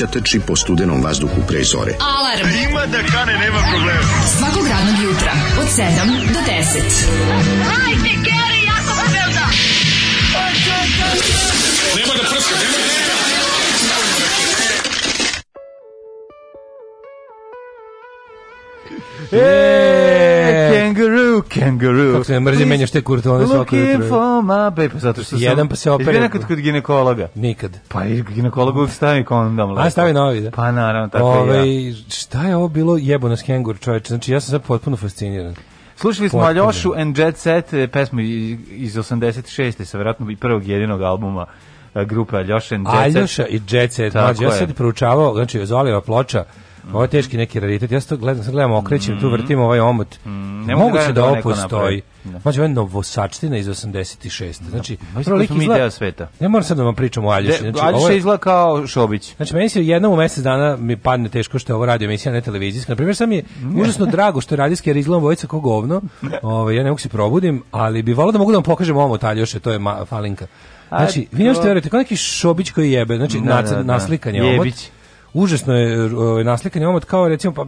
mladića trči po studenom vazduhu pre zore. Alarm! ima da kane, nema problema. Svakog radnog jutra, od 7 do 10. Hajde, Geri, jako se velda! Nemoj da prska, nemoj da prska! se mrzi menjaš te kurtone svako jutro. Looking for my baby, zato što jedan pa se opere. Jesi nekad kod ginekologa? Nikad. Pa i ginekolog uvijek stavi kondom. A stavi novi, da? Pa naravno, tako Ove, i ja. Ovaj, šta je ovo bilo jebona skengur čoveče? Znači ja sam sad potpuno fasciniran. Slušali smo Potpuno. Aljošu and Jet Set, e, pesmu iz 86. sa vjerojatno i prvog jedinog albuma e, grupe Aljoša and Jet Set. Aljoša i Jet Set. Tako ja sad proučavao, znači Zolijeva ploča, Ovo je teški neki raritet. Ja to gledam, sad gledam, okrećem, mm -hmm. tu vrtim ovaj omot. Mm Ne mogu da, da ovo postoji. Da. Mađe, ovo je novosačtina iz 86. Da. Znači, da. prvo lik izgleda... Ideja sveta. Ne moram sad da vam pričam o Aljuši. Znači, Aljuša ovaj... izgleda kao Šobić. Znači, meni se jednom u mesec dana mi padne teško što je ovo radio emisija, ne televizijska. Na primjer, sam je užasno drago što je radijski, jer izgledam vojica kao govno. Ove, ovaj, ja ne mogu se probudim, ali bi volao da mogu da vam pokažem omot Aljuše, to je falinka. Znači, vi nešto verujete, kao neki Šobić koji jebe, znači, da, da, da. naslikan je omot. Jebić užasno je ovaj, naslikan omot kao recimo pa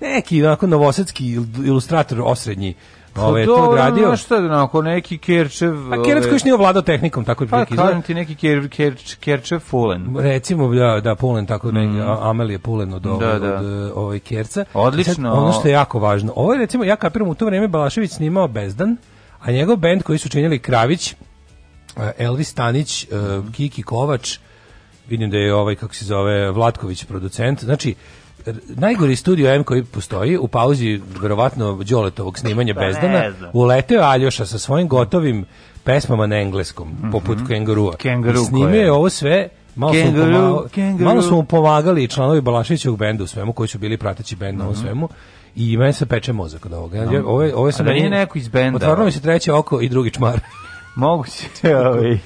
neki onako novosadski ilustrator osrednji pa Ove, ovaj, to odradio. Ono šta, onako, neki Kerčev... A pa Kerčev ovaj, koji nije ovladao tehnikom, tako da pa prilike izgleda. Pa, ti neki ker, ker, Kerčev Fulen. Recimo, da, da Fulen, tako da, mm. neki, Amelije Fulen od, da, od, da. od ove ovaj, Kerca. Odlično. Sad, ono što je jako važno. Ovo je, recimo, ja kapiram, u to vreme Balašević snimao Bezdan, a njegov bend koji su činili Kravić, eh, Elvis Stanić, mm. Kiki Kovač, vidim da je ovaj, kako se zove, Vlatković producent, znači, najgori studio M koji postoji u pauzi verovatno Đoletovog snimanja da, Bezdana uleteo Aljoša sa svojim gotovim pesmama na engleskom mm -hmm. poput Kengurua. Kenguru, snimio je ovo sve Malo, kenguru, smo pomagali, malo smo mu pomagali članovi Balašićevog benda u svemu, koji su bili prateći benda mm -hmm. svemu i meni se peče mozak od ovoga. No. Ovo, ovo je da nije neko iz benda. Otvorno mi ovaj? se treće oko i drugi čmar. Moguće, ovaj.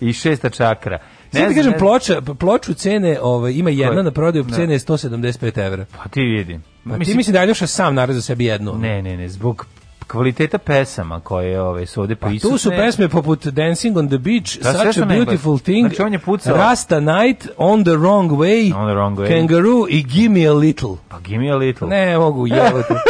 i šesta čakra. Ne znam, kažem, ne ploča, ploču cene, ovaj, ima jedna na prodaju, cene je 175 evra. Pa ti vidi. Pa mislim, ti mislim da je Aljoša sam naravno sebi jednu. Ne, ne, ne, zbog kvaliteta pesama koje ove ovaj, su ovde prisutne. Pa tu su pesme poput Dancing on the Beach, da, Such a Beautiful Thing, znači on je pucao. Rasta Night, On the Wrong Way, on the wrong way. Kangaroo i Gimme a Little. Pa Gimme a Little. Ne, mogu jevati.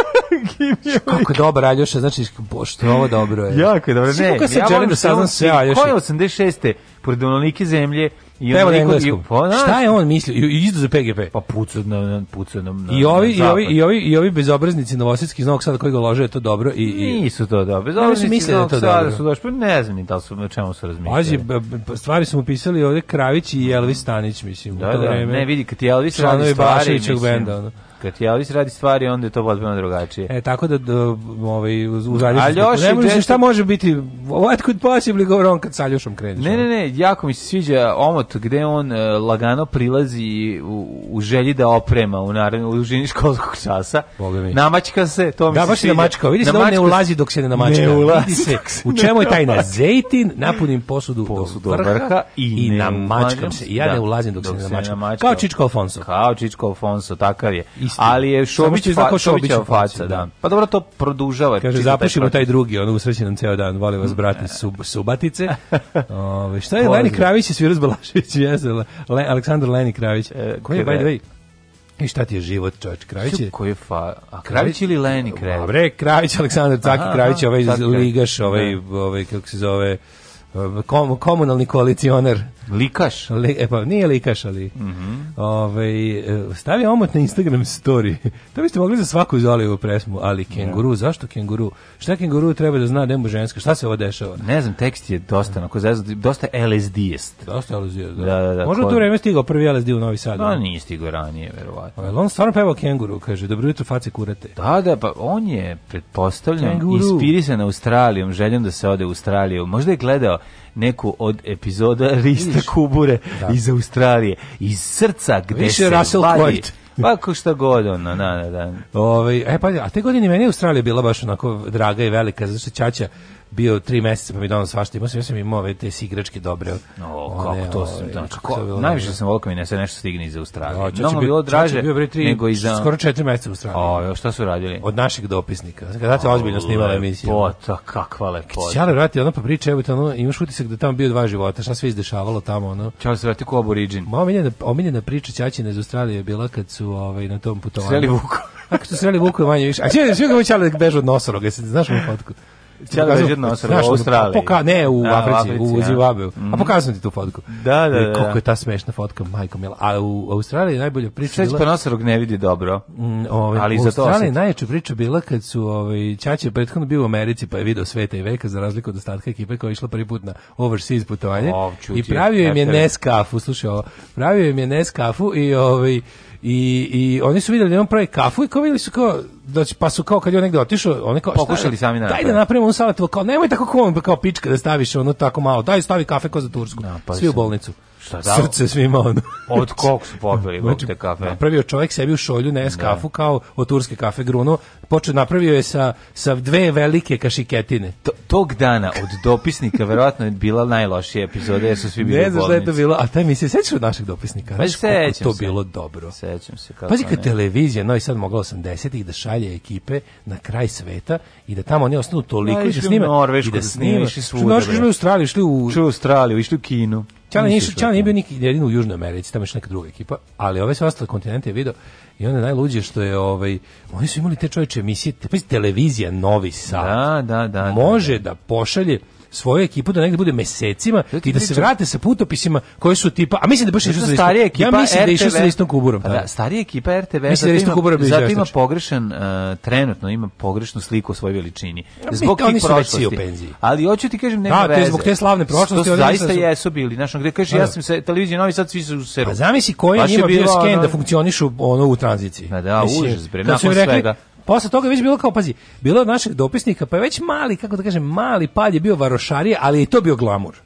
Gimio Kako dobro, dobar Aljoša, znači, što je ovo dobro je. Jako je dobro, ne. ja želim da saznam sve Aljoša. Ko 86. pored onolike zemlje, I Peva na engleskom. I, pa, Šta je on mislio? I izdu za PGP. Pa puca na, puca na, na, I ovi, na i ovi, i ovi, i ovi bezobraznici novosadski iz Novog Sada koji ga lože je to dobro. I, i... Nisu to da dobro. Bezobraznici ne, iz Novog da Sada su došli. Pa ne znam ni da su, na čemu su razmišljali. Pazi, stvari smo upisali ovde Kravić i Elvis Stanić, mislim. Da, da, vreme. ne vidi, kad je Elvis Stanić stvari, mislim. Benda, ono kad je Elvis radi stvari, onda je to potpuno drugačije. E, tako da, do, ovaj, uz, uz Aljoša... Ne možeš, šta može biti, what could possibly go wrong kad sa Aljošom kreneš? Ne, ne, ne, jako mi se sviđa omot gde on uh, lagano prilazi u, u, želji da oprema u, naravno, u žini školskog časa. Boga mi. Namačka se, to mi da, se baš sviđa. Namačka, vidi se da on ne ulazi dok se ne namačka. Ne ulazi. se, u čemu je tajna? Zejtin, napunim posudu, posudu do vrha, i, i namačkam se. ja da, ne ulazim dok, dok se ne namačkam. Kao Čičko Alfonso. Kao Čičko Alfonso, takav je. I isti. Ali je Šobić fa, Šobića faca, da. da. Pa dobro to produžava. Kaže zapušimo taj drugi, on usrećen nam ceo dan, voli vas brati sub, subatice. Ove, šta je Leni Kravić i Svirus Balašević? Le, Aleksandar Leni Kravić. E, koji je by the way? I šta ti je život, čovječ, Kravić je... Koji fa... A Kravić ili Leni Kravić? Dobre, Kravić, Aleksandar Caki, aha, Kravić, ovaj ligaš, ovaj, da. ovaj, kako se zove, ovaj, kom, komunalni koalicionar. Likaš? Li, e pa nije likaš, ali mm -hmm. ovaj, e, stavio omot na Instagram story. to biste mogli za svaku Zolijevu presmu, ali da. kenguru, yeah. zašto kenguru? Šta kenguru treba da zna da je ženska? Šta se ovo dešava? Ne znam, tekst je dosta, onako, dosta LSD-est. Dosta LSD-est, da. da, da, da Možda kod... u to vreme stigao prvi LSD u Novi Sad. Da, pa no, nije stigao ranije, verovatno. Ali pa on stvarno pevao kenguru, kaže, dobro jutro face kurate. Da, da, pa on je, pretpostavljam, inspirisan Australijom, željom da se ode u Australiju. Možda je gledao neku od epizoda Rista Kubure da. iz Australije, iz srca gde Više se Russell vadi. Pa ko šta god ono, na, na, da. Ove, ovaj, e pa, a te godine meni Australija bila baš onako draga i velika, zato što Ćaća bio tri meseca pa mi donao svašta. Imao sam, ja sam imao ove te igračke dobre. O, kako one, to sam, znači, kako, najviše sam volio mi ne se nešto stigne iz Australije. O, da, Mnogo bilo draže bio bre tri, nego iz skoro 4 meseca u Australiji. O, šta su radili? Od naših dopisnika. Znači, kada se ozbiljno snimala emisija. Lepota, kakva lepota. Ćale vrati, ona pa priča, evo ono, imaš utisak da tamo bio dva života, šta sve izdešavalo tamo, ono. Ćale se vrati ko aborigin. Moja omiljena, omiljena priča Ćaćina iz Australije je bila kad su ovaj, na tom putovanju. Sreli Vuko. Kako su sreli Vuko manje više. A sve, sve ga Ćale beže od nosoroga, znaš mu fotku. Čale leži na ostrvu u Australiji. Poka, ne, u a, Africi, u, Africi, u A mhm. pokazao sam ti tu fotku. Da, da, da. I koliko da. je ta smešna fotka, majko mila. A u Australiji najbolje priča Sve bila... Sve nosorog ne vidi dobro, mm, ovaj, ali za to Australiji najjača priča bila kad su, ovaj, Čače prethodno bio u Americi pa je video sveta i veka, za razliku od ostatka ekipe koja je išla prvi put na overseas putovanje. Oh, I pravio im je Neskafu, slušaj ovo, pravio im je Neskafu i ovaj, I, i oni su videli da imam pravi kafu i kao vidjeli su kao da će, pa su kao kad je on negde otišao, oni kao pokušali da- sami na. Da daj da napravimo onu salatu, kao nemoj tako kao on kao pička da staviš ono tako malo. Daj stavi kafe kao za tursku. No, da, pa Svi u bolnicu. Šta da? Srce svima ono. Od kog su popili znači, te kafe? Napravio čovjek sebi u šolju ne kafu kao od turske kafe gruno, počeo napravio je sa sa dve velike kašiketine. To, tog dana od dopisnika verovatno je bila najlošija epizoda jer su svi bili. Ne znam šta je to bilo, a taj mi se sećaš od našeg dopisnika. Pa sećam to se. bilo dobro. Sećam se kako. Pazi kad televizija, no i sad mogla 80-ih da šalje ekipe na kraj sveta i da tamo oni ostanu toliko da, i da snime Norvešku, da, da snime, u Australiju, išli u u Australiju, išli u Kinu. Čala nije, Čala nije bio nikad jedin u Južnoj Americi, tamo je neka druga ekipa, ali ove sve ostale kontinente je video I onda najluđe što je ovaj oni su imali te čoveče emisije, pa televizija Novi Sad. Da, da, da. da Može da, da. da pošalje svoju ekipu da negde bude mesecima i da se vrate sa putopisima koji su tipa, a mislim da baš je da što starija ekipa, ja mislim da išao sa istom kuburom. Pa da, da starija ekipa RTV, mislim da istom kuburom zato ima pogrešan uh, trenutno ima pogrešnu sliku o svojoj veličini. Zbog da tih prošlosti. Ali hoću ti kažem nema da, veze. zbog te slavne prošlosti, oni zaista jesu bili, znači gde kažeš ja sam se televizija Novi Sad svi su se. A pa zamisli koji njima bio sken da funkcionišu ono u tranziciji. Da, da, užas bre, nakon svega. Posle toga je već bilo kao, pazi, bilo je od naših dopisnika, pa je već mali, kako da kažem, mali pad je bio varošarije, ali je to bio glamur.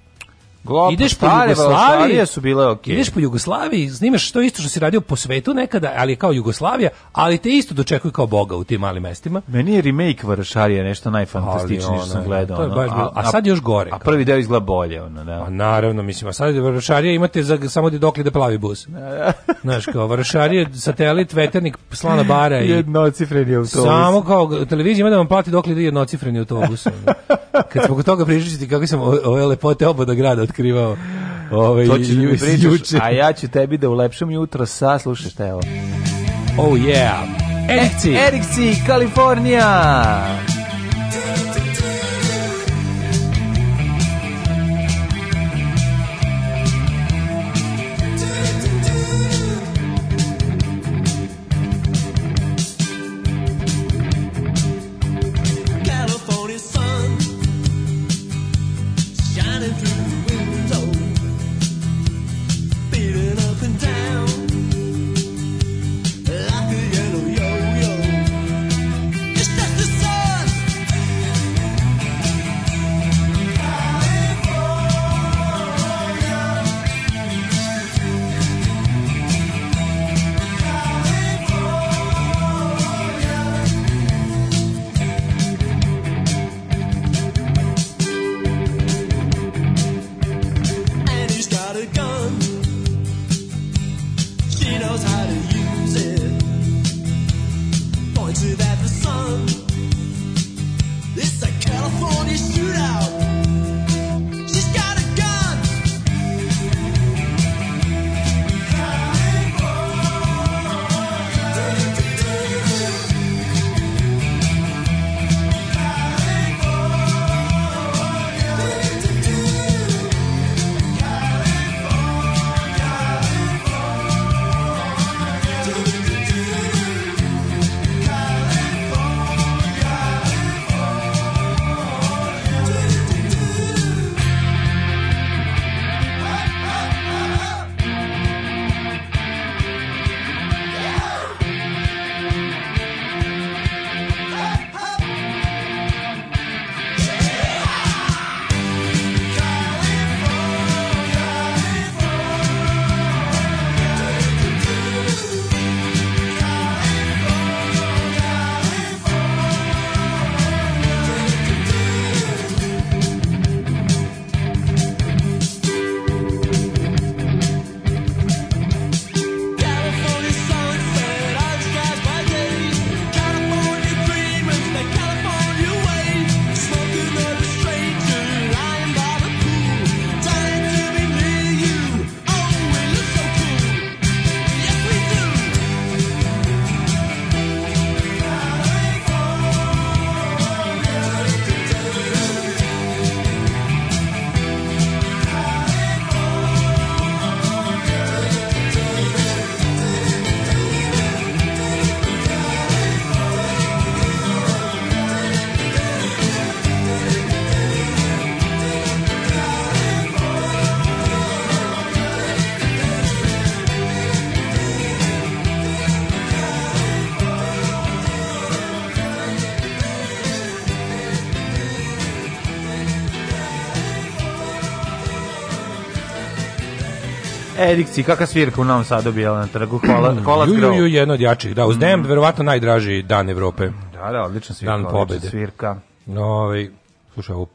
Glopo, ideš po Jugoslaviji, su bile okay. ideš po Jugoslaviji, snimaš što isto što si radio po svetu nekada, ali kao Jugoslavija, ali te isto dočekuju kao Boga u tim malim mestima. Meni je remake Varšarija nešto najfantastičnije što sam gledao. To je baš ono. a, a, sad još gore. A prvi deo izgleda bolje. Ono, da. A pa naravno, mislim, a sad je Varšarija imate za, samo dokle da plavi bus. Znaš, kao Varšarija, satelit, veternik, slana bara i... Jednocifreni autobus. Samo kao televizija ima da vam plati dokle da jednocifreni autobus. Kad smo kod toga prižičiti kako sam ove lepote oboda grada otkrivao Ove, ovaj, to ćeš da ju, juče. A ja ću tebi da ulepšam jutro sa, slušaj šta je ovo. Oh yeah! E, Erikci! Erikci, Kalifornija! Kalifornija! Edikci, kakva svirka u Novom Sadu bila na trgu, kola, mm, kolac Ju, ju, ju, jedno od jačih, da, uz mm. Damned, verovatno najdraži dan Evrope. Da, da, odlična svirka, Dan pobede. svirka. No, ovaj, slušaj, ovo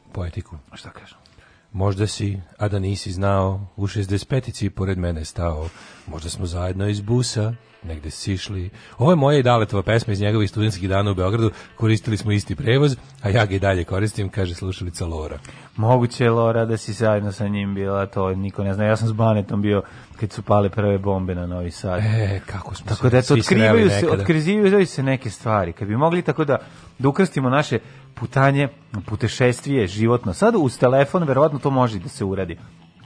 Možda si, a da nisi znao, u 65-ici pored mene stao. Možda smo zajedno iz busa, negde sišli. Ovo je moja i Daletova pesma iz njegovih studentskih dana u Beogradu. Koristili smo isti prevoz, a ja ga i dalje koristim, kaže slušalica Lora. Moguće je Lora da si zajedno sa njim bila, to niko ne zna. Ja sam s Banetom bio kad su pale prve bombe na Novi Sad. E, kako smo tako se, da, to otkrivaju se, otkrivaju se neke stvari. Kad bi mogli tako da, da ukrstimo naše putanje, putešestvije, životno. Sad uz telefon verovatno to može da se uradi.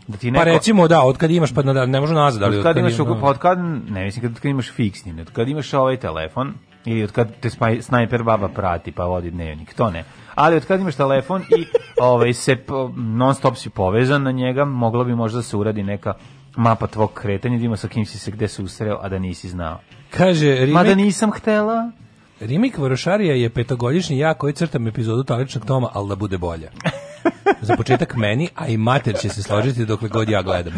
Da ti pa neko... Pa recimo da, od kad imaš pa da, ne može nazad, ali od kad, imaš ima, pa od kad ne mislim kad, od kad imaš fiksni, od kad imaš ovaj telefon ili od kad te spaj, snajper baba prati pa vodi dnevnik, to ne. Ali od kad imaš telefon i ovaj se non stop si povezan na njega, moglo bi možda da se uradi neka mapa tvog kretanja, da ima sa kim si se gde se usreo, a da nisi znao. Kaže, remake... Ma da nisam htela, Rimik Varošarija je petogodišnji ja koji crtam epizodu taličnog toma, ali da bude bolje. Za početak meni, a i mater će se složiti dokle god ja gledam.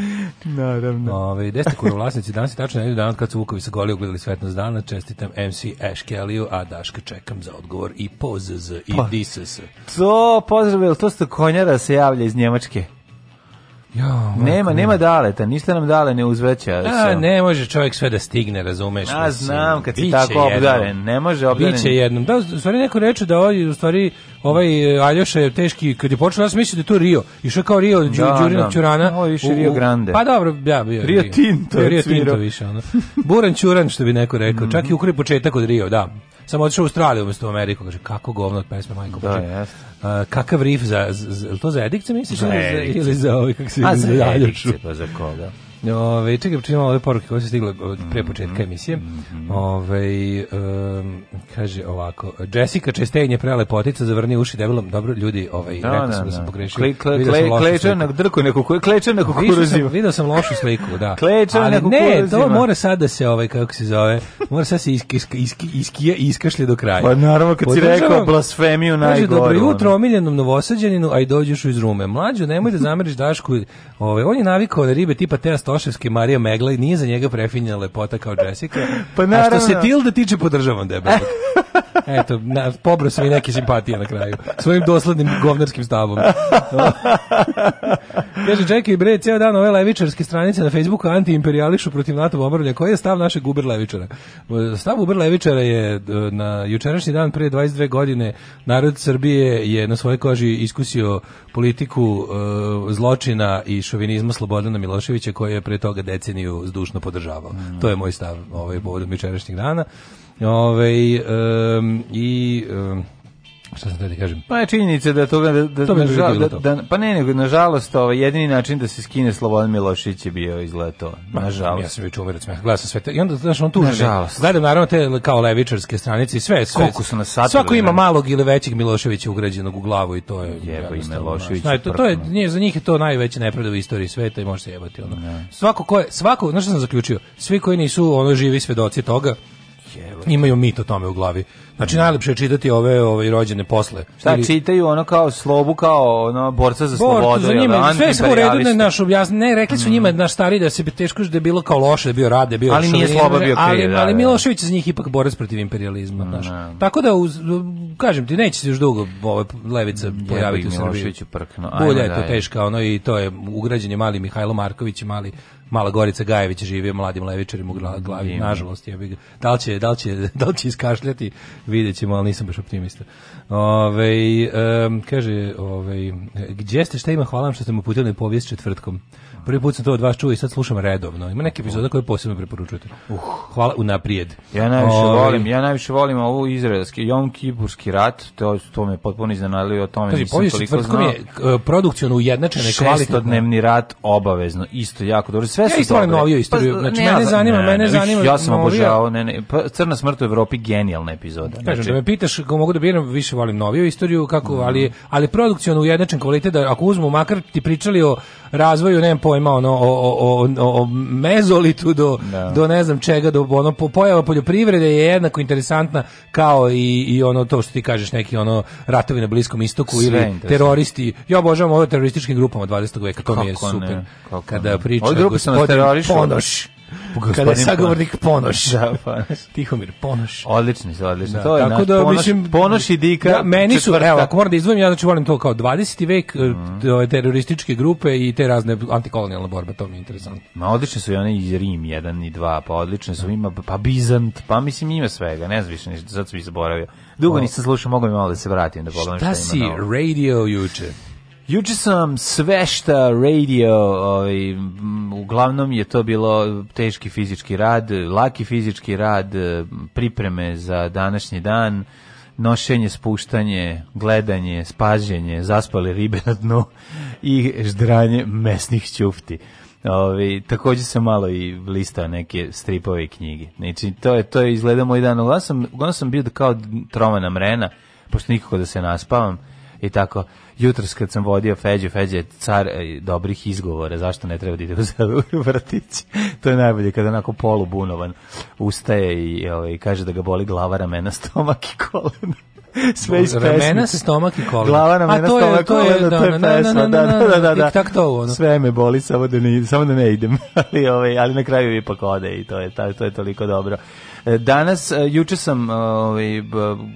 Naravno. Ove, gde ste kuru vlasnici? Danas je tačno nedelju dan kad su Vukovi sa goli ogledali svetnost dana. Čestitam MC Ash Kellyu, a Daška čekam za odgovor i z, i pa. DSS. To, pozdrav, to sto konjara da se javlja iz Njemačke? Jo, nema, nema daleta, ništa nam dale ne uzveća. A, ne može čovjek sve da stigne, razumeš. Ja znam, kad si tako obdaren, ne može obdaren. Biće jednom. Da, u stvari neko reče da ovaj, u stvari, ovaj e, Aljoša je teški, kad je počeo, ja sam mislio da je to Rio. Išao kao Rio, da, Đu, da, Đurinog da. Čurana. Ovo je više u, Rio Grande. Pa dobro, ja, bio Rio, Rio Tinto. Rio Tinto više, ono. Buran Čuran, što bi neko rekao. Mm -hmm. Čak i mm. ukri početak od Rio, da. Samo otišao u Australiju umesto u Ameriku. Kaže, kako govno od pesme, majko. Da, jeste. Uh, kakav riff za, za, to za Edikce misliš? Za Edikce. Ili za ovaj, kako se... A, za Edikce, pa za koga? Ove, čekaj, čekaj, ove poruke koje su stigle mm-hmm. pre početka emisije. Mm-hmm. Ove, um, kaže ovako, Jessica Čestejn je prelepotica, zavrni uši debelom. Dobro, ljudi, ovaj, da, rekao da, sam da, da. sam pogrešio. Kle, kle, kle, klečan na drku, neko koje klečan na kukuruzima. Vidio sam lošu sliku, da. klečan na kukuruzima. ne, to mora sad da se, ovaj, kako se zove, mora sad se iski, iski, isk, iskija, iskašlje do kraja. Pa naravno, kad Podržavam, si rekao blasfemiju najgore. Kaže, dobro jutro, omiljenom novosađaninu, aj dođeš iz rume. Mlađo, nemoj da zameriš Dašku, ovaj, on je navikao na da ribe tipa testa Stoševski Marija Megla i nije za njega prefinjena lepota kao Jessica. pa naravno. A što se Tilda tiče, podržavam debelog. Eto, na, pobro sam i neke simpatije na kraju. Svojim doslednim govnarskim stavom. No. Kaže, čekaj bre, cijel dan ove levičarske stranice na Facebooku antiimperiališu protiv NATO bombardovanja. Koji je stav našeg Uber levičara? Stav Uber levičara je e, na jučerašnji dan pre 22 godine narod Srbije je na svoje koži iskusio politiku e, zločina i šovinizma Slobodana Miloševića koji je pre toga deceniju zdušno podržavao. Mm. To je moj stav ovaj povodom jučerašnjeg dana. Ove, ovaj, um, I... Um, šta sam da kažem? Pa je činjenica da toga da, da, to nažal, da, da, pa ne nego nažalost ovaj jedini način da se skine Slobodan Milošić je bio izgleda pa, to. Nažalost. Ja sam već umirac, ja gledao sam sve te, i onda znaš on tuži. Nažalost. Gledam naravno te kao levičarske stranice i sve sve. Koliko su na satu. Svako ima da. malog ili većeg Miloševića ugrađenog u glavu i to je jebo i Milošević. Znaš, to, to je nije za njih je to najveća nepravda u istoriji sveta i može se jebati ono. Ne. Da. Svako ko svako, znaš šta sam zaključio, svi koji nisu ono živi svedoci toga, Imaju mit o tome u glavi. Znači najlepše je čitati ove ove rođene posle. Šta Ili... čitaju ono kao slobu kao ono borca za slobodu za da? njima, jel, sve smo redu ne naš objasni. Ne, rekli su mm. njima naš stari da se teško da je bilo kao loše, da je bio rade, da bio Ali nije sloba bio ali, ali, da, ali da. Milošević za njih ipak borac protiv imperijalizma, mm, znaš. Tako da uz, kažem ti neće se još dugo ove levica pojaviti u Srbiji. prkno. Bolja je to teška, ono i to je ugrađen mali Mihajlo Marković mali Mala Gorica Gajević živi mladim levičarima u glavi, nažalost. Ja bih, da li će, da li će, da li će iskašljati Vidjet ćemo, ali nisam baš optimista. Ove, um, kaže, ove, gdje ste, šta ima, hvala vam što ste mu putili povijest četvrtkom. Prvi put sam to od vas čuo i sad slušam redovno. Ima neke epizode koje posebno preporučujete. Uh, hvala unaprijed. Ja najviše Ove, volim, ja najviše volim ovu izraelski Jom Kiburski rat, to to me potpuno iznenadilo, o tome kaži, nisam toliko znao. je e, produkcionalno ujednačene kvalitetno. rat obavezno, isto jako dobro. Sve ja su dobro. noviju pa, istoriju. Pa, znači, ne, mene zanima, ne, mene zanima. Ja sam obožavao, ne, ne, pa, Crna smrt u Evropi genijalna epizoda da. Kažem, znači, da me pitaš kako mogu da biram, više volim noviju istoriju, kako, mm. ali, ali produkcijno ujednačen kvalitet, da ako uzmu, makar ti pričali o razvoju, nemam pojma, ono, o, o, o, o mezolitu do, da. do ne znam čega, do ono, pojava poljoprivrede je jednako interesantna kao i, i ono to što ti kažeš, neki ono ratovi na Bliskom istoku Sve ili teroristi. Ja obožavam ovo terorističkim grupama 20. veka, to kako mi je super. Ne, kako kada priča gospodin Ponoš. Gospodin Kada je sagovornik Ponoš. Da, pa, Ponoš. Tihomir Ponoš. Odlični su, odlični. Da, to je tako naš, da, Ponoš, mislim, Ponoš i Dika. Da, meni su, evo, ako moram da izdvojim, ja znači volim to kao 20. vek, mm. terorističke grupe i te razne antikolonijalne borbe, to mi je interesantno. Ma odlični su i oni iz Rim 1 i 2, pa odlični su, ima, pa Bizant, pa mislim ima svega, ne znam više ništa, sad sam ih zaboravio. Dugo nisam slušao, mogu mi malo da se vratim da pogledam šta, šta ima. radio juče? Juče sam svešta radio, ovaj, uglavnom je to bilo teški fizički rad, laki fizički rad, pripreme za današnji dan, nošenje, spuštanje, gledanje, spaženje, zaspale ribe na dnu i ždranje mesnih ćufti. Ovi, ovaj, takođe sam malo i listao neke stripove i knjige. Znači, to je, to je izgleda moj dan. Uglavnom sam, uglavnom sam bio kao troma na mrena, pošto nikako da se naspavam i tako jutros kad sam vodio Feđe, Feđe je car e, dobrih izgovora, zašto ne treba da ide u zelu to je najbolje kada onako polubunovan ustaje i ovaj, kaže da ga boli glava, ramena, stomak i kolena. sve iz pesmice. Ramena, stomak i kolena. Glava, ramena, stomak, i kolena, to je to da, pesma. Da, da, da, da, da. Tak to ono. Sve me boli, samo da ne, samo da ne idem. ali, ovaj, ali na kraju ipak ode i to je, to je toliko dobro. E, danas, e, juče sam e, ovaj,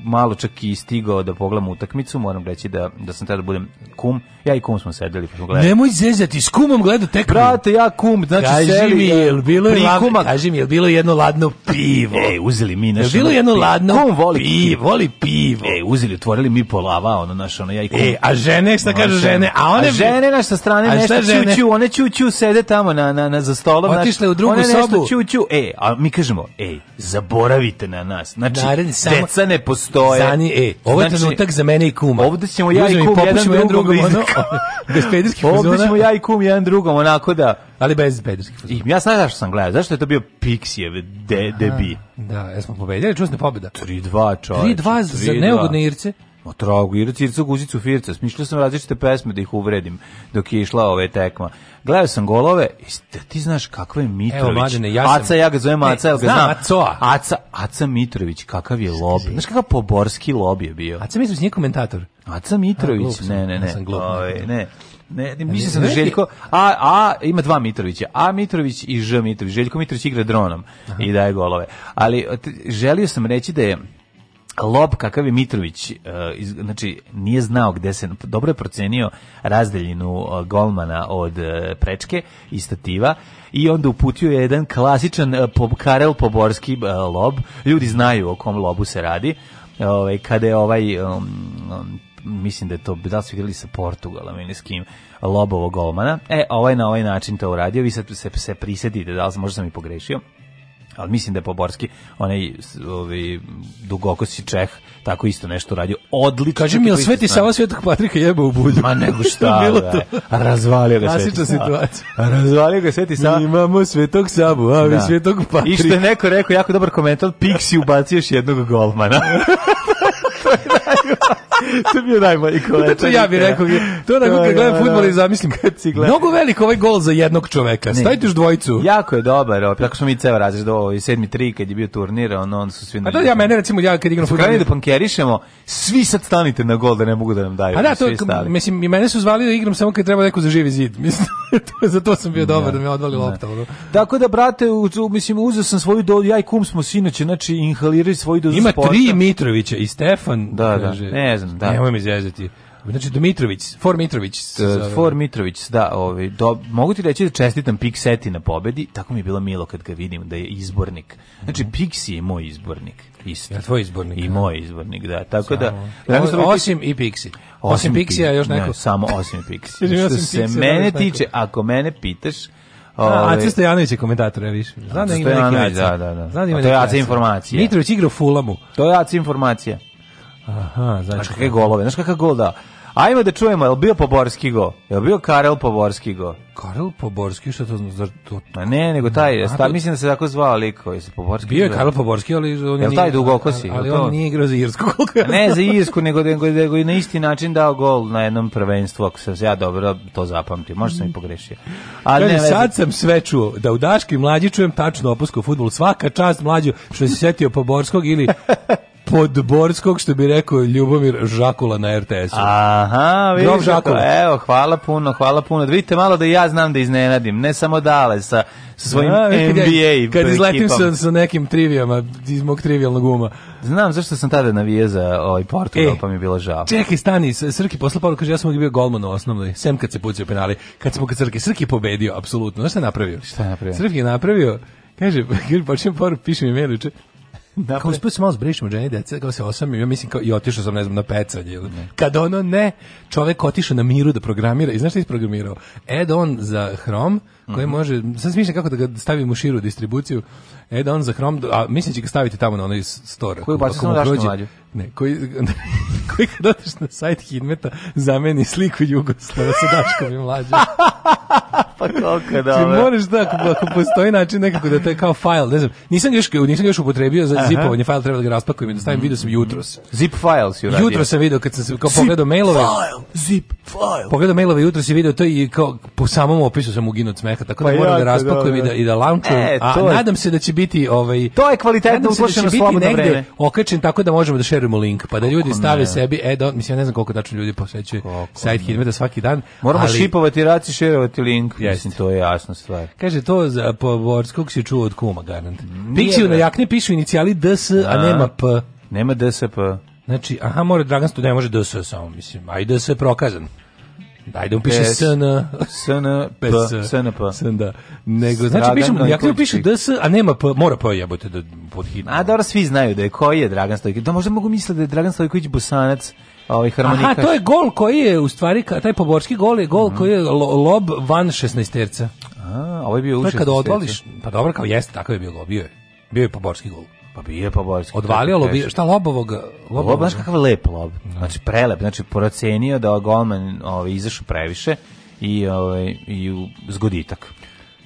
malo čak i stigao da pogledam utakmicu, moram reći da, da sam da budem kum. Ja i kum smo sedeli pa smo gledali. Nemoj zezati, s kumom gledao tek. Brate, ja kum, znači kaži seli. Mi, jel bilo je prikuma... kaži mi, jel bilo jedno ladno pivo? Ej, uzeli mi našo. Je bilo jedno pivo. ladno kum voli pivo, voli pivo. Ej, uzeli, otvorili mi polava, ono naš, ono ja i kum. Ej, a žene, šta kažu žene? A one a žene naš sa strane a nešto žene? čuću, one čuću sede tamo na, na, na za stolom. Otišle u drugu one sobu. Nešto čuću, ej, a mi kažemo, ej, zaboravite na nas. Znači, Naredni, samo, deca ne postoje. Zani, e, ovo je znači, trenutak za mene i kuma. Ovde ćemo ja i kum jedan drugom, drugom iz... ono, bez ćemo ja i kum jedan drugom, onako da... Ali bez pederskih I, Ja znam zašto sam gledao, zašto je to bio Pixijev de, debi. Da, jesmo smo pobedili, čusne pobeda. 3-2, čovječ. 3-2 za neugodne Irce. Motrogu, Iro Circu, Guzicu, Firca. Smišljao sam različite pesme da ih uvredim dok je išla ove tekma. Gledao sam golove, da ti znaš kakva je Mitrović. Evo, mladine, ja sam... Aca, ja ga zovem Aca, ja ga znam. Aca. Aca, Aca Mitrović, kakav je lob. Znaš kakav poborski lobi je bio. Aca Mitrović nije komentator. Aca Mitrović, A, ne, ne, ne. Ja sam glup, ove, ovaj, ne. Ne, ne, mislim sam da Željko, a, a, ima dva Mitrovića, A Mitrović i Ž Mitrović, Željko Mitrović igra dronom Aha. i daje golove, ali želio sam reći da je Lob kakav je Mitrović, e, znači nije znao gde se, dobro je procenio razdeljinu e, golmana od e, prečke i stativa i onda uputio je jedan klasičan Karel Poborski lob, ljudi znaju o kom lobu se radi, ovaj, kada je ovaj, mislim da je to, da su igrali sa Portugalom ili s kim, lobovog golmana, e, ovaj na ovaj način to uradio, vi sad se, se prisetite, da li možda sam i pogrešio, ali mislim da je Poborski onaj ovaj dugokosi Čeh tako isto nešto radio. Odlično. Kaže mi, Sveti Sava Svetog Patrika jeba u budu Ma nego šta, bilo to. Razvalio ga Sveti Sava. situacija. Razvalio ga Sveti Sava. Mi imamo Svetog Sabu, a vi da. Svetog Patrika. I što je neko rekao, jako dobar komentar, Pixi ubacio još jednog golmana. to je najbolji. to je To ja bih rekao. To da kad gledam futbol i zamislim. Kad si gleda. Mnogo velik ovaj gol za jednog čoveka. Stavite još dvojicu. Jako je dobar. Opet, tako smo mi ceo razred ovo i 7-3 kad je bio turnir, on, on su svi... Na A da, ja mene recimo, ja kad igram futbol... Kad da pankerišemo, svi sad stanite na gol da ne mogu da nam daju. A da, da to, mislim, i mene su zvali da igram samo kad treba neko za živi zid. Mislim, to, za to sam bio da, dobar da mi odvali lopta. Da. Tako da, brate, mislim, uzeo sam svoju dozu, ja i kum smo sinoć, znači, inhalirali svoju dozu Ima sporta. tri Mitrovića i Stefan Stefan, da, da. kaže, da, ne znam, da. Nemoj mi zezati. Znači Dmitrović, For Mitrović. Da, For Mitrović, da, ovaj, do, mogu ti reći da čestitam Seti na pobedi, tako mi je bilo milo kad ga vidim da je izbornik. Znači mhm. Pixi je moj izbornik. Isto. Ja tvoj izbornik. I da. moj izbornik, da. Tako Samo. da... O, osim i Pixi. Osim, osim Pixi, još neko... Ne, samo osim Pixi. Što osim se Pixi, mene da tiče, ako mene pitaš, Ove... Aca ovaj, Stojanović je komentator, ja više. Znam da ima neki Aca. Da, da, da. Znam da ima pa neki Aca. To je Aca informacija. Mitrović igra u Fulamu. To je Aca informacija. Aha, znači kakve golove. Znaš kakav gol dao? Ajmo da čujemo, jel bio Poborski go? Jel bio Karel Poborski go? Karel Poborski, što to znači? To... A ne, nego taj, je, sta, mislim da se tako zvao lik koji se Poborski Bio je Karel Poborski, ali on je... Jel taj dugokosi? Ali on nije igrao za Irsku. ne za Irsku, nego, nego, nego na isti način dao gol na jednom prvenstvu, ako sam se ja dobro to zapamtio. Možda sam i pogrešio. Ali ne, sad sam sve čuo, da u Daški mlađi čujem tačno opusku u futbolu. Svaka čast mlađu što se setio Poborskog ili podborskog, što bi rekao Ljubomir Žakula na RTS-u. Aha, vidiš, evo, hvala puno, hvala puno. Da vidite malo da ja znam da iznenadim, ne samo dale sa svojim da, A, NBA Kad, kad izletim sa, sa nekim trivijama, iz mog trivijalnog uma. Znam zašto sam tada navije za ovaj Portugal, e, pa mi je bilo žao. Čekaj, stani, Srki posle paru, kaže, ja sam bio golman u osnovnoj, sem kad se pucio penali, kad smo kad Srki, Srki pobedio, apsolutno. Znaš šta je napravio? Šta je napravio? Srki je napravio, kaže, kaže počnem poru, piše mi mail, Da, kao uspio se malo da zbrišimo ženi dece, kao se osam, ja mislim kao i otišao sam, ne znam, na pecanje. Ili? Kad ono ne, čovek otišao na miru da programira, i znaš šta je isprogramirao? Add-on za Chrome, koji mm -hmm. može, sad smišljam kako da ga stavim u širu distribuciju, E, add-on da za Chrome, a mislim da će ga staviti tamo na onaj store. Koji baš samo daš na mlađu? Ne, koji, koji kad odeš na sajt Hidmeta, zameni sliku Jugoslava sa Daškom i mlađom. pa koliko da. Ti moraš da, ako, ako postoji način nekako da to je kao file, ne znam, nisam još, nisam još upotrebio za zipovanje, file treba da ga raspakujem i da stavim, video sam jutros. Zip file si uradio. Jutro sam video kad sam se kao pogledao mailove. File, zip file. Pogledao mailove jutro si video to i kao po samom opisu sam uginuo od smeha, tako da pa moram da raspakujem da, i da, i da launchujem, e, a nadam se da će biti biti ovaj To je kvalitetno da uplašeno slobodno vreme. Okačen tako da možemo da šerujemo link, pa da ljudi stave sebi e da mislim ja ne znam koliko tačno ljudi posećuje sajt Hidmeta svaki dan. Moramo ali, šipovati raci, šerovati link, jest. mislim to je jasna stvar. Kaže to za po Borskog se čuo od kuma garant. Pixiju na jakni pišu inicijali DS, da. a nema P. Nema DSP. Znači, aha, more Dragan Student, ne može DS samo, mislim, Ajde se prokazan. Ajde, da upiši SN, SN, P, SNP. SN, da. Nego, znači, pišemo, ja kada pišu DS, a nema P, mora P jebote da podhidno. A dobro, svi znaju da je, koji je Dragan Stojković. Da možda mogu misliti da je Dragan Stojković Bosanac, ovaj harmonika. Aha, to je gol koji je, u stvari, taj poborski gol je gol mm koji je lob van 16 terca. A, ovo je bio učin. To je kada odvališ, pa dobro, kao jeste, tako je bio gol, bio je. Bio je poborski gol. Pa bio je Poborski. Odvaljalo bi, šta lobovog? Lobovog, Lobo, znaš kakav lep lob. Da. Znači, prelep. Znači, procenio da golman ovaj, izašao previše i, ovaj, i u zgoditak.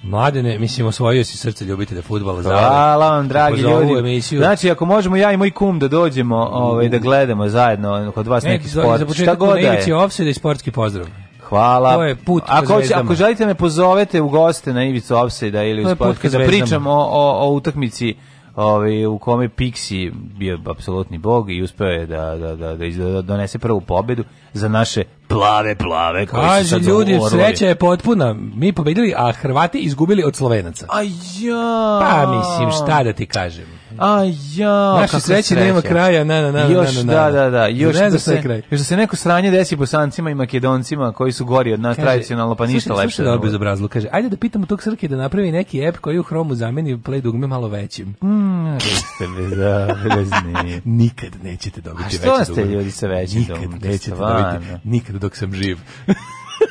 Mladene, mislim, osvojio si srce ljubitelja futbala. Hvala vam, dragi ljudi. Emisiju. Znači, ako možemo ja i moj kum da dođemo ovaj, da gledamo zajedno kod vas neki, neki sport, šta god da je. Offside i sportski pozdrav. Hvala. To je put ako, hoće, ako želite da me pozovete u goste na Ivicu Offside ili u sportski, da pričamo o, o, o utakmici ovaj, u kome Pixi bio apsolutni bog i uspeo je da, da, da, da, da donese prvu pobedu za naše plave, plave. Kaže, ljudi, sreća je potpuna. Mi pobedili, a Hrvati izgubili od Slovenaca. A ja! Pa mislim, šta da ti kažem. A ja, naše sreće nema kraja, na na na još, na. na, na. Da, da, da, još ne da se kraj. Još da se neko sranje desi Bosancima i Makedoncima koji su gori od nas kaže, tradicionalno pa ništa lepše. Slušaj, dobro bezobrazlo kaže. Ajde da pitamo tog Srke da napravi neki app koji u Chromu zameni Play dugme malo većim. Mm, jeste bezobrazni. Nikad nećete dobiti veći dugme. A što ste ljudi sa većim Nikad nećete dobiti. Nikad dok sam živ.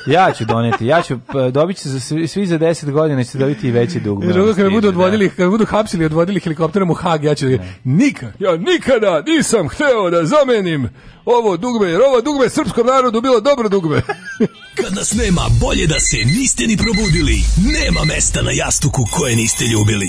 Ja ću doneti, ja ću pa, dobit za svi, svi za 10 godina će dobiti i veći dug. Jer ono kada budu odvodili, kada budu hapsili, odvodili helikopterom u Hag, ja ću da nikad, ja nikada nisam hteo da zamenim ovo dugme, jer ovo dugme srpskom narodu bilo dobro dugme. Kad nas nema, bolje da se niste ni probudili. Nema mesta na jastuku koje niste ljubili.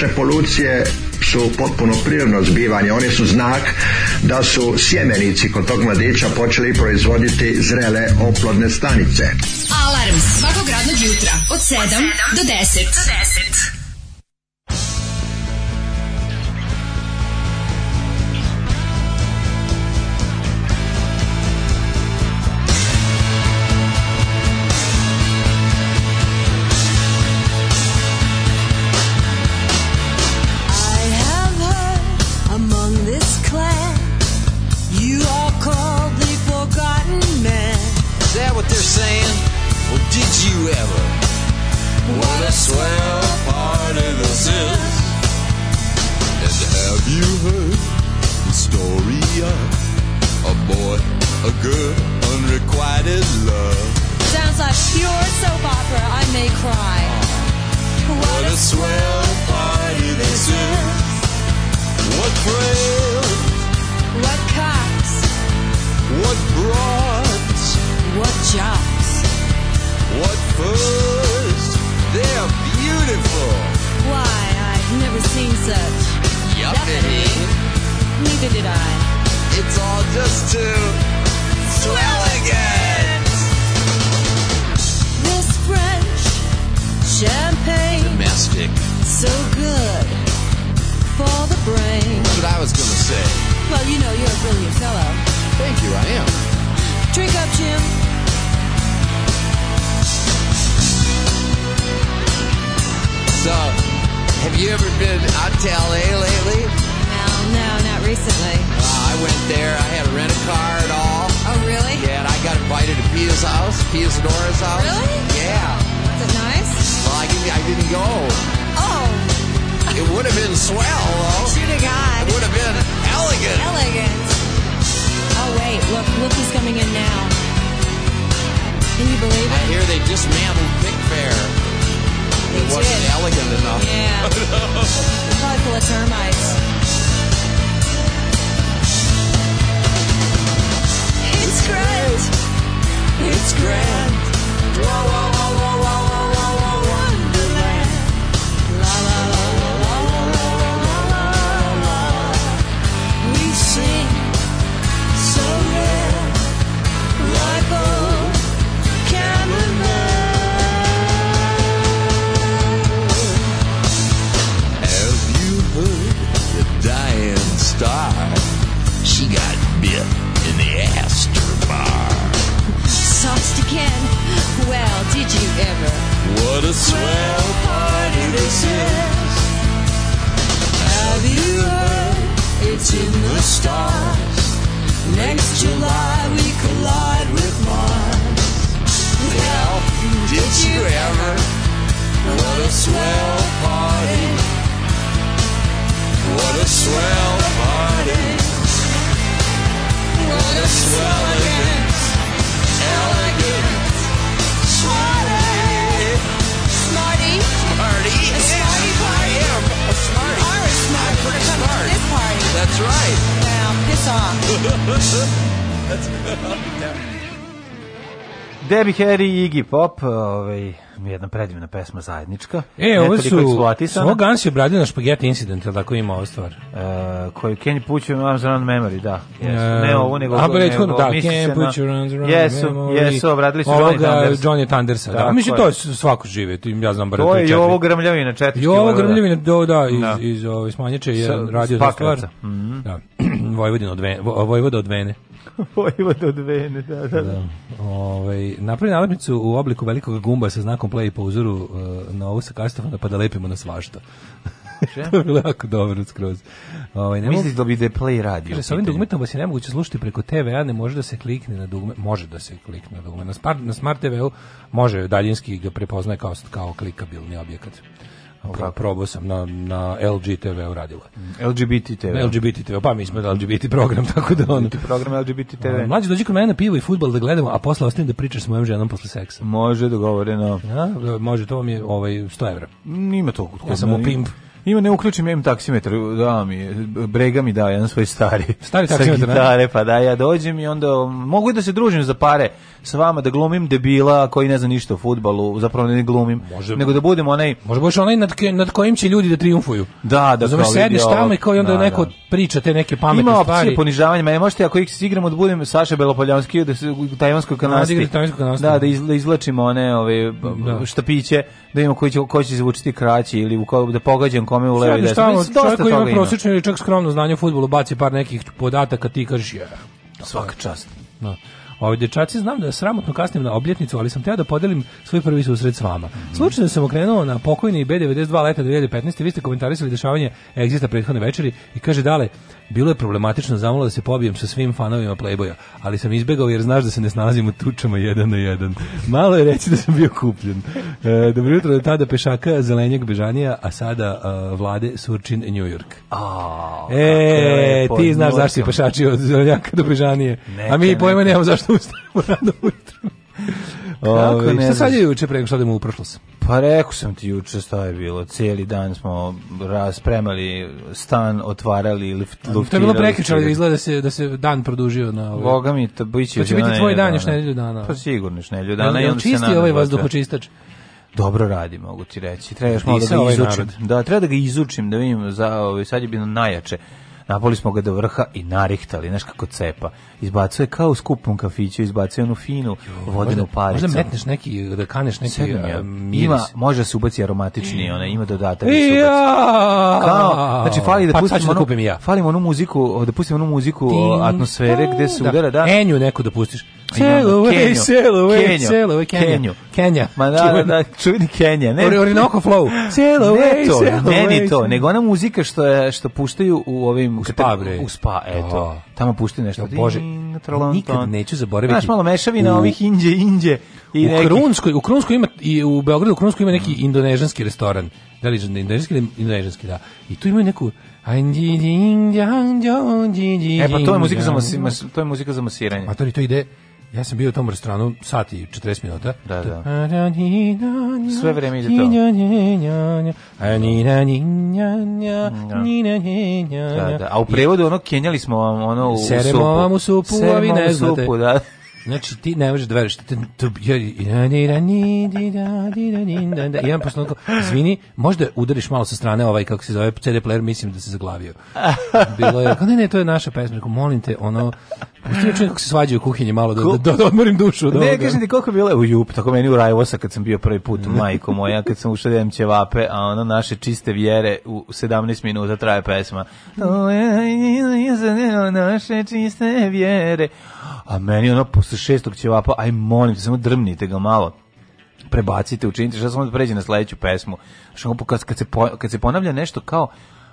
Naše polucije su potpuno prirodno zbivanje. Oni su znak da su sjemenici kod tog mladića počeli proizvoditi zrele oplodne stanice. Alarm svakog radnog jutra od 7 do 10. Do 10. so good for the brain. That's what I was gonna say. Well, you know, you're a brilliant fellow. Thank you, I am. Drink up, Jim. So, have you ever been out to LA lately? No, no, not recently. Uh, I went there. I had a rent a car and all. Oh, really? Yeah, and I got invited to Pia's house, Pia's Nora's house. Really? Yeah. Was it nice? Well, I didn't, I didn't go. It would have been swell, though. True to God. It would have been elegant. Elegant. Oh, wait. Look, look who's coming in now. Can you believe it? I hear they dismantled Big Bear. They it wasn't did. elegant enough. Yeah. no. Probably full of termites. It's grand. It's grand. Whoa, whoa, whoa, whoa, whoa. star. She got bit in the Astor bar. Sauced again. Well, did you ever? What a swell party this is. Have you heard? It's in the stars. Next July we collide with Mars. Well, did you ever? What a swell party. What a swell party. What a swell elegance. Elegance. Smarty. Smarty. Party. A smarty party. a smarty. Are a Pretty smart. This party. That's right. Now, piss off. That's good. Debbie Harry i Iggy Pop, ovaj, jedna predivna pesma zajednička. E, ovo su, ovo Gans je obradio na Spaghetti Incident, ili tako ima ovo stvar? E, koju Kenny Puć je Arms Around Memory, da. Yes. E, ne ovo, nego... A, bre, nego, da, Kenny Puć je Arms Around Memory. Jesu, obradili su Johnny Thundersa. Johnny Thundersa, da. Mislim, to je svako žive, ja znam bar da to je i ovo grmljavina, četiri. I ovo grmljavina, do, da, iz, da. iz, iz, iz Manječe je radio za stvar. Mm -hmm. Da, Vojvodina od Vene, Vojvoda od Vene. Vojvod od Vene, da, da. da. da Ove, ovaj, napravi nalepnicu u obliku velikog gumba sa znakom play po uzoru uh, na ovu sa kastofona, pa da lepimo na svašta. to je bilo jako dobro skroz. Ovaj ne Misliš da bi da play radio. Kaže, sa ovim dugmetom vas je nemoguće slušati preko TV-a, ne može da se klikne na dugme, može da se klikne na dugme. Na smart, na smart TV-u može daljinski ga prepoznaje kao kao klikabilni objekat. Pro, probao sam na, na LG TV uradilo. Mm, LGBT TV. LGBT TV, pa mi smo da LGBT program, tako da ono. LGBT program, LGBT TV. Ovaj, Mlađi dođi kod mene na pivo i futbol da gledamo, a posle ostajem da pričaš s mojom ženom posle seksa. Može, dogovoreno. Ja, da, može, to mi je ovaj, 100 evra. Nima to. Ja sam u pimp. Ima ne uključim, ja taksimetar, da mi, brega mi da, jedan svoj stari. Stari taksimetar, gitare, pa da, ja dođem i onda mogu i da se družim za pare s vama, da glumim debila koji ne zna ništa o fudbalu, zapravo ne glumim, može, nego da budem onaj... Može boš onaj nad, nad kojim će ljudi da triumfuju. Da, da, Zoveš, sedneš tamo i kao i onda da, neko da. priča te neke pametne stvari. Ima opcije ponižavanja, mene možete ako ih igramo da budem Saša Belopoljanski da se u tajvanskoj da, da kanasti. Da, da, iz, da izlačimo one ove, da. štapiće, da imamo koji će, koji će zvučiti kraći ili u, da pogađam kome u levi desno. Mislim, dosta čovjek koji ima prosječno ili čak skromno znanje o futbolu, baci par nekih podataka, ti kažeš, je, svaka čast. No. Da. Ovi dečaci znam da je sramotno kasnim na obljetnicu, ali sam teo da podelim svoj prvi susret s vama. Mm -hmm. Slučajno sam okrenuo na pokojni B92 leta 2015. Vi ste komentarisali dešavanje egzista prethodne večeri i kaže dale, Bilo je problematično zamolo da se pobijem sa svim fanovima Playboya, ali sam izbegao jer znaš da se ne snalazim u tučama jedan na jedan. Malo je reći da sam bio kupljen. E, dobro jutro do tada pešaka Zelenjak Bežanija, a sada a, e, vlade Surčin New York. A, e, ti znaš zašto je pešačio od Zelenjaka do Bežanije. Neke, a mi pojma nemamo zašto ustavimo rano ujutro. Kako Ove, šta sad je juče preko što da mu u prošlost? Pa rekao sam ti juče šta je bilo. Cijeli dan smo raspremali stan, otvarali, lift, luftirali. To je bilo prekiče, ali izgleda da se, da se dan produžio na ovaj. Boga mi, to biće pa još će biti tvoj dan još nedelju dana. Pa sigurno još nedelju dana. Jel, jel čisti ovaj da vazduhočistač? dobro radi, mogu ti reći. Treba još malo da ga ovaj izučim. Narod. Da, treba da ga izučim, da vidim, za, ovaj, sad je bilo najjače napoli smo ga do vrha i narihtali, znaš kako cepa. Izbacuje kao u skupom kafiću, izbacuje onu finu vodenu paricu. Možda metneš neki, da kaneš neki Sedam, miris. Ima, može da se ubaci aromatični, ona ima dodatak. Da ja! Kao, znači, fali da pa, pustimo da onu, da ja. falim onu muziku, da pustimo onu muziku Ding, atmosfere gde se udara, da. Enju neku da pustiš. Sail away, sail away, sail away, Kenju. Kenja. Ma da, da, čuveni Kenja. Ne, Ori, Orinoco flow. Sail away, sail away. Ne, to, nego ona muzika što, je, što puštaju u ovim... U spa, bre. U spa, eto. Da. Tamo puštaju nešto. Bože, nikad neću zaboraviti. Znaš, malo mešavina ovih inđe, inđe. I u Krunskoj, u Krunskoj ima, i u Beogradu u Krunskoj ima neki indonežanski restoran. Da li da, indonežanski ili indonežanski, da. I tu imaju neku... E pa to je muzika za, to je muzika za masiranje. A to, to ide Ja sam bio u tom restoranu sat i 40 minuta. Da, da. Sve vreme ide to. Da, da. A u prevodu ono kenjali smo vam ono u Seremo supu. Seremo vam u supu, a vi ne znate. Supu, da. Znači ti ne možeš da veruješ. Jedan posle onako, izvini, možda udariš malo sa strane ovaj, kako se zove, CD player, mislim da se zaglavio. Bilo je, ne, ne, to je naša pesma. Rekao, molim te, ono, pusti čujem kako se svađaju u kuhinji malo, da, da, da odmorim dušu. Da ne, kažem ti koliko je bilo, u jup, tako meni u Rajvosa kad sam bio prvi put, majko moja, kad sam ušao da jem ćevape, a ono naše čiste vjere u 17 minuta traje pesma. To je naše čiste vjere a meni ono posle šestog ćevapa, aj molim te, samo drmnite ga malo prebacite, učinite, što samo da pređe na sledeću pesmu. Što kad, kad, se po, kad se ponavlja nešto kao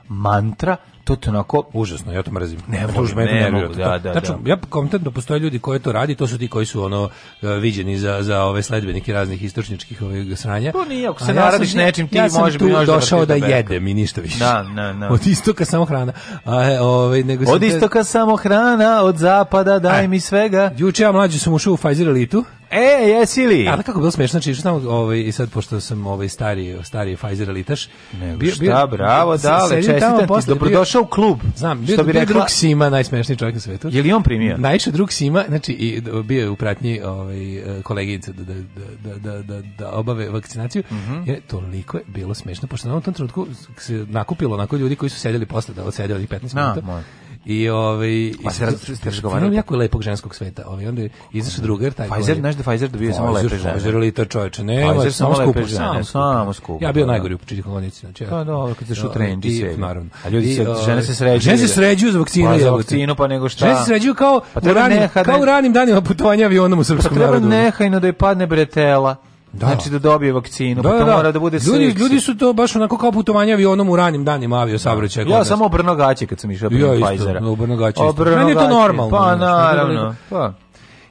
mantra, to je onako užasno, ja to mrzim. Ne, mogu, ne, ne, mogu, da, da, znači, da. ja kontentno da postoje ljudi koji to radi, to su ti koji su ono e, viđeni za, za ove sledbenike raznih istočničkih ovih sranja. To nije, ako se A naradiš ja nečim, ti ja može biti Ja došao da, da jedem i ništa više. Da, da, da. Od istoka samo hrana. A, e, ove, ovaj, nego od istoka te... samo hrana, od zapada daj A, e, mi svega. Juče ja mlađi sam ušao u Pfizer elitu. E, jesi li? A kako bilo smešno, znači što tamo ovaj i sad pošto sam ovaj stari, stari Pfizer elitaš. Bio, šta, bravo, dale, čestitam ti, dobrodošao u klub. Znam, bio, što bi bio rekla... drug Sima, najsmešniji čovjek na svetu. Je li on primio? Najviše drug Sima, znači i bio je u pratnji ovaj koleginica da, da da da da da da obave vakcinaciju. Mm -hmm. Jer toliko je bilo smešno pošto na tom trenutku se nakupilo onako ljudi koji su sedeli posle da odsedeli 15 da, minuta. I ovaj i se Pfizer jako lepog ženskog sveta. Ovaj onda izašao da. drugar taj. Pfizer, znaš da Pfizer dobio samo lepe žene. Pfizer ili to čoveče, ne, Pfizer samo lepe žene, samo skupo. Ja bio da. najgori u početku kolonice, znači. Pa dobro, kad se šut trendi sve. Naravno. A ljudi se žene se ovaj, sređuju. Žene se sređuju zbog vakcina, pa za vakcinu pa nego šta. Žene se sređuju kao pa u ranim da- kao u ranim danima putovanja avionom u pa srpskom narodu. Treba nehajno da je padne bretela. Da. Znači da dobije vakcinu, da, pa to da. da. mora da bude ljudi, ljudi su to baš onako kao putovanje avionom u ranim danima avio saobraćaja. Ja samo obrnogaće kad sam išao prema Pfizera. Ja isto, obrnogaće. Meni je to normalno. Pa naravno. Pa.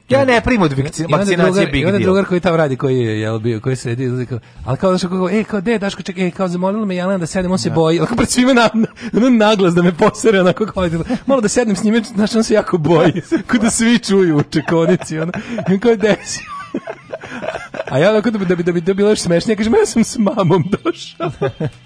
Ja ne primam od vakcinacije drugar, big deal. I drugar koji tamo radi, koji je jel, bio, koji sedi, izlazi kao, ali kao daško, kao, e, kao, de, Daško, čekaj, e, kao, zamolila me Jelena da sedem, on se da. boji, ali pred svima na, na, naglas da me posere, onako, kao, malo da sednem s njime, znaš, on se jako boji, kao da svi čuju u čekonici, ono, kao, desi, A ja onako da bi, da bi, da bi, da bi bilo još smešnije, kažem, ja sam s mamom došao.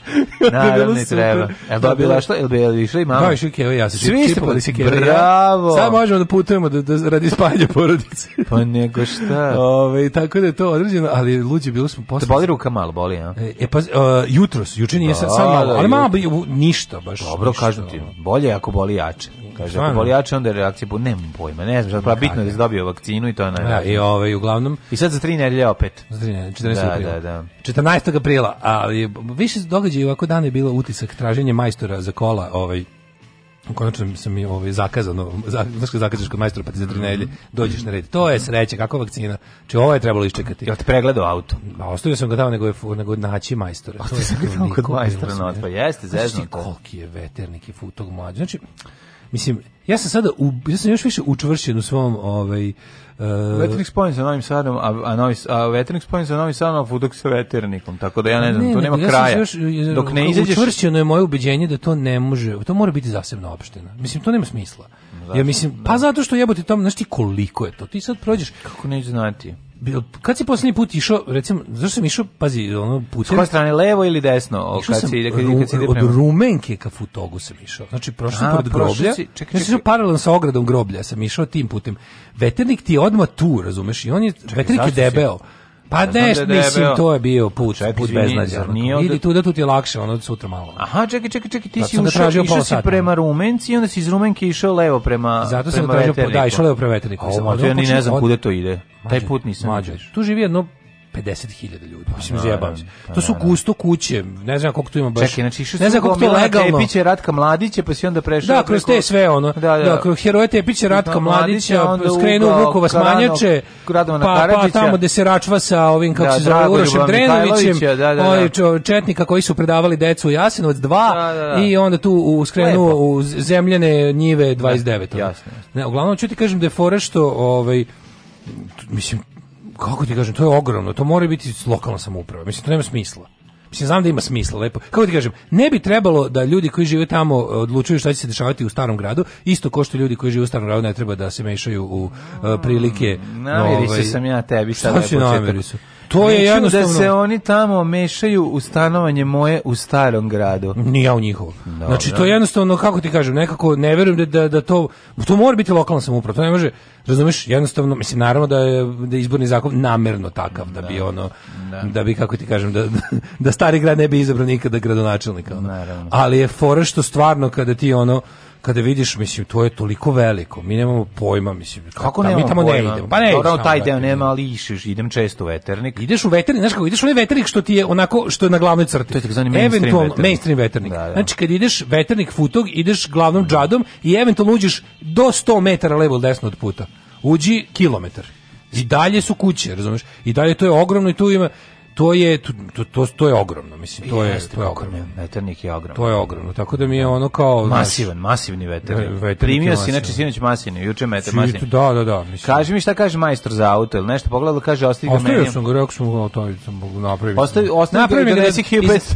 Naravno, da treba. Jel da, dobila što? Jel bi išla i mama? Da, išli keva, ja se Svi čipovali se keva. Bravo! Ja. Sad možemo da putujemo da, da radi spalje porodice. pa nego šta? Ove, tako da je to određeno, ali luđi bilo smo posle. Te boli ruka malo, boli, ja? E, e, pa, uh, jutros, juče nije sad, sad malo, ali malo, ništa baš. Dobro, ništa. kažem ti, bolje ako boli jače kaže. Ako onda reakcije reakcija, nemam pojma, ne znam, pa bitno da je dobio vakcinu i to je da, najvažnije. Da, i ovaj, uglavnom... I sad za tri nedelje opet. Za tri nedelje, 14. Da, aprila. Da, da. 14. aprila, ali više događaja ovako dana je bilo utisak traženje majstora za kola, ovaj, konačno sam mi ovaj zakazano, za kad zakažeš kod majstora pa ti za tri mhm. nedelje dođeš na red. To je sreća, kakva vakcina. znači ovo je trebalo iščekati. Jel te pregledao auto? Da, ostavio sam ga tamo nego je nego naći majstore to je kod majstora, no, pa jeste, zezno. Znaš ti koliki je veternik i futog mlađi. Znači, mislim, ja sam sada, u, ja sam još više učvršćen u svom, ovaj, Uh, veternik spojen sa Novim Sadom, a, a, novi, a veternik spojen sa Novim Sadom, a Fudok sa veternikom, tako da ja ne znam, ne, to nema ja kraja. Još, eh, Dok ne izađeš... Učvršćeno je moje ubeđenje da to ne može, to mora biti zasebna opština. Mislim, to nema smisla. Zasebno, da, ja mislim, da. pa zato što jebote tamo, znaš ti koliko je to, ti sad prođeš... Kako neću znati? Bil, kad si poslednji put išao, recimo, zašto sam išao, pazi, ono, putem... S koje strane, levo ili desno? Kad sam, si, kad, ru, kad si od prema. Rumenke ka Futogu sam išao. Znači, prošao sam pored groblja, si, čekaj, čekaj. išao paralelno sa ogradom groblja, sam išao tim putem. Veternik ti je odmah tu, razumeš, i on je, čekaj, veternik je debeo. Si? Pa ne, ne da je mislim, bio... to je bio put, čekaj, put beznadja. Idi tu da tu ti je lakše, ono sutra malo. Aha, čekaj, čekaj, čekaj, ti Zato si ušao, išao si prema Rumenci i onda si iz Rumenke išao levo prema Zato sam prema tražio, po, da, išao levo prema Veterniku. Ovo, da ja ni ne znam kuda to ide. Taj put nisam. Mađo, tu živi jedno 50.000 ljudi. Mislim, pa da, zjebam se. Pa to su da, da. gusto kuće, ne znam koliko tu ima baš. Čekaj, znači, što ne znam koliko to legalno. Tepiće Ratka Mladića, pa si onda prešao. Da, kroz te sve ono. Da, da. da kroz heroje Tepiće Ratka Mladića, skrenuo Vukova Smanjače, pa, pa tamo gde se račva sa ovim, kako se zove, Urošem Drenovićem, ovi ovaj četnika koji su predavali decu u Jasenovac 2 i onda tu u skrenuo u zemljene njive 29. Jasno. Ne, uglavnom ću ti kažem da je fora što ovaj mislim kako ti kažem, to je ogromno, to mora biti lokalna samouprava. Mislim, to nema smisla. Mislim, znam da ima smisla, lepo. Kako ti kažem, ne bi trebalo da ljudi koji žive tamo e, odlučuju šta će se dešavati u starom gradu, isto ko što ljudi koji žive u starom gradu ne treba da se mešaju u uh, prilike. Mm, no, ovaj, sam ja tebi sada. Šta si To je da jednostavno... da se oni tamo mešaju u stanovanje moje u starom gradu. Nije ja u njihovo. No, znači, to je jednostavno, kako ti kažem, nekako ne verujem da, da, da, to... To mora biti lokalna samouprava, to ne može... Razumeš, jednostavno, mislim, naravno da je da izborni zakon namerno takav, da bi da. ono, da, da bi, kako ti kažem, da, da stari grad ne bi izabrao nikada gradonačelnika. Ono. Naravno. Ali je fora što stvarno kada ti ono, kada vidiš, mislim, to je toliko veliko, mi nemamo pojma, mislim, da kako ne, mi tamo pojma. ne idemo. Pa ne, Dobro, taj deo nema, ali išeš, idem često u veternik. Ideš u veternik, znaš kako, ideš u onaj veternik što ti je onako, što je na glavnoj crti. To je takozvani mainstream veternik. Mainstream veternik. Da, da. Znači, kad ideš veternik futog, ideš glavnom mm. džadom i eventualno uđeš do 100 metara levo ili desno od puta. Uđi kilometar. I dalje su kuće, razumeš? I dalje to je ogromno i tu ima to je to, to, to je ogromno, mislim, to Jeste, je to je ogromno. Veternik je ogromno. To je ogromno. Tako da mi je ono kao masivan, masivni veternik. Primio si znači sinoć masivni, juče metar masivni. Da, da, da, mislim. Kaži mi šta kaže majstor za auto, ili nešto pogledao kaže ostavi ga meni. Ostavio sam ga, rekao sam ga, to sam mogu napraviti. Ostavi, ostavi napravi mi da nesi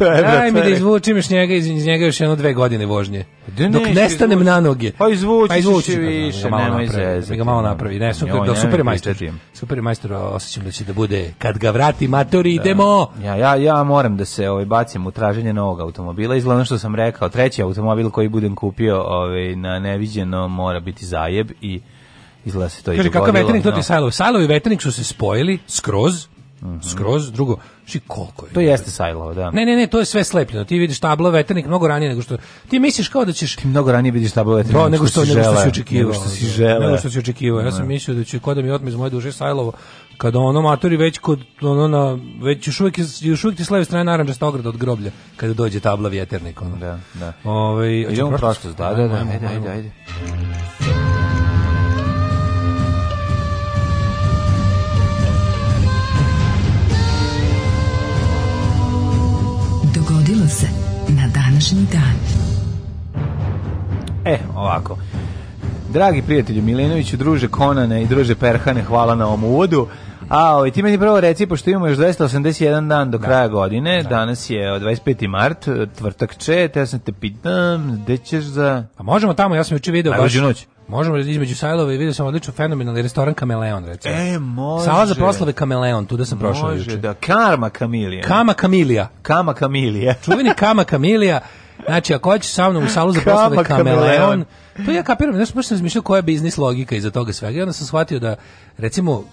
Daj mi da izvučim iz njega iz njega još jedno dve godine vožnje. Pa da Dok nestanem na noge. Pa izvuči, pa izvuči da, da, više, nema izveze. Ga malo napravi, ne, super, super majstor. Super majstor, osećam da će da bude kad ga vrati matori ide idemo. Ja, ja, ja moram da se ovaj, bacim u traženje novog automobila. Izgleda što sam rekao, treći automobil koji budem kupio ovaj, na neviđeno mora biti zajeb i izlazi se to i dogodilo. kakav veternik, to ti no. Sajlov. i veternik su se spojili skroz, Mm -hmm. skroz drugo ši koliko je to jeste sajlo da ne ne ne to je sve slepljeno ti vidiš tablo veternik mnogo ranije nego što ti misliš kao da ćeš ti mnogo ranije vidiš tablo veternik da, nego što nego što si očekivao nego što si želeo nego što si očekivao ja sam da. mislio da će kod da mi otme iz moje duže sajlovo kada ono matori već kod ono na već još uvijek, još uvijek ti s strane narandžasta ograda od groblja kada dođe tabla vjeternik ono. Da, da. Ovaj idemo prošlost, da, da, da, ajmo, ajde, ajde, ajde. Dogodilo se na današnji dan. E, ovako. Dragi prijatelju Milenoviću, druže Konane i druže Perhane, hvala na ovom uvodu. A, ovaj, ti meni prvo reci, pošto imamo još 281 dan do da. kraja godine, da. danas je 25. mart, tvrtak če, te ja sam te pitam, gde ćeš za... A možemo tamo, ja sam juče video... Najluđu noć. Možemo između sajlova i vidio sam odlično fenomenalni restoran Kameleon, recimo. E, može. Sala za proslave Kameleon, tu da sam prošao Može, juče. da, Karma Kamilija. Kama Kamilija. Kama Kamilija. Čuveni Kama Kamilija. Znači, ako hoćeš sa mnom u salu za proslave Kameleon, kameleon To ja kapiram, znaš, baš sam zmišljao koja je biznis logika iza toga svega. I onda sam shvatio da, recimo,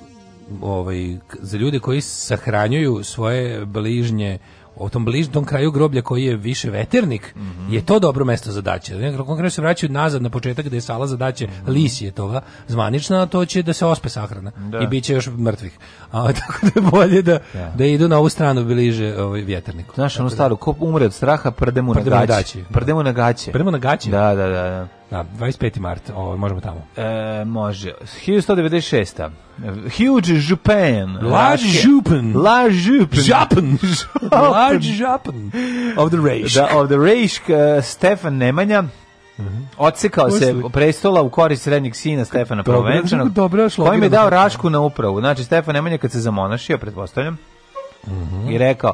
ovaj, za ljude koji sahranjuju svoje bližnje u tom bližnom kraju groblja koji je više veternik, mm -hmm. je to dobro mesto za daće. Konkretno se vraćaju nazad na početak gdje je sala za daće, mm -hmm. lis je toga zvanična, a to će da se ospe sahrana da. i bit će još mrtvih. A, tako da je bolje da, ja. Da. da idu na ovu stranu bliže ovaj, vjeterniku. Znaš, ono da. staro, ko umre od straha, prdemu, prdemu na gaće. Prdemu na gaće. Prdemu na gaće? Da, da, da. da. Da, 25. mart, ovo, možemo tamo. E, može. 1196. Huge Japan. Large Japan. Large Japan. Japan. Large Japan. Of the Reish. Da, of the Reish, uh, Stefan Nemanja. Mm -hmm. Odsekao se prestola u korist srednjeg sina Stefana Provenčanog, kojim je da dao Rašku na upravu. Znači, Stefan Nemanja kad se zamonašio, pretpostavljam, mm -hmm. i rekao,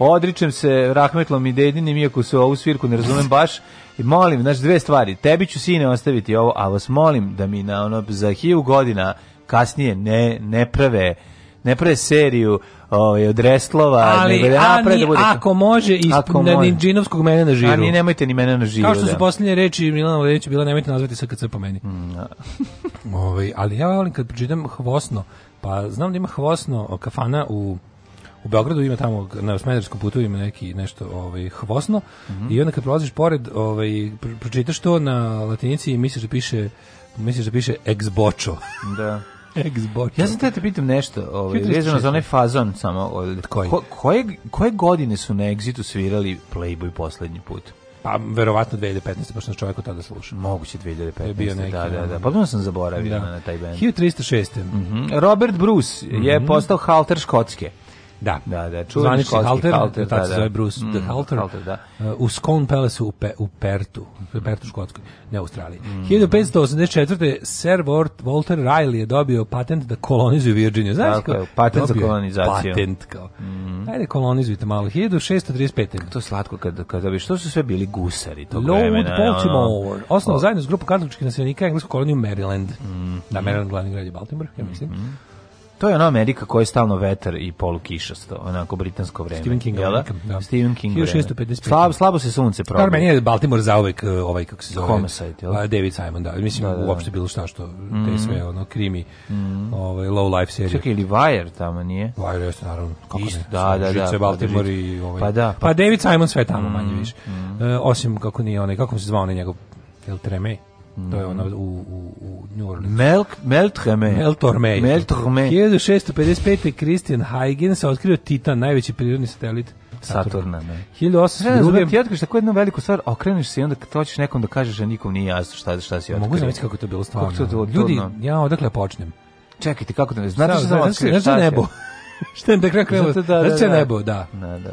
odričem se rahmetlom i dedinim, iako se ovu svirku ne razumem baš, i molim, znači dve stvari, tebi ću sine ostaviti ovo, a vas molim da mi na ono, za hilju godina kasnije ne, ne prave ne prave seriju ovaj od restlova, ali nego da napred da bude. Ako može iz Ninđinovskog mene na žiru. Ani nemojte ni mene na žiru. Kao što su da. posljednje reči Milana Vladića bila nemojte nazvati SKC po meni. Mm, da. ovaj, ali ja volim kad pročitam hvosno, pa znam da ima hvosno kafana u u Beogradu ima tamo na Smederskom putu ima neki nešto ovaj hvosno mm -hmm. i onda kad prolaziš pored ovaj pročitaš to na latinici i misliš da piše misliš da piše ex bocho. Da. ex bocho. Ja sam te, da te pitam nešto, ovaj vezano za onaj fazon samo ovaj, od koji? Ko, koje, koje godine su na Exitu svirali Playboy poslednji put? Pa verovatno 2015. baš na čovjeku tada slušao. Moguće 2015. Je bio neki, da, da, da. Potpuno pa sam zaboravio da. na taj bend. 1306. Mm -hmm. Robert Bruce mm -hmm. je mhm. postao halter Škotske. Da, da, da čuveni školski halter, halter da, tako da, se zove Bruce mm, the Halter, halter da. Uh, u Scone Palace u, Pe, u Pertu, u Pertu Škotskoj, ne Australiji. Mm. 1584. Sir Walter Riley je dobio patent da kolonizuju Virginiju. Znaš tako, kao, patent za kolonizaciju. Patent kao. Mm. Ajde kolonizujte malo. 1635. To je slatko kad, kad bi što su sve bili gusari tog Lord vremena. Lord Baltimore. Ono. Osnovu oh. zajedno s grupu katoličkih nasilnika englesku koloniju Maryland. Mm. Da, Maryland glavni grad je Baltimore, ja mislim. Mm. To je ona Amerika koja je stalno vetar i polukišasto, onako britansko vreme. Stephen King, da? da. Stephen King 1655. Slab, slabo se sunce probije. Dobro, meni je Baltimore zauvek e, ovaj, kako se zove? Homicide, jel? David Simon, da. Mislim, da, da, da. uopšte bilo šta što, mm. te mhm. sve, ono, krimi, mm. ovaj, low life serije. Čekaj, ili Wire tamo, nije? Wire jeste, naravno. Kako Isto, ne? Da, da, Žice, da, da. Baltimore da, i ovaj. Pa da. Pa, pa David Simon sve tamo, mm. manje mhm, više. Mm. E, osim, kako nije onaj, kako se zvao onaj njegov, jel Tremej? To je ono u, u, u New Orleans. Melt, Meltreme. Meltorme. Meltorme. 1655. Christian Huygens otkrio Titan, najveći prirodni satelit Saturna, ne. 1800. Ti otkriš tako jednu veliku stvar, okreniš se i onda kad hoćeš nekom da kažeš, da nikom nije jasno šta, šta si otkrio. Mogu znati kako to bilo stvarno. Kako to, Ljudi, ja odakle počnem. Čekajte, kako da ne znate ne šta, šta, šta nebo. šta je da krenuo? Da, znači da. nebo, da. Da, da,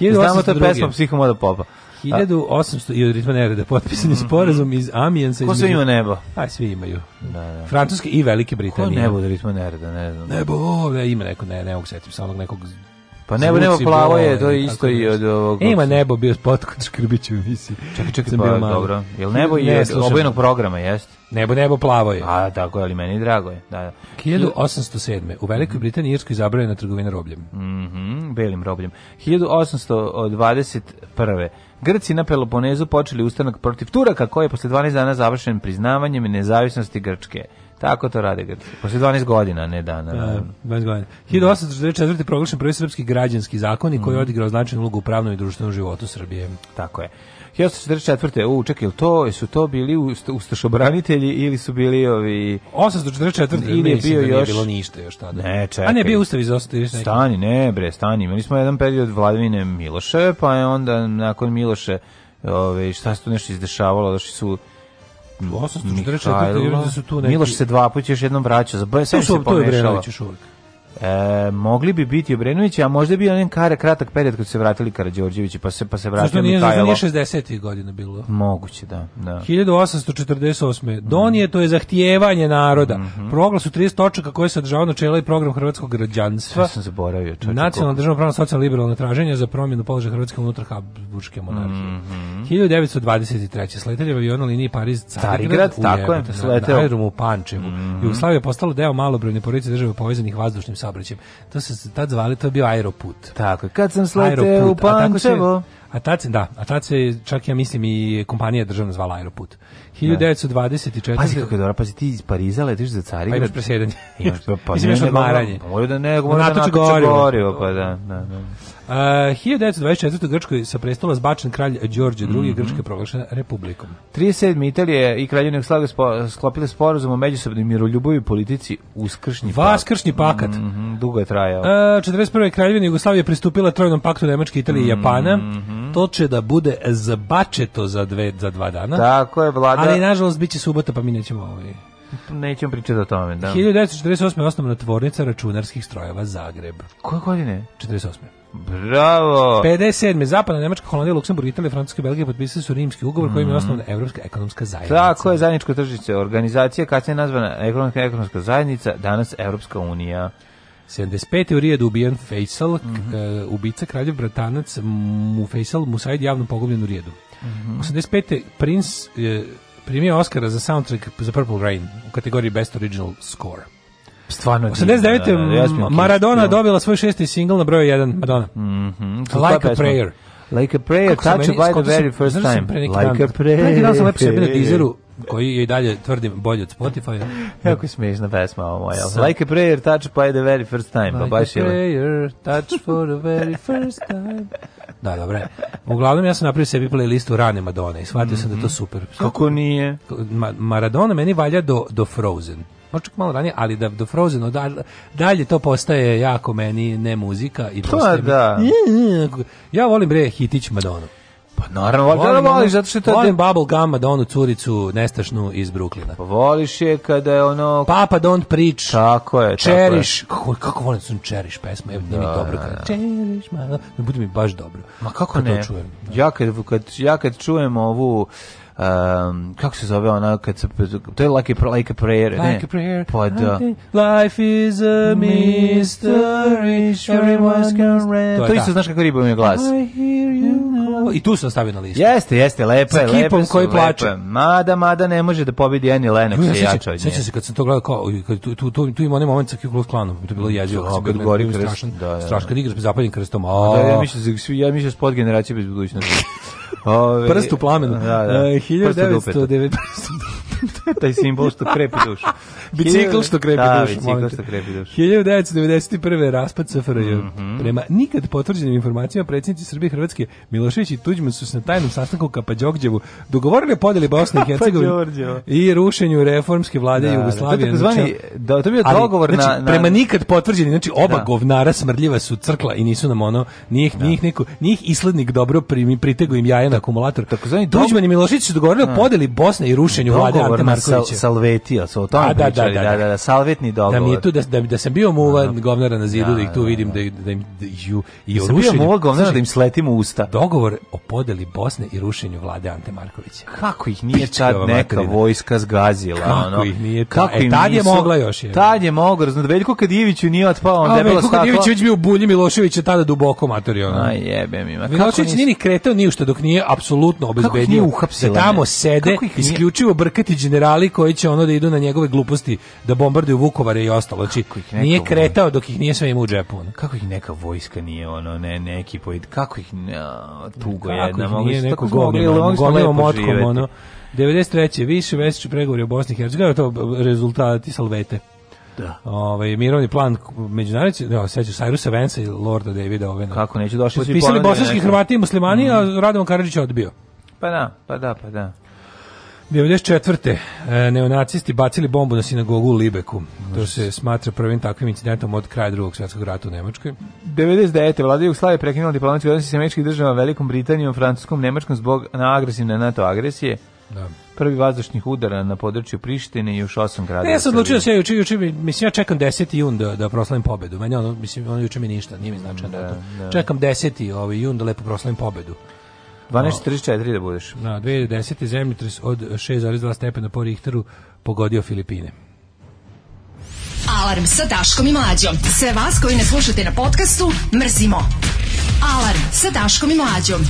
da. Znamo to je pesma psihomoda popa. 1800 i od ritma nereda potpisan je mhm. sporazum iz Amijensa. Ko sve ima nebo? Aj, svi imaju. Da, da. Francuske i Velike Britanije. Ko nebo od ritma nereda? Ne znam. Nebo, ove, da, ima neko, ne, ne mogu setim, samo nekog pa nebo, nebo plavo je, to je isto i od ovog... E, ima nebo, bio spot kod Škrbića u emisiji. Čekaj, čekaj, pa, dobro. Jel nebo je ne, obojenog programa, jeste? Nebo, nebo plavo je. A, tako je, ali meni drago je. Da, da. 1807. U Velikoj mhm. Britaniji Irskoj zabravljena trgovina robljem. Mm belim robljem. 1821. Grci na Peloponezu počeli ustanak protiv Turaka, koji je posle 12 dana završen priznavanjem nezavisnosti Grčke. Tako to rade Grci. Posle 12 godina, ne dana. Da, 12 godina. 1844. proglašen prvi srpski građanski zakon i koji je mhm. odigrao značajnu ulogu u pravnom i društvenom životu Srbije. Tako je. 1844. U, čekaj, to, su to bili ustašobranitelji ili su bili ovi... 844. Ili je bio da još... bilo ništa još tada. Ne, čekaj. A ne, bio ustav iz Stani, ne, bre, stani. Imali smo jedan period vladavine Miloše, pa je onda nakon Miloše ove, šta se tu nešto izdešavalo, došli da su 844. Mihajlo, da su tu neki... Miloš se dva puta još jednom vraćao, za sve se pomešalo. To je Brenović još uvijek. E, mogli bi biti Obrenović, a možda bi onaj kara kratak period kad su se vratili Karađorđevići, pa se pa se vratio Zašto nije, Mihajlo. Zašto nije 60. godina bilo? Moguće, da. da. 1848. Mm. Donije to je zahtijevanje naroda. Mm -hmm. Proglas u 30 točaka koje se održava načela i program hrvatskog građanstva. Ja sam zaboravio. Čoče, Nacionalno državno pravno socijalno liberalno traženje za promjenu položaja Hrvatske unutar habsburške monarhije. Mm -hmm. 1923. Sletelje avion liniji Pariz Carigrad, tako je, sleteo. Na aerodromu u Pančevu. Mm -hmm. Jugoslavija postala deo malobrojne porodice države povezanih vazdušnim saobraćajem. To se tad zvali, to je bio aeroput. Tako kad sam sleteo u Pančevo. A tad se, da, a tad se čak ja mislim i kompanija državna zvala Aeroput. 1924. Da. Pazi kako je dobro, pazi ti iz Pariza letiš za Carigrad. Pa imaš presedanje. imaš, pa, pa, mislim, imaš odmaranje. da ne, možda natoče gorivo, pa da, da, da. Uh, 1924. Grčkoj sa prestola zbačen kralj Đorđe II. Mm -hmm. Grčka je proglašena republikom. 37. Italije i kraljevne Jugoslavije spo, sklopile sporazum o međusobnoj miroljubavi i politici uskršnji pakat. Vaskršnji pakat. Mm -hmm. Dugo je trajao. Uh, 41. kraljevina Jugoslavije pristupila trojnom paktu Nemačke, Italije mm -hmm. i mhm, Japana. Mhm. To će da bude zbačeto za, dve, za dva dana. Tako je, vlada. Ali, nažalost, bit će subota, pa mi nećemo ovaj Nećemo pričati o tome, da. 1948. osnovna tvornica računarskih strojeva Zagreb. Koje godine? 48. Bravo. 57. Zapadna Nemačka, Holandija, Luksemburg, Italija, Francuska Belgija potpisali su rimski ugovor mm. kojim je mhm. osnovna evropska ekonomska zajednica. Tako je zajedničko tržište, organizacija kasnije nazvana ekonomska ekonomska zajednica, danas Evropska unija. 75. u Rijedu ubijen Faisal, mm -hmm. ubica kraljev bratanac mu Faisal Musaid javno pogubljen u Rijedu. Mm -hmm. 85. Prince eh, primio Oscara za soundtrack za Purple Rain u kategoriji Best Original Score. Stvarno. 89. Da, da, da, Maradona da. dobila svoj šesti singl na broju 1. Maradona. Mhm. like a prayer. Like a prayer, touch by the very first da time. Like a prayer. Neki dan sam lepo sebi na dizeru koji je i dalje tvrdim bolji od Spotify. Jako smiješna pesma ovo moja. Sa... Like a prayer, touch by the very first time. Like pa baš a prayer, touch for the very first time. Da, dobro Uglavnom ja sam napravio sebi playlistu rane Madone i shvatio mm -hmm. sam da to super. Kako nije? Ma Maradona meni valja do, do Frozen možda malo ranije, ali da do Frozen da, dalje to postaje jako meni ne muzika i to da. Mi, ja volim bre Hitić Madonu. Pa naravno, volim, volim voliš, zato što to volim bubble gum, da onu curicu nestašnu iz Bruklina. Pa voliš je kada je ono... Papa don't preach. Tako je, tako Cherish. Kako, kako volim da sun Cherish pesma, evo, nije mi da, dobro. Da, kada, da. Cherish, ma, bude mi baš dobro. Ma kako kad ne? To čujem. Ja kad, kad, ja kad čujem ovu um, kako se zove ona kad se to je like a, like a prayer like ne. a prayer pa da life is a mystery sure was can to, to isto da. znaš kako riba mi je glas mm, now. Mm. i tu sam stavio na listu jeste jeste lepo je lepo koji lepe. plače mada mada ne može da pobedi Annie Lennox ja, ja jača sećam se kad sam to gledao kao kad tu tu tu, tu ima onaj moment sa Ku Klanom to je bilo jezivo kad gori strašan da, da, strašan igra sa zapaljenim krstom a ja mislim ja mislim spod generacije bez budućnosti Prst u plamenu. Da, da. 1990 taj simbol što krepi dušu. Bicikl što krepi da, dušu. Da, bicikl što krepi dušu. 1991. raspad SFRJ. Mm -hmm. Prema nikad potvrđenim informacijama predsjednici Srbije i Hrvatske Milošević i Tuđman su se na tajnom sastanku u Kapadjogđevu dogovorili podeli Bosne i pa Hercegovine i rušenju reformske vlade da, Jugoslavije. Da, da, to, je znači, da, to bio dogovor znači, na, na... Prema nikad potvrđeni, znači oba da. govnara smrdljiva su crkla i nisu nam ono, njih, da. njih, neko, njih islednik dobro primi, pritegu im jaja na akumulator. Takozvani Tuđman i Milošević su dogovorili o da. podeli Bosne i rušenju vlade Ante Markovića. Sal, salvetio, so, o tome A, da da, da, da, da, da, da, salvetni dogovor. Da mi je tu, da, da, da sam bio muva Aha. govnara na zidu, da, da ih tu da, vidim, da, da, im, da ju, i da sam rušenju, bio muva govnara znači, da im sletim u usta. Dogovor o podeli Bosne i rušenju vlade Ante Markovića. Kako ih nije Pička tad neka materina. vojska zgazila? Kako ono, ih nije ta, kako e, tad je mogla još. Je. Tad je mogla, znači Veljko Kadijeviću nije otpao, on debelo staklo. Veljko Kadijević bio u bulji Miloševića tada duboko matorio. Aj jebem ima. Milošević nije ni kretao ni dok nije apsolutno obezbedio. Kako nije uhapsila? Da tamo sede, isključivo brkati generali koji će ono da idu na njegove gluposti da bombarduju Vukovare i ostalo. Znači, nije kretao dok ih nije sve imao u džepu. Ono. Kako ih neka vojska nije ono, ne, neki poid, kako ih no, tugo jedna, mogli su tako gomljeno, motkom, ono. 93. više mesečni pregovori o Bosni i Hercegovini, to rezultati salvete. Da. Ovaj mirovni plan međunarodni, da, sećaš Cyrus Vensa i Lorda Davida Ovena. Da. Kako neće došli su i potpisali bosanski Hrvati i Muslimani, mm -hmm. a mhm. Radovan Karadžić odbio. Pa da, pa da, pa da. 94. E, neonacisti bacili bombu na sinagogu u Libeku. To se smatra prvim takvim incidentom od kraja drugog svjetskog rata u Nemačkoj. 99. vlada Jugoslavije prekinula diplomatske odnose sa američkih državama Velikom Britanijom, Francuskom, Nemačkom zbog na agresivne NATO agresije. Da. Prvi vazdušnih udara na području Prištine i još osam grada. Ne, ja sam odlučio da se juče, juče, mislim ja čekam 10. jun da, da proslavim pobedu. Meni ono, mislim, ono juče mi ništa, nije mi značajno. Da, da. Čekam 10. Ovaj, jun da lepo proslavim pobedu. 12.44 da budeš. Na 2010. zemljotres od 6,2 stepena po Richteru pogodio Filipine. Alarm sa Daškom i Mlađom. Sve vas koji ne slušate na podcastu, mrzimo. Alarm sa Daškom i Mlađom.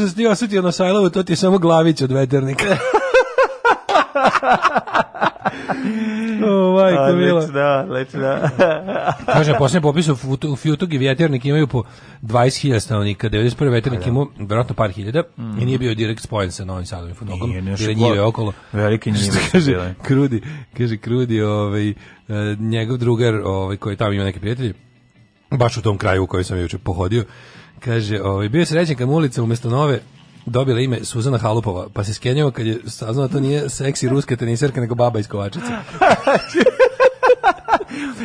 što si ti osetio na sajlovu, to ti je samo glavić od veternika. oh, majko, mila. Da, da. Kaže, posljednje popisu u Fjutogi vjeternik imaju po 20.000 stanovnika, 91. veternik da. imao vjerojatno par hiljada mm. i nije bio direkt spojen sa Novim Sadom i Futogom, jer njive okolo. Velike njive kaže, krudi, kaže, krudi, ovaj, e, njegov drugar ovaj, koji tamo ima neke prijatelje, baš u tom kraju u kojem sam juče pohodio, Kaže, ovaj, bio je srećen kad mu ulica umesto nove dobila ime Suzana Halupova, pa se skenjao kad je saznala da to nije seksi ruska teniserka, nego baba iz Kovačice.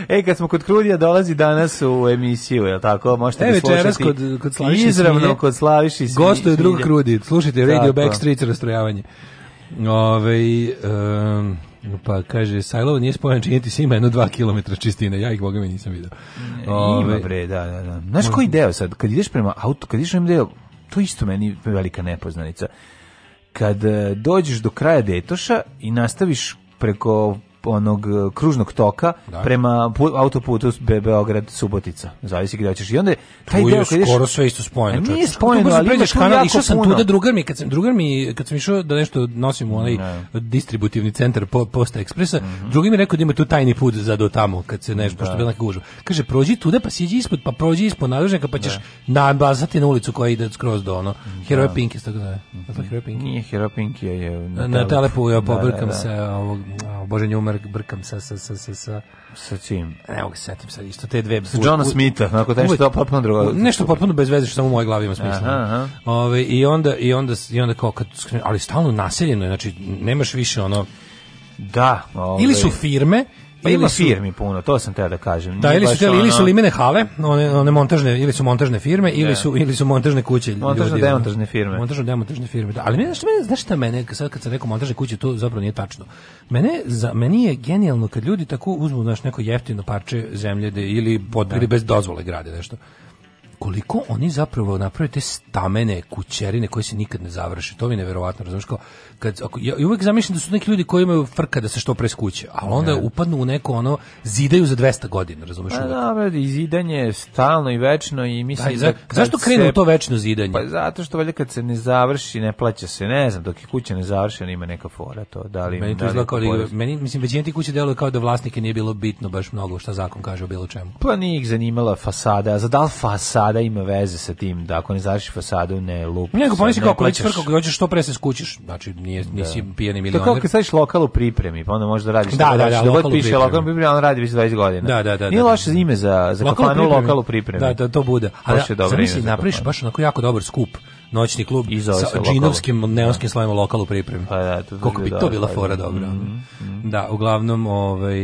Ej, kad smo kod Krudija dolazi danas u emisiju, je tako? Možete e, večeras kod, kod Slaviši Izravno kod Slaviši Smilje. je drug Krudi. Slušajte Radio tako. Backstreet rastrojavanje. Ove, ovaj, um, Mm. Pa kaže, Sajlovo nije spojen činiti si ima jedno dva kilometra čistine, ja ih boga mi nisam vidio. Ove, ima bre, da, da, da. Znaš koji deo sad, kad ideš prema auto, kad ideš prema deo, to isto meni velika nepoznanica. Kad e, dođeš do kraja Detoša i nastaviš preko onog e, kružnog toka da. prema autoputu Be Beograd Subotica. Zavisi gde hoćeš. I onda taj deo deo ideš skoro sve isto spojeno. E, nije spojeno, ali pređeš kanal, išao sam tuda drugar mi kad sam drugar mi kad sam išao da nešto nosim u onaj ne. distributivni centar po, Posta Ekspresa, mm -hmm. drugi mi rekao da ima tu tajni put za do tamo kad se nešto da. što bila gužva. Kaže prođi tuda pa siđi ispod, pa prođi ispod nadvožnjaka pa ćeš na nabazati na ulicu koja ide skroz do ono. Da. Heroje Pinki, tako zove. Mm -hmm. Heroje Pinki. Nije Heroje Pinki je na, na telepu ja da, pobrkam da, se ovog Bože Njumer brk, brkam sa sa sa sa sa sa čim? Ne mogu se setim sad isto te dve. Sa Johna Smitha, onako nešto potpuno drugo. Nešto potpuno bez veze što samo u mojoj glavi ima smisla. Aha, aha. Ove, i onda i onda i onda kao kad ali stalno naseljeno, znači nemaš više ono Da, ove. ili ovaj. su firme Pa ili ima su, firmi puno, to sam teo da kažem. Da, ili su, teli, ili su limene hale, one, one montažne, ili su montažne firme, ili, da. su, ili su montažne kuće. Montažno-demontažne firme. Montažno-demontažne firme, da. Ali mene, znaš, mene, znaš šta mene, sad kad sam rekao montažne kuće, to zapravo nije tačno. Mene, za, meni je genijalno kad ljudi tako uzmu, znaš, neko jeftino parče zemlje de, ili, pod, da. ili bez dozvole grade nešto koliko oni zapravo naprave te stamene kućerine koje se nikad ne završe. To mi je neverovatno, razumiješ kao, kad, ako, ja uvek zamišljam da su neki ljudi koji imaju frka da se što pre skuće, ali onda ne. upadnu u neko ono, zidaju za 200 godina, razumiješ? Pa dobro, da, i zidanje je stalno i večno i pa mislim da, za, da Zašto krenu se, to večno zidanje? Pa zato što valjda kad se ne završi, ne plaća se, ne znam, dok je kuća ne nezavršena ima neka fora to, da li... Meni to da kao, li, da meni, mislim, većina ti kuće deluje kao da vlasnike nije bilo bitno baš mnogo šta zakon kaže o bilo čemu. Pa nije ih zanimala fasada, a zadal fasada fasada ima veze sa tim, da ako ne završiš fasadu, ne lupi. Nego ponisi kako već svrka koji hoćeš što pre se skućiš. Znači nije da. nisi pijani pijeni milioner. Tako kad staviš lokal u pripremi, pa onda možeš da radiš. Da, da, da, da, da piše lokal u pripremi, on radi već 20 godina. Da, da, da. Nije da, da. loše ime za za lokal u pripremi. Da, da, to bude. A da, zamisli napraviš baš onako jako dobar skup noćni klub I sa džinovskim neonskim da. slavima lokalu pripremi. Pa da, to Koliko bi to bila fora dobra. Mm -hmm. Da, uglavnom, ovaj,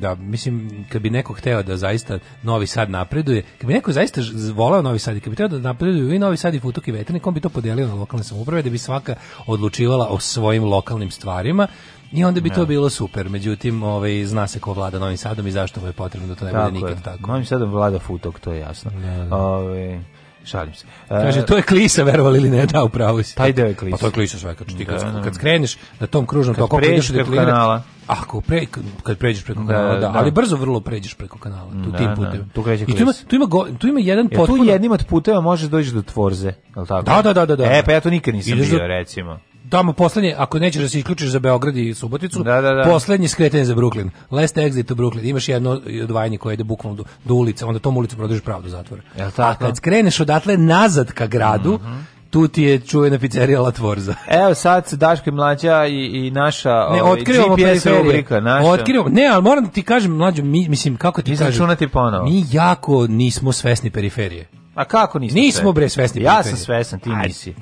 da, mislim, kad bi neko hteo da zaista Novi Sad napreduje, kad bi neko zaista voleo Novi Sad i kad bi hteo da napreduju i Novi Sad i Futok i Veternik, on bi to podelio na lokalne samouprave da bi svaka odlučivala o svojim lokalnim stvarima, i onda bi ja. to bilo super. Međutim, ovaj zna se ko vlada Novim Sadom i zašto mu je potrebno da to ne tako bude nikad je. tako. Novim Sadom vlada Futok, to je jasno. Ja, da. da. Ove, ovaj, šalim se. Kaže, to je klisa, verovali ili ne, da, upravo si. Taj pa deo je klisa. Pa to je klisa sveka. Ti kad, da, da, da. kad skreneš na tom kružnom toku, kad ideš preko kanala. Ako pre, kad pređeš preko kanala, da, da, ali brzo vrlo pređeš preko kanala, tu tim putem. Tu kreće klisa. I tu ima, tu ima, go, tu ima jedan potpuno... Tu jednim od puteva možeš doći do tvorze, je li tako? Da, da, da, da, da. E, pa ja to nikad nisam bio, recimo tamo poslednje, ako nećeš da se isključiš za Beograd i Suboticu, da, da, da. poslednje skretanje za Brooklyn. Last exit u Brooklyn. Imaš jedno odvajanje koje ide bukvalno do, do ulice, onda tom ulicu produžiš pravo do zatvora. Ja, A kad skreneš odatle nazad ka gradu, mm -hmm tu ti je čuvena pizzerija La Latvorza. Evo sad Daško i mlađa i, i naša ne, ovaj, GPS rubrika. Naša. Otkrivamo, ne, ali moram da ti kažem, mlađo, mi, mislim, kako ti mi kažem? Mi ponovo. Mi jako nismo svesni periferije. A kako nisi? Nismo bre svesni. Ja sam svestan, ti nisi.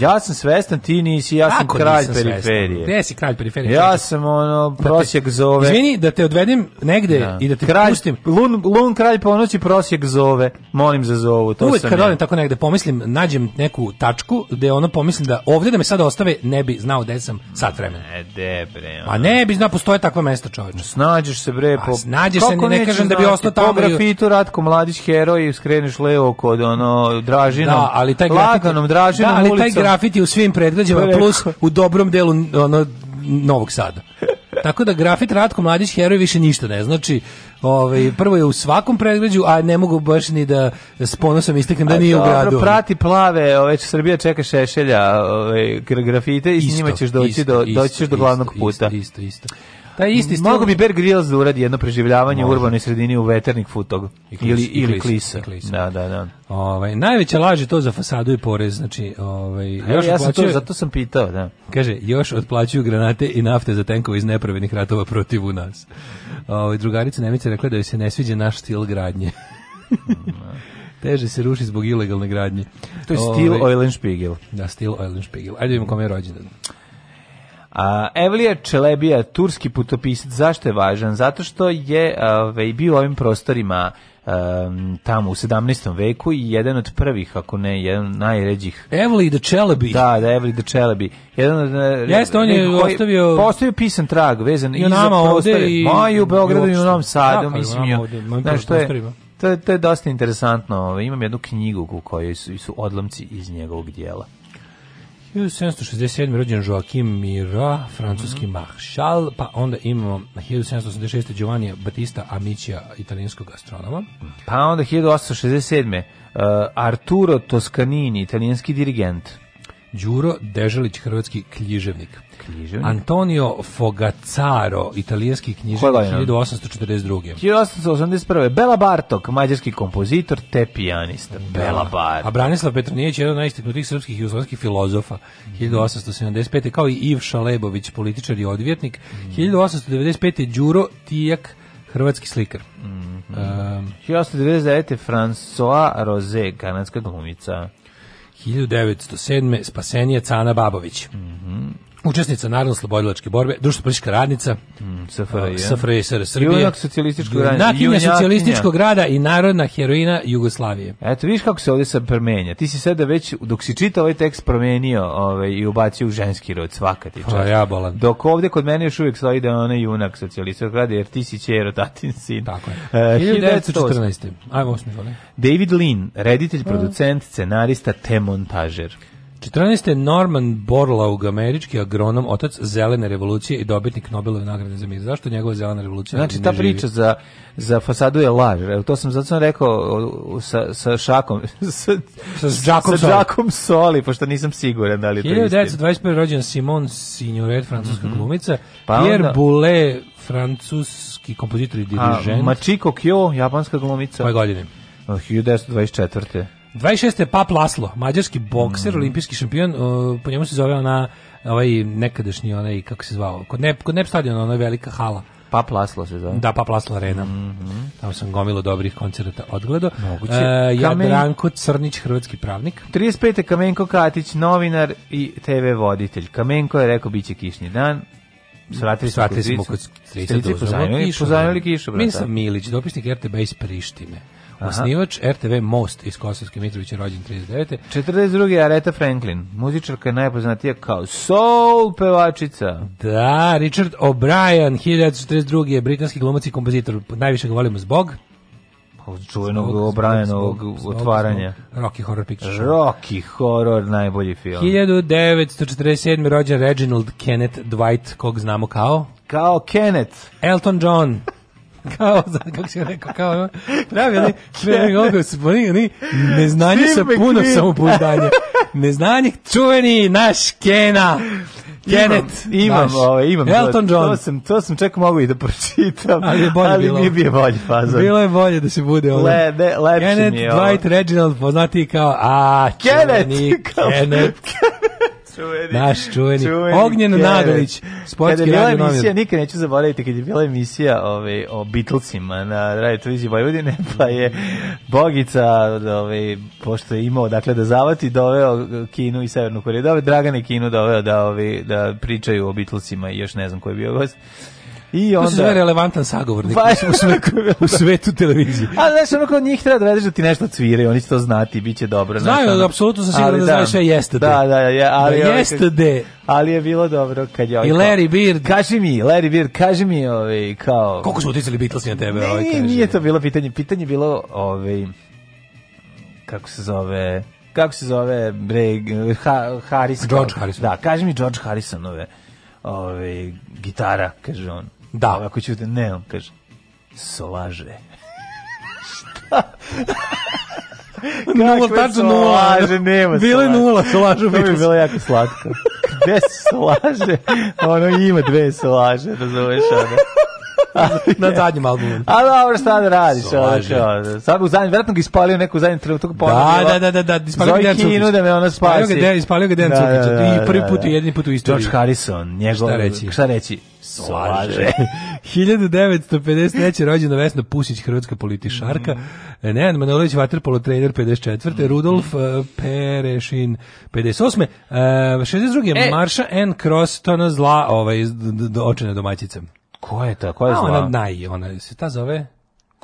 Ja sam svestan, ti nisi, ja sam kralj periferije. Gde si kralj periferije. Ja sam ono da prosjek zove. Izvini da te odvedem negde da. i da te pustim. Lun, lun kralj ponoći prosjek zove. Molim za zovu, to Uvijek sam. kad odem tako negde pomislim, nađem neku tačku gde ona pomislim da ovdje da me sada ostave ne bi znao gde sam sat vremena. Ne, de bre. Ono. A ne bi znao postoje takva mesta, čoveče. Snađeš se bre pa po. snađeš se, ne, ne kažem da bi ostao tamo. Po grafitu Ratko Mladić heroj i okreneš levo kod ono Dražinom. Da, ali taj grafit, Dražinom da, ali ulicom. taj grafiti u svim predgrađama plus u dobrom delu ono Novog Sada. Tako da grafit Ratko Mladić heroj više ništa ne znači. Ovaj prvo je u svakom predgrađu, a ne mogu baš ni da s ponosom istaknem da nije u gradu. prati plave, ovaj Srbija čeka Šešelja, ovaj grafite i s njima ćeš doći isto, do doći isto, do glavnog isto, puta. Isto, isto. Taj isti stil... Mogu bi Bear Grylls da uradi jedno preživljavanje Može. u urbanoj sredini u veternik futog. ili, ili klisa. klisa. Da, da, da. Ovaj, najveća laž je to za fasadu i porez. Znači, ovaj, još ja, ja to, zato sam pitao, da. Kaže, još otplaćuju granate i nafte za tenkove iz nepravednih ratova protiv u nas. Ovaj, drugarica Nemica rekla da joj se ne sviđa naš stil gradnje. Teže se ruši zbog ilegalne gradnje. To je stil Oilenspiegel. Ovaj- da, stil Oilenspiegel. Ajde vidimo kom je rođendan. A, Evlija Čelebija, turski putopisac, zašto je važan? Zato što je ove, bio ovim prostorima um, tamo u 17. veku i jedan od prvih, ako ne, jedan najređih. Evli de Chelebi. Da, da, Evli de Chelebi. Jedan od, Jeste, on je ostavio... Postavio pisan trag, vezan i, za prostor. I... u Beogradu i, i u Novom Sadu, da, mislim. Nama znaš, to je, to, je, to je dosta interesantno. Imam jednu knjigu u kojoj su, su odlomci iz njegovog dijela. 1767. rođen Joaquim Mira, francuski mm -hmm. maršal, pa onda imamo 1786. Giovanni Battista Amicija, italijanskog astronoma. Pa onda 1867. Uh, eh, Arturo Toscanini, italijanski dirigent. Đuro Deželić, hrvatski kljiževnik književnik. Antonio Fogazzaro, italijanski književnik 1842. 1881. Bela Bartok, mađarski kompozitor te pijanista. Da. Bela Bartok. A Branislav Petronijević je jedan od najistaknutijih srpskih i jugoslovenskih filozofa. 1875. kao i Iv Šalebović, političar i odvjetnik. 1895. Mm. Đuro Tijak, hrvatski slikar. Mm um, 1899. François Rose, kanadska glumica. 1907. Spasenija Cana Babović. Mm -hmm učesnica narodno-slobodilačke borbe, društvo-politička radnica, mm, SFRJ, SR Srbije, junak socijalističkog rada, socijalističkog rada i narodna heroina Jugoslavije. Eto, vidiš kako se ovdje sad promenja. Ti si sada već, dok si čitao ovaj tekst, promenio ovaj, i ubacio u ženski rod, svaka ti pa, čast. Ja bolan. Dok ovdje kod mene još uvijek stoji da je ona junak socijalističkog grada, jer ti si čero, tatin sin. Tako je. E, uh, 1914. Ajmo, David Lin, reditelj, producent, scenarista, te montažer. 14. Norman Borlaug, američki agronom, otac zelene revolucije i dobitnik Nobelove nagrade za mir. Zašto njegova zelena revolucija Znači, ne ta priča za, za fasadu je laž. To sam zato sam rekao sa, sa šakom, sa, sa, džakom, sa džakom soli, pošto nisam siguran da li to je 1921. rođen Simon Signoret, francuska mm -hmm. glumica, pa Pierre onda... Boulet, francuski kompozitor i dirigent. A, Machiko Kyo, japanska glumica. Koje godine? 1924. 26. je Pap Laslo, mađarski bokser, mm. olimpijski šampion, uh, po njemu se zove ona ovaj nekadašnji onaj kako se zvao, kod ne kod Nep stadiona, ona velika hala. Pap Laslo se zove. Da, Pap Laslo Arena. Mm -hmm. Tamo sam gomilo dobrih koncerta odgledao. Moguće. E, Kamen... Jadranko Crnić, hrvatski pravnik. 35. Kamenko Katić, novinar i TV voditelj. Kamenko je rekao biće kišni dan. Svratili smo kod strica, strica pozajmili kišu. Pozajmili da. brata. Mislav Milić, dopisnik RTB iz Prištine. Aha. RTV Most iz Kosovske Mitrovića rođen 39. 42. Areta Franklin, muzičarka je najpoznatija kao soul pevačica. Da, Richard O'Brien, 1942. je britanski glumac i kompozitor, najviše ga volimo zbog pa, čuvenog obranenog otvaranja. Rocky Horror Picture Show. Rocky Horror, najbolji film. 1947. rođen Reginald Kenneth Dwight, kog znamo kao? Kao Kenneth. Elton John kao, znam kako se rekao, kao pravi onaj, pravi onaj, onaj, onaj neznanje sa puno samopouzdanja. Neznanje, čuveni naš Kena. Kenneth, imam, naš, imam, ove, ovaj, imam Elton to, John. To sam, to sam čak mogu i da pročitam, ali, je bolje ali bilo. nije bio bolje fazon. Bilo je bolje da se bude ovo. Le, ne, lepše Kenneth, mi je Dwight, Reginald, poznati kao, a, Kenneth, čuveni, Kenneth čuveni, naš čuveni, čuveni Ognjen Kever. Naglić, sportski Kada je bila emisija, nikad neću zaboraviti, kad je bila emisija ove, ovaj, o Beatlesima na Radio Televiziji Vojvodine, pa je Bogica, ove, ovaj, pošto je imao, dakle, da zavati, doveo Kinu i Severnu Koreju, doveo Dragane Kinu, doveo da, ove, ovaj, da pričaju o Beatlesima i još ne znam ko je bio gost I onda... To se zove relevantan sagovornik pa, u, svetu, u svetu televizije. Ali znaš, ono kod njih treba dovedeš da, da ti nešto cvire, oni će to znati, bit će dobro. Znaju, ono. apsolutno sam siguran da, da znaju sve jeste. Da, da, ja, ali, da, ovaj jeste ali je bilo dobro kad je ovaj I Larry Bird. Kaži mi, Larry Bird, kaži mi ovaj, kao... Koliko su uticali Beatles na tebe? ovaj, kaži. nije to bilo pitanje. Pitanje je bilo ovaj, kako se zove kako se zove bre ha, Harris George Harrison. Da, kaži mi George Harrisonove ove ovaj, gitara, kaže on. Da. Ovo, ako ću te, ne, on kaže, slaže. Šta? nula, tačno nula. Solaže, nema Bilo je nula, solažu. To bi bilo jako slatko. Gde se solaže? Ono ima dve solaže, razumeš ono. na zadnjem albumu. A dobro, šta da radiš? Slaže. Sad u zadnjem, vjerojatno ga ispalio neku u zadnjem trenutku. Pa da, da, da, da, ispalio ga Dejan Cukić. da me ona spasi. Ispalio ga Dejan Cukić. I prvi put i jedini put u istoriji. George Harrison, njegov, šta reći? Šta reći? slaže. 1953. rođena Vesna Pusić, hrvatska politišarka. Mm -hmm. Nenad Manojlović, vaterpolo trener 54. Mm Rudolf uh, Perešin 58. Uh, 62. E. Marša N. Cross, to ona zla, ovaj, očena domaćica. Ko je ta? Ko je zla? ona naj, ona se ta zove...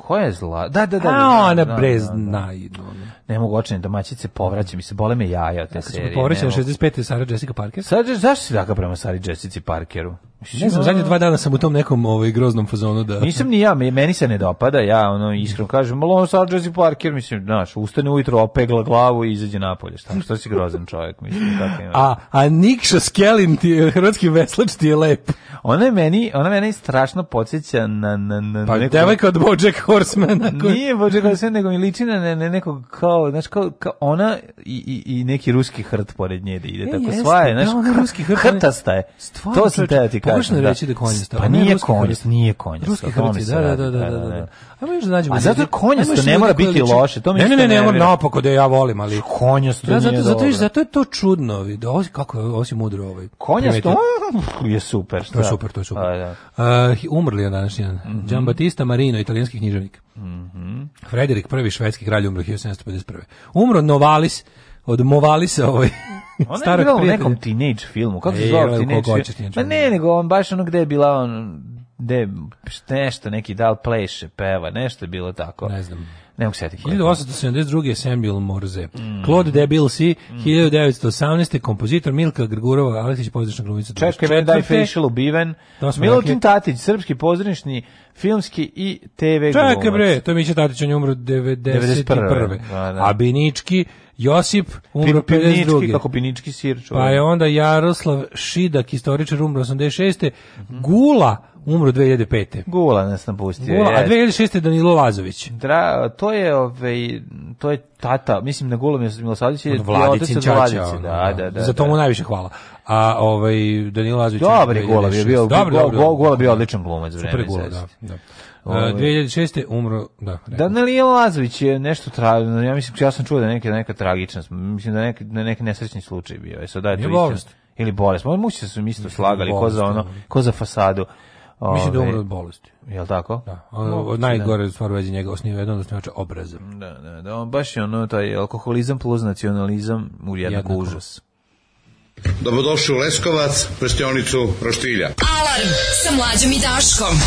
Ko je zla? Da, da, da. A, da, ona da, da, brez najdu. Ne mogu očene domaćice, povraća mi se, bole me jaja od te serije. Povraća na 65. Sara Jessica Parker? Sad, zašto si takav prema Sari Jessica Parkeru? Ne znam, zadnje dva dana sam u tom nekom ovaj, groznom fazonu da... Nisam ni ja, meni se ne dopada, ja ono iskreno kažem, malo ono Sara Jessica Parker, mislim, znaš, ustane ujutro, opegla glavu i izađe napolje, šta, što si grozan čovjek, mislim, tako ima. A, a Nikša Skelin, ti, hrvatski veslač, ti je lep. Ona je meni, ona mene strašno podseća na na na pa, neku... devojka od BoJack Horsemana. Koji... Nije BoJack Horseman, nego mi liči na, ne, nekog kao, znači kao, kao, ona i, i, i neki ruski hrt pored nje da ide e, tako jeste, sva da, je, znači da, ruski hrt hrtasta je. Stvarno, to se te ti kaže. Da, da. reći da konjasta. Pa nije konjasta, nije konjasta. Ruski hrti, da, da, da, da, da, da, da. Ajmo još da nađemo. A zato konjasto ne mora biti loše, to mi Ne, ne, ne, ne, mora naopako da ja volim, ali konjasto nije. zato, zato, zato je to čudno, vidi, kako je, osim mudro ovaj. Konjasto je super, šta super, to je super. Pa, da. Uh, umrli je današnji dan. Mm -hmm. Batista Marino, italijanski književnik. Mm -hmm. Frederik I, švedski kralj, umro 1751. Umro Novalis, od Movalisa ovaj. Ona je bila u nekom teenage filmu, kako se zove teenage film? Ma ne, nego on baš ono gde je bila on, gde nešto, neki dal pleše, peva, nešto je bilo tako. Ne znam ne mogu setiti. 1872. je Samuel Morze. Mm. Claude Debilsi, 1918. kompozitor Milka Grgurova, Aleksić pozdrašna glumica. Čekaj, me daj facial ubiven. Milutin Tatić, srpski pozdrašni filmski i TV glumac. Čekaj bre, to mi će Tatić, on je umro 91. 91. Da, da, A Binički, Josip umro 52. Kako Binički sir čovjek. Pa je onda Jaroslav Šidak, istoričar, umro 86. Mm -hmm. Gula, Umro 2005. Gula nas napustio. Gula, a 2006. Danilo Lazović. Dra, to je ovaj to je tata, mislim na Gula Milosavljević je Vladićin Vladićin, da, da, da. Za to da. mu najviše hvala. A ovaj Danilo Lazović. Dobri Gula je bio, Dobri, Gula, Gula, Gula bio odličan glumac vreme. Super Gula, da, da. Ove. Ovaj. 2006. umro, da. Danilo Lazović je nešto tragično, ja mislim, ja sam čuo da neka, da neka tragična, mislim da neki neki, da neki nesrećni slučaj bio, je da je to isto. Ili bolest, možda mu se su isto slagali, ko za, ono, ko za fasadu. Mislim da umro od bolesti. Jel tako? Da. On, da. najgore stvar u vezi njega osniva jedan od osnivača obraza. Da, da, da. On baš je ono taj alkoholizam plus nacionalizam u jednako, užas. Dobrodošli u Leskovac, prštionicu Roštilja. Alarm sa mlađom i Daškom.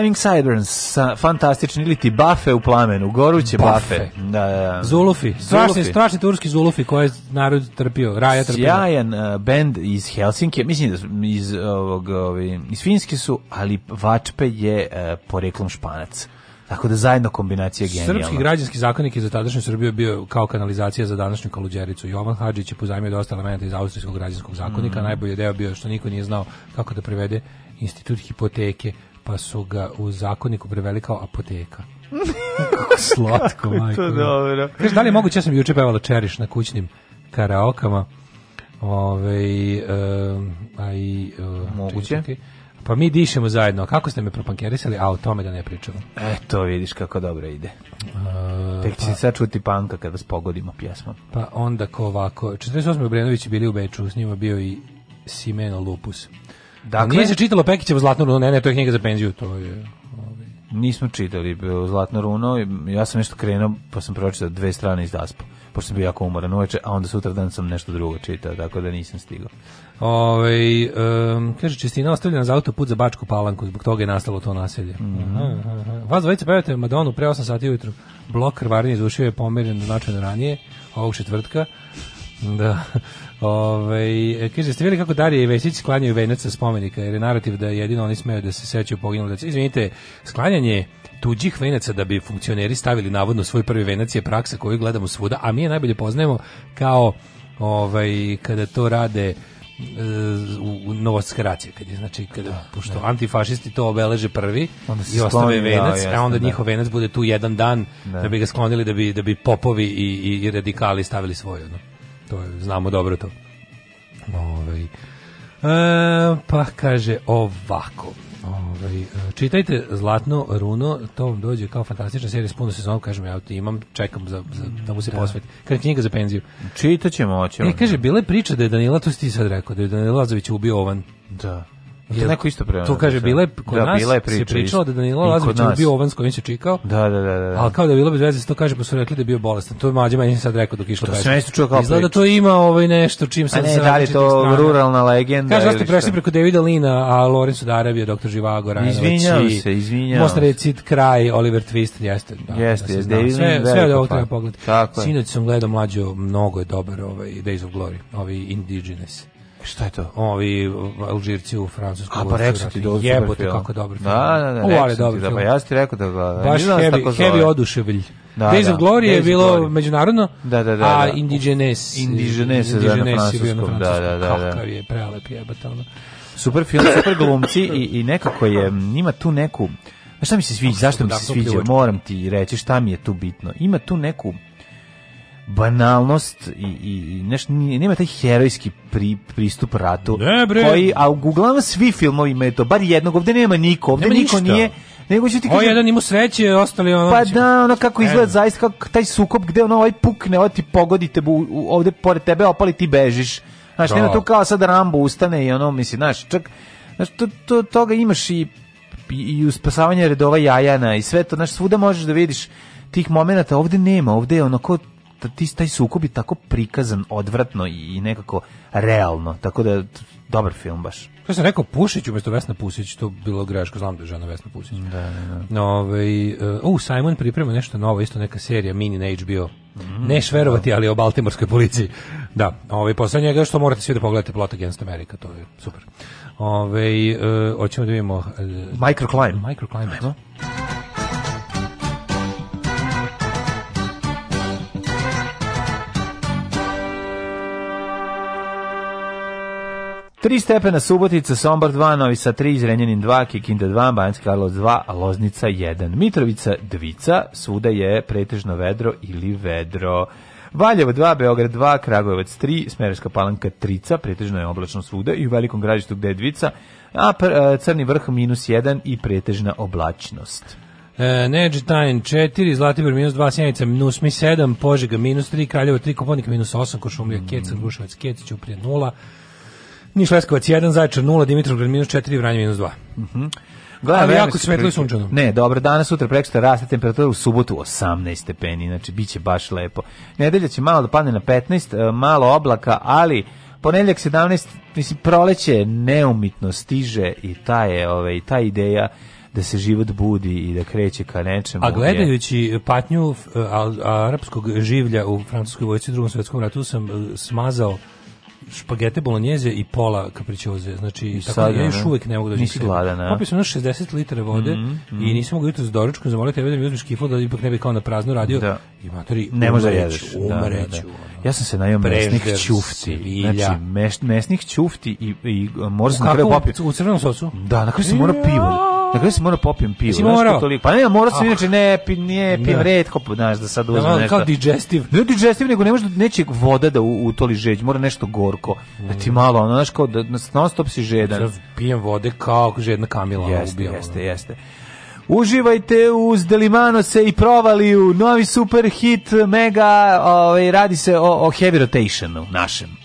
Flaming Sideburns, fantastični, ili ti bafe u plamenu, goruće bafe. bafe. Da, da. da. Zulufi, strašni, strašni turski Zulufi koje narod trpio, raja trpio. Sjajan uh, band iz Helsinki, mislim da iz, ovog, ovi, iz Finjske su, ali Vačpe je uh, poreklom španac. Tako da zajedno kombinacija genijalna. Srpski građanski zakonik iz za Srbije bio kao kanalizacija za današnju kaluđericu. Jovan Hadžić je pozajmio dosta elementa iz austrijskog građanskog zakonika. Mm. Najbolji deo bio što niko nije znao kako da prevede institut hipoteke pa su ga u zakoniku preveli kao apoteka. Slatko, majko. To dobro. Kaži, da li je moguće, ja sam juče pevala čeriš na kućnim karaokama. Ove, ovaj, um, a i, uh, moguće. Čekaj, pa mi dišemo zajedno. Kako ste me propankerisali, a o tome da ne pričamo. Eto, vidiš kako dobro ide. Uh, Tek pa, će sad čuti panka kada vas pogodimo pjesmom. Pa onda ko ovako. 48. Brenović bili u Beču, s njima bio i Simeno Lupus. Dakle, nije se čitalo Pekićevo Zlatno runo, ne, ne, to je knjiga za penziju, to je... Ovaj. Nismo čitali e, Zlatno runo, ja sam nešto krenuo, pa sam pročitao dve strane iz Daspa, pošto sam bio jako umoran uveče, a onda sutra dan sam nešto drugo čitao, tako da nisam stigao. Ove, ovaj, um, kaže, čistina ostavljena za autoput za Bačku palanku, zbog toga je nastalo to naselje. Mm -hmm. aha, aha. Vas dvojice pevate Madonu pre 8 sati ujutru. Blok krvarnje izušio je pomeren značajno ranije, ovog četvrtka. Da. Ove, ovaj, kaže, ste vidjeli kako Darija i Vesić sklanjaju venac sa spomenika, jer je narativ da jedino oni smeju da se sećaju poginuli. Izvinite, sklanjanje tuđih venaca da bi funkcioneri stavili navodno svoj prvi venac je praksa koju gledamo svuda, a mi je najbolje poznajemo kao ovaj, kada to rade e, u, u Novostska racija kad je znači kada da, pošto da. antifašisti to obeleže prvi i ostave da, venac da, a onda da. njihov venac bude tu jedan dan da. da, bi ga sklonili da bi da bi popovi i, i radikali stavili svoj ono. To je, znamo dobro to. Ovaj. E, pa kaže ovako. Ovaj, čitajte Zlatno runo, to vam dođe kao fantastična serija s puno sezonom, kažem ja, imam, čekam za, za, da mu se da. posveti. Kad je knjiga za penziju. Čitaćemo, hoćemo. E, kaže, bila je priča da je Danila, to si ti sad rekao, da je Danila Lazović ubio ovan. Da. Je to neko isto prema. To kaže da. bila kod da, nas bila je priča, se pričalo da Danilo Lazović je bio ovan s kojim se čikao. Da, da, da, da, da. Al kao da je bilo bez veze, to kaže pa su rekli da je bio bolestan. To je mlađi meni sad rekao dok išla kaže. To se čuo kao. Izgleda da to ima ovaj nešto čim se ne, da li to strana. ruralna legenda. Kaže da ste prešli preko Davida Lina, a Lorenzo Darabio, doktor Živago, Rajnović. Izvinjavam se, izvinjavam. Možda reći kraj Oliver Twist jeste. Da, da jeste, da David Lin. Sve da ovo treba pogledati. Sinoć sam gledao mlađo, mnogo je dobar ovaj Days of Glory, ovi Indigenous. Šta je to? Ovi Alžirci u Francuskom. A pa rekao ti dobro. Da jebote kako dobro. Da, da, da. Uvale dobro. Da, pa ja ti rekao da ga. Da, Baš heavy, heavy oduševlj. Da, Days da, of Glory je bilo međunarodno, da, da, da, a da. Indigenes. Indigenes, Indigenes je bio na francuskom. Da, da, da, da. Kakav je prelep jebate. Ono. Super film, super glumci i, i nekako je, ima tu neku, šta mi se sviđa, zašto mi se sviđa, moram ti reći šta mi je tu bitno. Ima tu neku, banalnost i, i, i neš, nema taj herojski pri, pristup ratu ne, bre. koji, a uglavnom svi filmovi imaju to, bar jednog, ovde nema niko, ovde nema niko ništa. nije nego što ti ovaj kažem... jedan ima sreće, ostali ono... Pa da, ono kako e. izgleda ne. zaista, kako taj sukob gde ono ovaj pukne, ovo ovaj ti pogodite, ovdje pored tebe opali ti bežiš. Znaš, nema da. tu kao sad Rambo ustane i ono, misli, znaš, čak, znaš, to, to, toga imaš i, i, i spasavanje redova jajana i sve to, znaš, svuda možeš da vidiš tih momenata, ovdje nema, ovdje je ono ko taj sukob je tako prikazan odvratno i nekako realno, tako da dobar film baš. Kako sam rekao Pušić umjesto Vesna Pusić, to bilo greško, znam da je žena Vesna Pusić. Da, da. da. No, ovaj, uh, Simon priprema nešto novo, isto neka serija mini na HBO. Mm, Neš da. verovati, ali o Baltimorskoj policiji. Da, ovaj, posle njega što morate svi da pogledate Plot Against America, to je super. Ove, ovaj, uh, hoćemo da vidimo... Uh, microclimb. Microclimb, no? 3 stepena Subotica, Sombor 2, Novi Sad 3, Zrenjanin 2, Kikinda 2, Banjska Karlovac 2, Loznica 1. Mitrovica 2, svuda je pretežno vedro ili vedro. Valjevo 2, Beograd 2, Kragujevac 3, Smereska palanka 3, pretežno je oblačno svuda i u velikom građištu gde je Dvica, a e, Crni vrh minus 1 i pretežna oblačnost. E, Neđi 4, Zlatibor minus 2, Sjenica minus mi 7, Požega minus 3, Kraljevo 3, Koponik minus 8, Košumlija, mm. Keca, Gruševac, Kec, Ćuprije 0, Niš Leskovac 1, Zaječar 0, Dimitrovgrad minus 4, Vranje minus 2. Mhm. Mm Gledaj, ali jako svetlo i sunčano. Ne, dobro, danas, sutra, prekstra raste temperatura u subotu 18 stepeni, znači bit će baš lepo. Nedelja će malo da padne na 15, e, malo oblaka, ali ponedeljak 17, mislim, proleće neumitno stiže i ta je, ovaj, ta ideja da se život budi i da kreće ka nečemu. A gledajući patnju e, arapskog življa u francuskoj vojci u drugom svjetskom ratu sam e, smazao špagete bolognese i pola kapričoze. Znači, I tako, sad, da ja još uvek ne mogu da nisi gladan, Popio sam 60 litara vode mm -hmm. i mhm. nisam mogu jutro s doručkom, zamolio tebe da mi uzmiš kiflu da ipak ne bi kao na prazno radio. Da. I matori, ne može da jedeš. Umreću. Da, da, ja sam se najao mesnih ćufti. Znači, mes, mesnih ćufti i, i morzno kraju popio. U crvenom sosu? Da, na kraju sam morao pivo Na kraju se mora da popijem pivo. Jesi morao? Toliko. Pa ne, morao sam ah. inače, ne, ne nije, da. pijem da. redko, znaš, da sad uzmem da, nešto. Kao digestiv. Ne digestiv, nego ne može neće voda da utoli žeđ, mora nešto gorko. Da ti malo, ono, znaš, kao da non stop si žedan. Pijem vode kao žedna kamila. Jeste, jeste, jeste. Uživajte uz Delimano se i provaliju, novi super hit, mega, ovaj, radi se o, o Heavy Rotationu našem.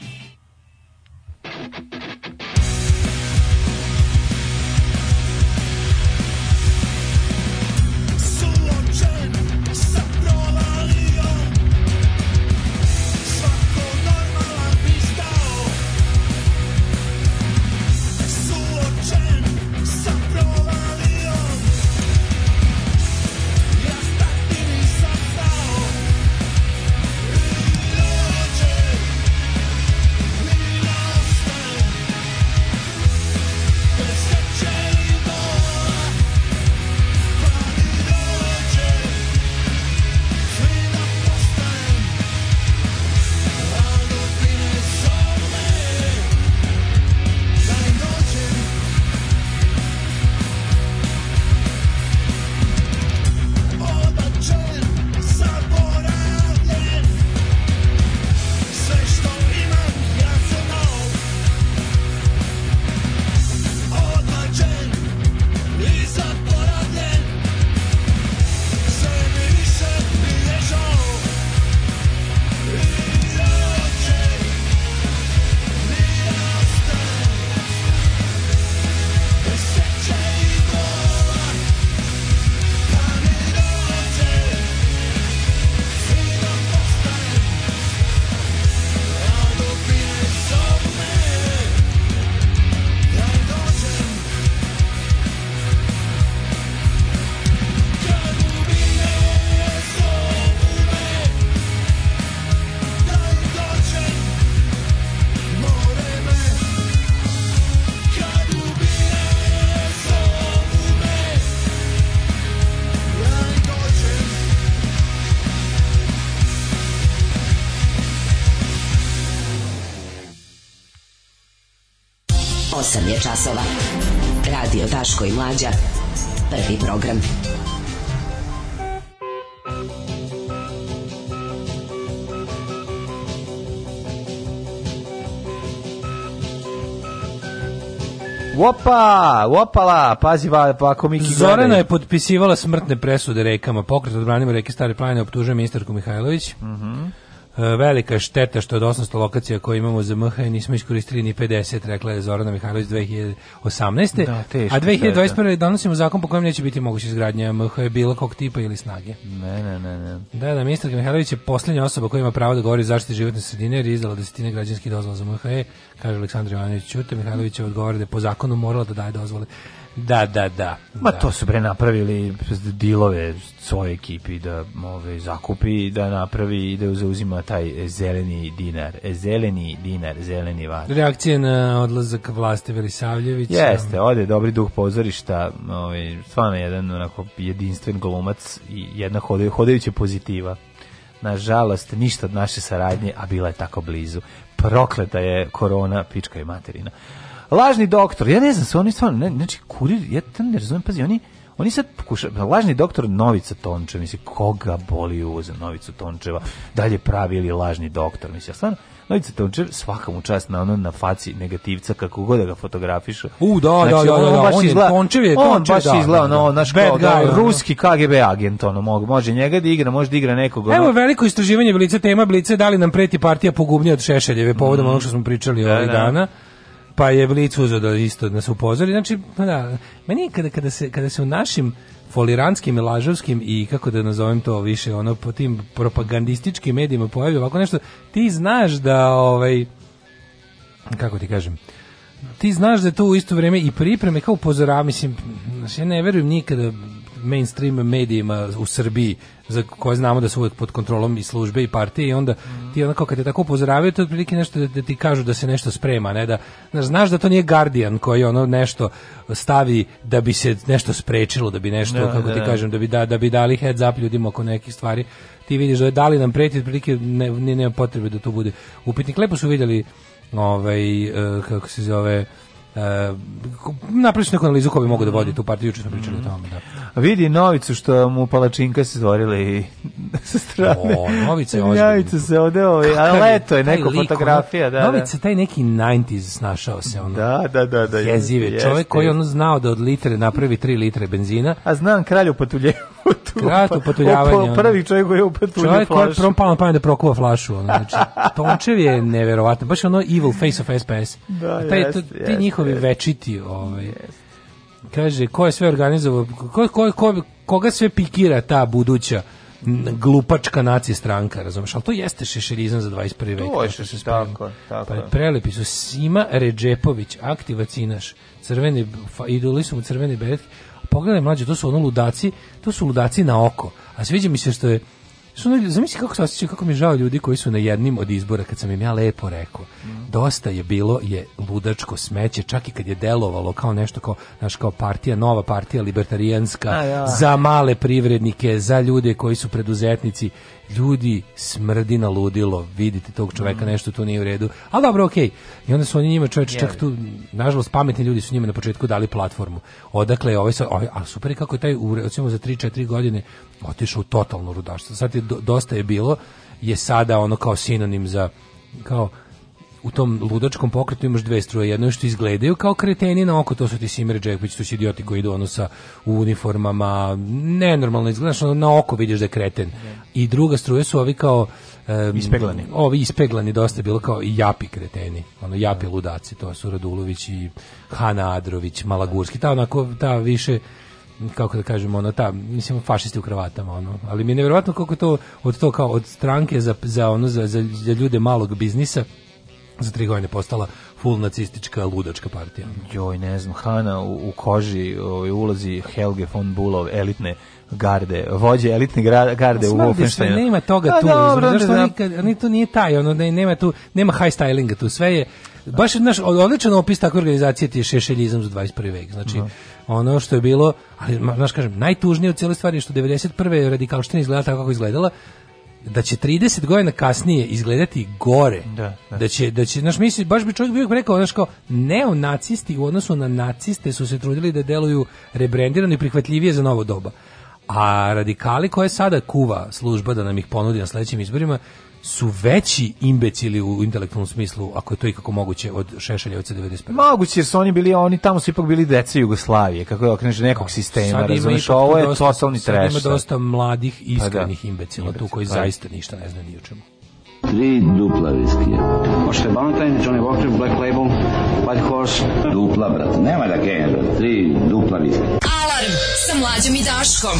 Opa, opala, pazi va, pa Miki Zorana gledaj. je potpisivala smrtne presude rekama. Pokret odbranimo reke Stare planine optužuje ministarku Mihajlović. Mhm. Mm velika šteta što od 800 lokacija koje imamo za MH nismo iskoristili ni 50, rekla je Zorana Mihajlović 2018. Da, teško, a 2021. donosimo zakon po kojem neće biti moguće izgradnja MH bilo kog tipa ili snage. Ne, ne, ne. ne. Da, da, ministar Mihajlović je posljednja osoba koja ima pravo da govori o zaštiti životne sredine jer je izdala desetine građanskih dozvola za MH, e, kaže Aleksandar Ivanović Ćuta. Mihajlović je odgovor da je po zakonu morala da daje dozvole Da, da, da. Ma da. to su bre napravili dilove svoje ekipi da ove, zakupi, da napravi i da zauzima taj zeleni dinar, e, zeleni dinar, zeleni var. Reakcija na odlazak vlasti Velisavljevića. Jeste, ode dobri duh pozorišta, ove, stvarno jedan onako jedinstven glumac i jedna hodajuća pozitiva. Nažalost, ništa od naše saradnje, a bila je tako blizu. Prokleta je korona, pička i materina. Lažni doktor, ja ne znam se, oni stvarno, ne, znači, kurir, ja tam ne razumijem, pazi, oni, oni sad pokušaju, pa lažni doktor Novica Tončeva, misli, koga boli uvoza Novicu Tončeva, dalje pravi ili lažni doktor, misli, ja stvarno, Novica Tončev svaka mu na ono na faci negativca kako god da ga fotografiše. U da, da, znači, da, da, da, on, baš on izgleda, je Tončev je on baš da, izgleda da, da, naš kao da, da, ruski KGB agent ono mog, može njega da igra, može da igra nekog. Ono. Evo veliko istraživanje blice tema blice da li nam preti partija pogubnija od Šešeljeve povodom mm. onog što smo pričali da, ovih dana pa je Blic uzeo da isto nas upozori. Znači, pa da, meni kada, kada, se, kada se u našim foliranskim, lažovskim i kako da nazovem to više, ono po tim propagandističkim medijima pojavi ovako nešto, ti znaš da ovaj kako ti kažem, ti znaš da to u isto vrijeme i pripreme kao upozorava, mislim, znači ja ne verujem nikada mainstream medijima u Srbiji za koje znamo da su uvek pod kontrolom i službe i partije i onda mm. ti onako kad te tako upozoravaju to otprilike nešto da, da, ti kažu da se nešto sprema ne da znaš da to nije Guardian koji ono nešto stavi da bi se nešto sprečilo da bi nešto da, kako da, ti kažem da bi da, da bi dali heads up ljudima oko nekih stvari ti vidiš da je dali nam preti otprilike ne, ne, nema potrebe da to bude upitnik lepo su vidjeli ovaj eh, kako se zove E, napravili su neku analizu ko bi mogu da vodi tu partiju, juče smo pričali o mhm. tome. Da. vidi Novicu što mu palačinka se stvorila i sa strane. O, Novica je ozbiljna. Novica se ovde, ovaj, a leto je neka fotografija. Da, da, Novica, taj neki 90s snašao se. Ono, da, da, da. da jezive. Jeste. Čovjek koji ono znao da od litre napravi 3 litre benzina. A znam kralju patuljevu. Krat upatuljavanje. Prvi čovek koji je upatulio flašu. Čovek koji je prompalno pamet da prokuva flašu. Ono, znači, Tončev je neverovatno. Baš ono evil face of SPS. Da, taj, jest, ti njihov njihovi večiti, ovaj. Kaže, ko je sve organizovao, ko, ko, ko, koga sve pikira ta buduća glupačka naci stranka, razumeš? Ali to jeste šešeljizam za 21. vek. To je šešerizam, tako, tako. Pa prelepi su Sima Ređepović, aktivacinaš, crveni, idoli su mu crveni beretke. Pogledaj mlađe, to su ono ludaci, to su ludaci na oko. A sviđa mi se što je Zamisli kako se osjećaju, kako mi je žao ljudi koji su na jednim od izbora, kad sam im ja lepo rekao, dosta je bilo je ludačko smeće, čak i kad je delovalo kao nešto kao, naš kao partija, nova partija libertarijanska, za male privrednike, za ljude koji su preduzetnici ljudi smrdi na ludilo, vidite tog čoveka, mm. nešto tu nije u redu, ali dobro, okej. Okay. I onda su oni njima čoveče, čak tu, nažalost, pametni ljudi su njima na početku dali platformu. Odakle je ovaj, ovaj ali super je kako je taj, recimo za 3-4 godine, otišao u totalno rudarstvo. Sad je, dosta je bilo, je sada ono kao sinonim za, kao, u tom ludačkom pokretu imaš dve struje, jedno je što izgledaju kao kreteni na oko, to su ti Simir Džekvić, to su idioti koji idu ono sa u uniformama, nenormalno izgledaš, na oko vidiš da je kreten. I druga struje su ovi kao um, ispeglani. Ovi ispeglani dosta bilo kao i japi kreteni, ono japi ludaci, to su Radulović i Hana Adrović, Malagurski, ta onako, ta više kako da kažemo, ono, ta, mislim, fašisti u kravatama, ono, ali mi je nevjerojatno koliko to od to kao od stranke za, za ono, za, za, za ljude malog biznisa, za tri godine postala full nacistička ludačka partija. Joj, ne znam, Hana u, u koži ovaj, ulazi Helge von Bulov, elitne garde, vođe elitne garde u Wolfensteinu. Nema toga A, da, tu, dobro, zašto da, nikad, ni to nije taj, ono, ne, nema tu, nema high stylinga tu, sve je, baš, znaš, odličan opis takve organizacije ti je šešeljizam za 21. vek, znači, no. ono što je bilo, ali, znaš, kažem, najtužnije od cijele stvari je što 91. radikalština izgledala tako kako izgledala, da će 30 godina kasnije izgledati gore. Da, da. da će da će naš misli baš bi čovjek bio rekao znači kao neonacisti u odnosu na naciste su se trudili da deluju rebrendirano i prihvatljivije za novo doba. A radikali koje sada kuva služba da nam ih ponudi na sledećim izborima su veći imbecili u intelektualnom smislu, ako je to ikako moguće, od Šešeljevca 95. Moguće, jer su oni bili, oni tamo su ipak bili deca Jugoslavije, kako je okreneš da nekog da. sistema, razumiješ, ovo je dosta, totalni treš. Sad ima dosta mladih, pa da. iskrenih pa imbecila tu koji pa. zaista ništa ne zna ni o čemu. Tri dupla viskija. Možete Valentine, Johnny Walker, Black Label, White Horse. Dupla, brate, nema da genja, Tri dupla viskija. Alarm sa mlađom i Daškom.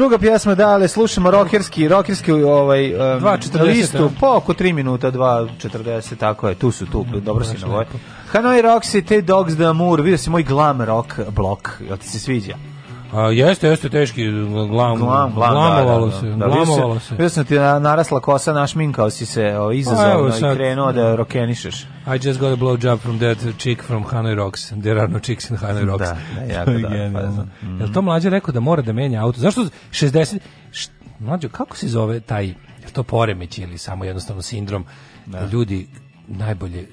Druga pjesma, da, ali slušamo rockerski, rockerski ovaj, um, listu, da. po oko 3 minuta, 2.40, tako je, tu su, tu, mm, dobro si na Hanoi Roxy, te Dogs the Amour, vidio si moj glam rock blok, jel ti se sviđa? A jeste, jeste teški, glam, glam, glam da, glamovalo da, da, da. se, da, glamovalo se. Vidio sam ti narasla kosa, našminkao si se o, izazovno evo, sad, i krenuo da rokenišeš. I just got a blow job from that chick from Hanoi Rocks. There are no chicks in Hanoi Rocks. Da, da, jako da. Pa, da znam. Mm. Jel to mlađe rekao da mora da menja auto? Zašto 60... Št, mlađo, kako se zove taj, je to poremeć ili samo jednostavno sindrom? Da. Ljudi najbolje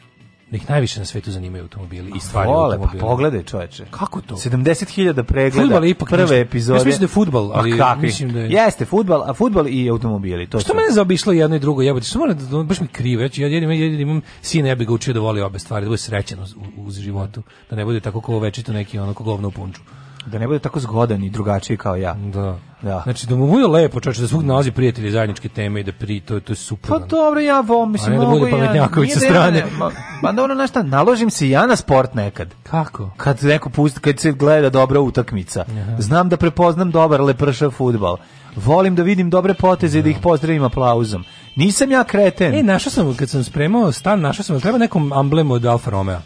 da najviše na svetu zanimaju automobili i stvari Vole, pa automobili. Pa pogledaj čoveče. Kako to? 70.000 pregleda je ipak prve epizode. Ja mislim da je futbal, ali pa mislim da je... Jeste fudbal, a fudbal i automobili. To što mene zaobišlo jedno i drugo jebote? Što da, da baš mi krivo. Ja, ja jedim, jedim, imam sina, ja bih ga učio da voli obe stvari, da bude srećan u, uz životu. Da ne bude tako kao večito neki ono, ko govno u punču. Da ne bude tako zgodan i drugačiji kao ja. Da. da. Znači da mu bude lepo, čoveče, da svug nalazi prijatelji zajedničke teme i da pri to to je super. Pa dobro, ja volim, mislim, ne da bude pametnjaković sa da strane. Ma da ono na šta naložim se ja na sport nekad. Kako? Kad neko pusti, kad se gleda dobra utakmica. Aha. Znam da prepoznam dobar lepršav fudbal. Volim da vidim dobre poteze i da ih da. pozdravim aplauzom. Nisam ja kreten. E, našao sam, kad sam spremao stan, našao sam, treba nekom amblemu od Alfa Romeo.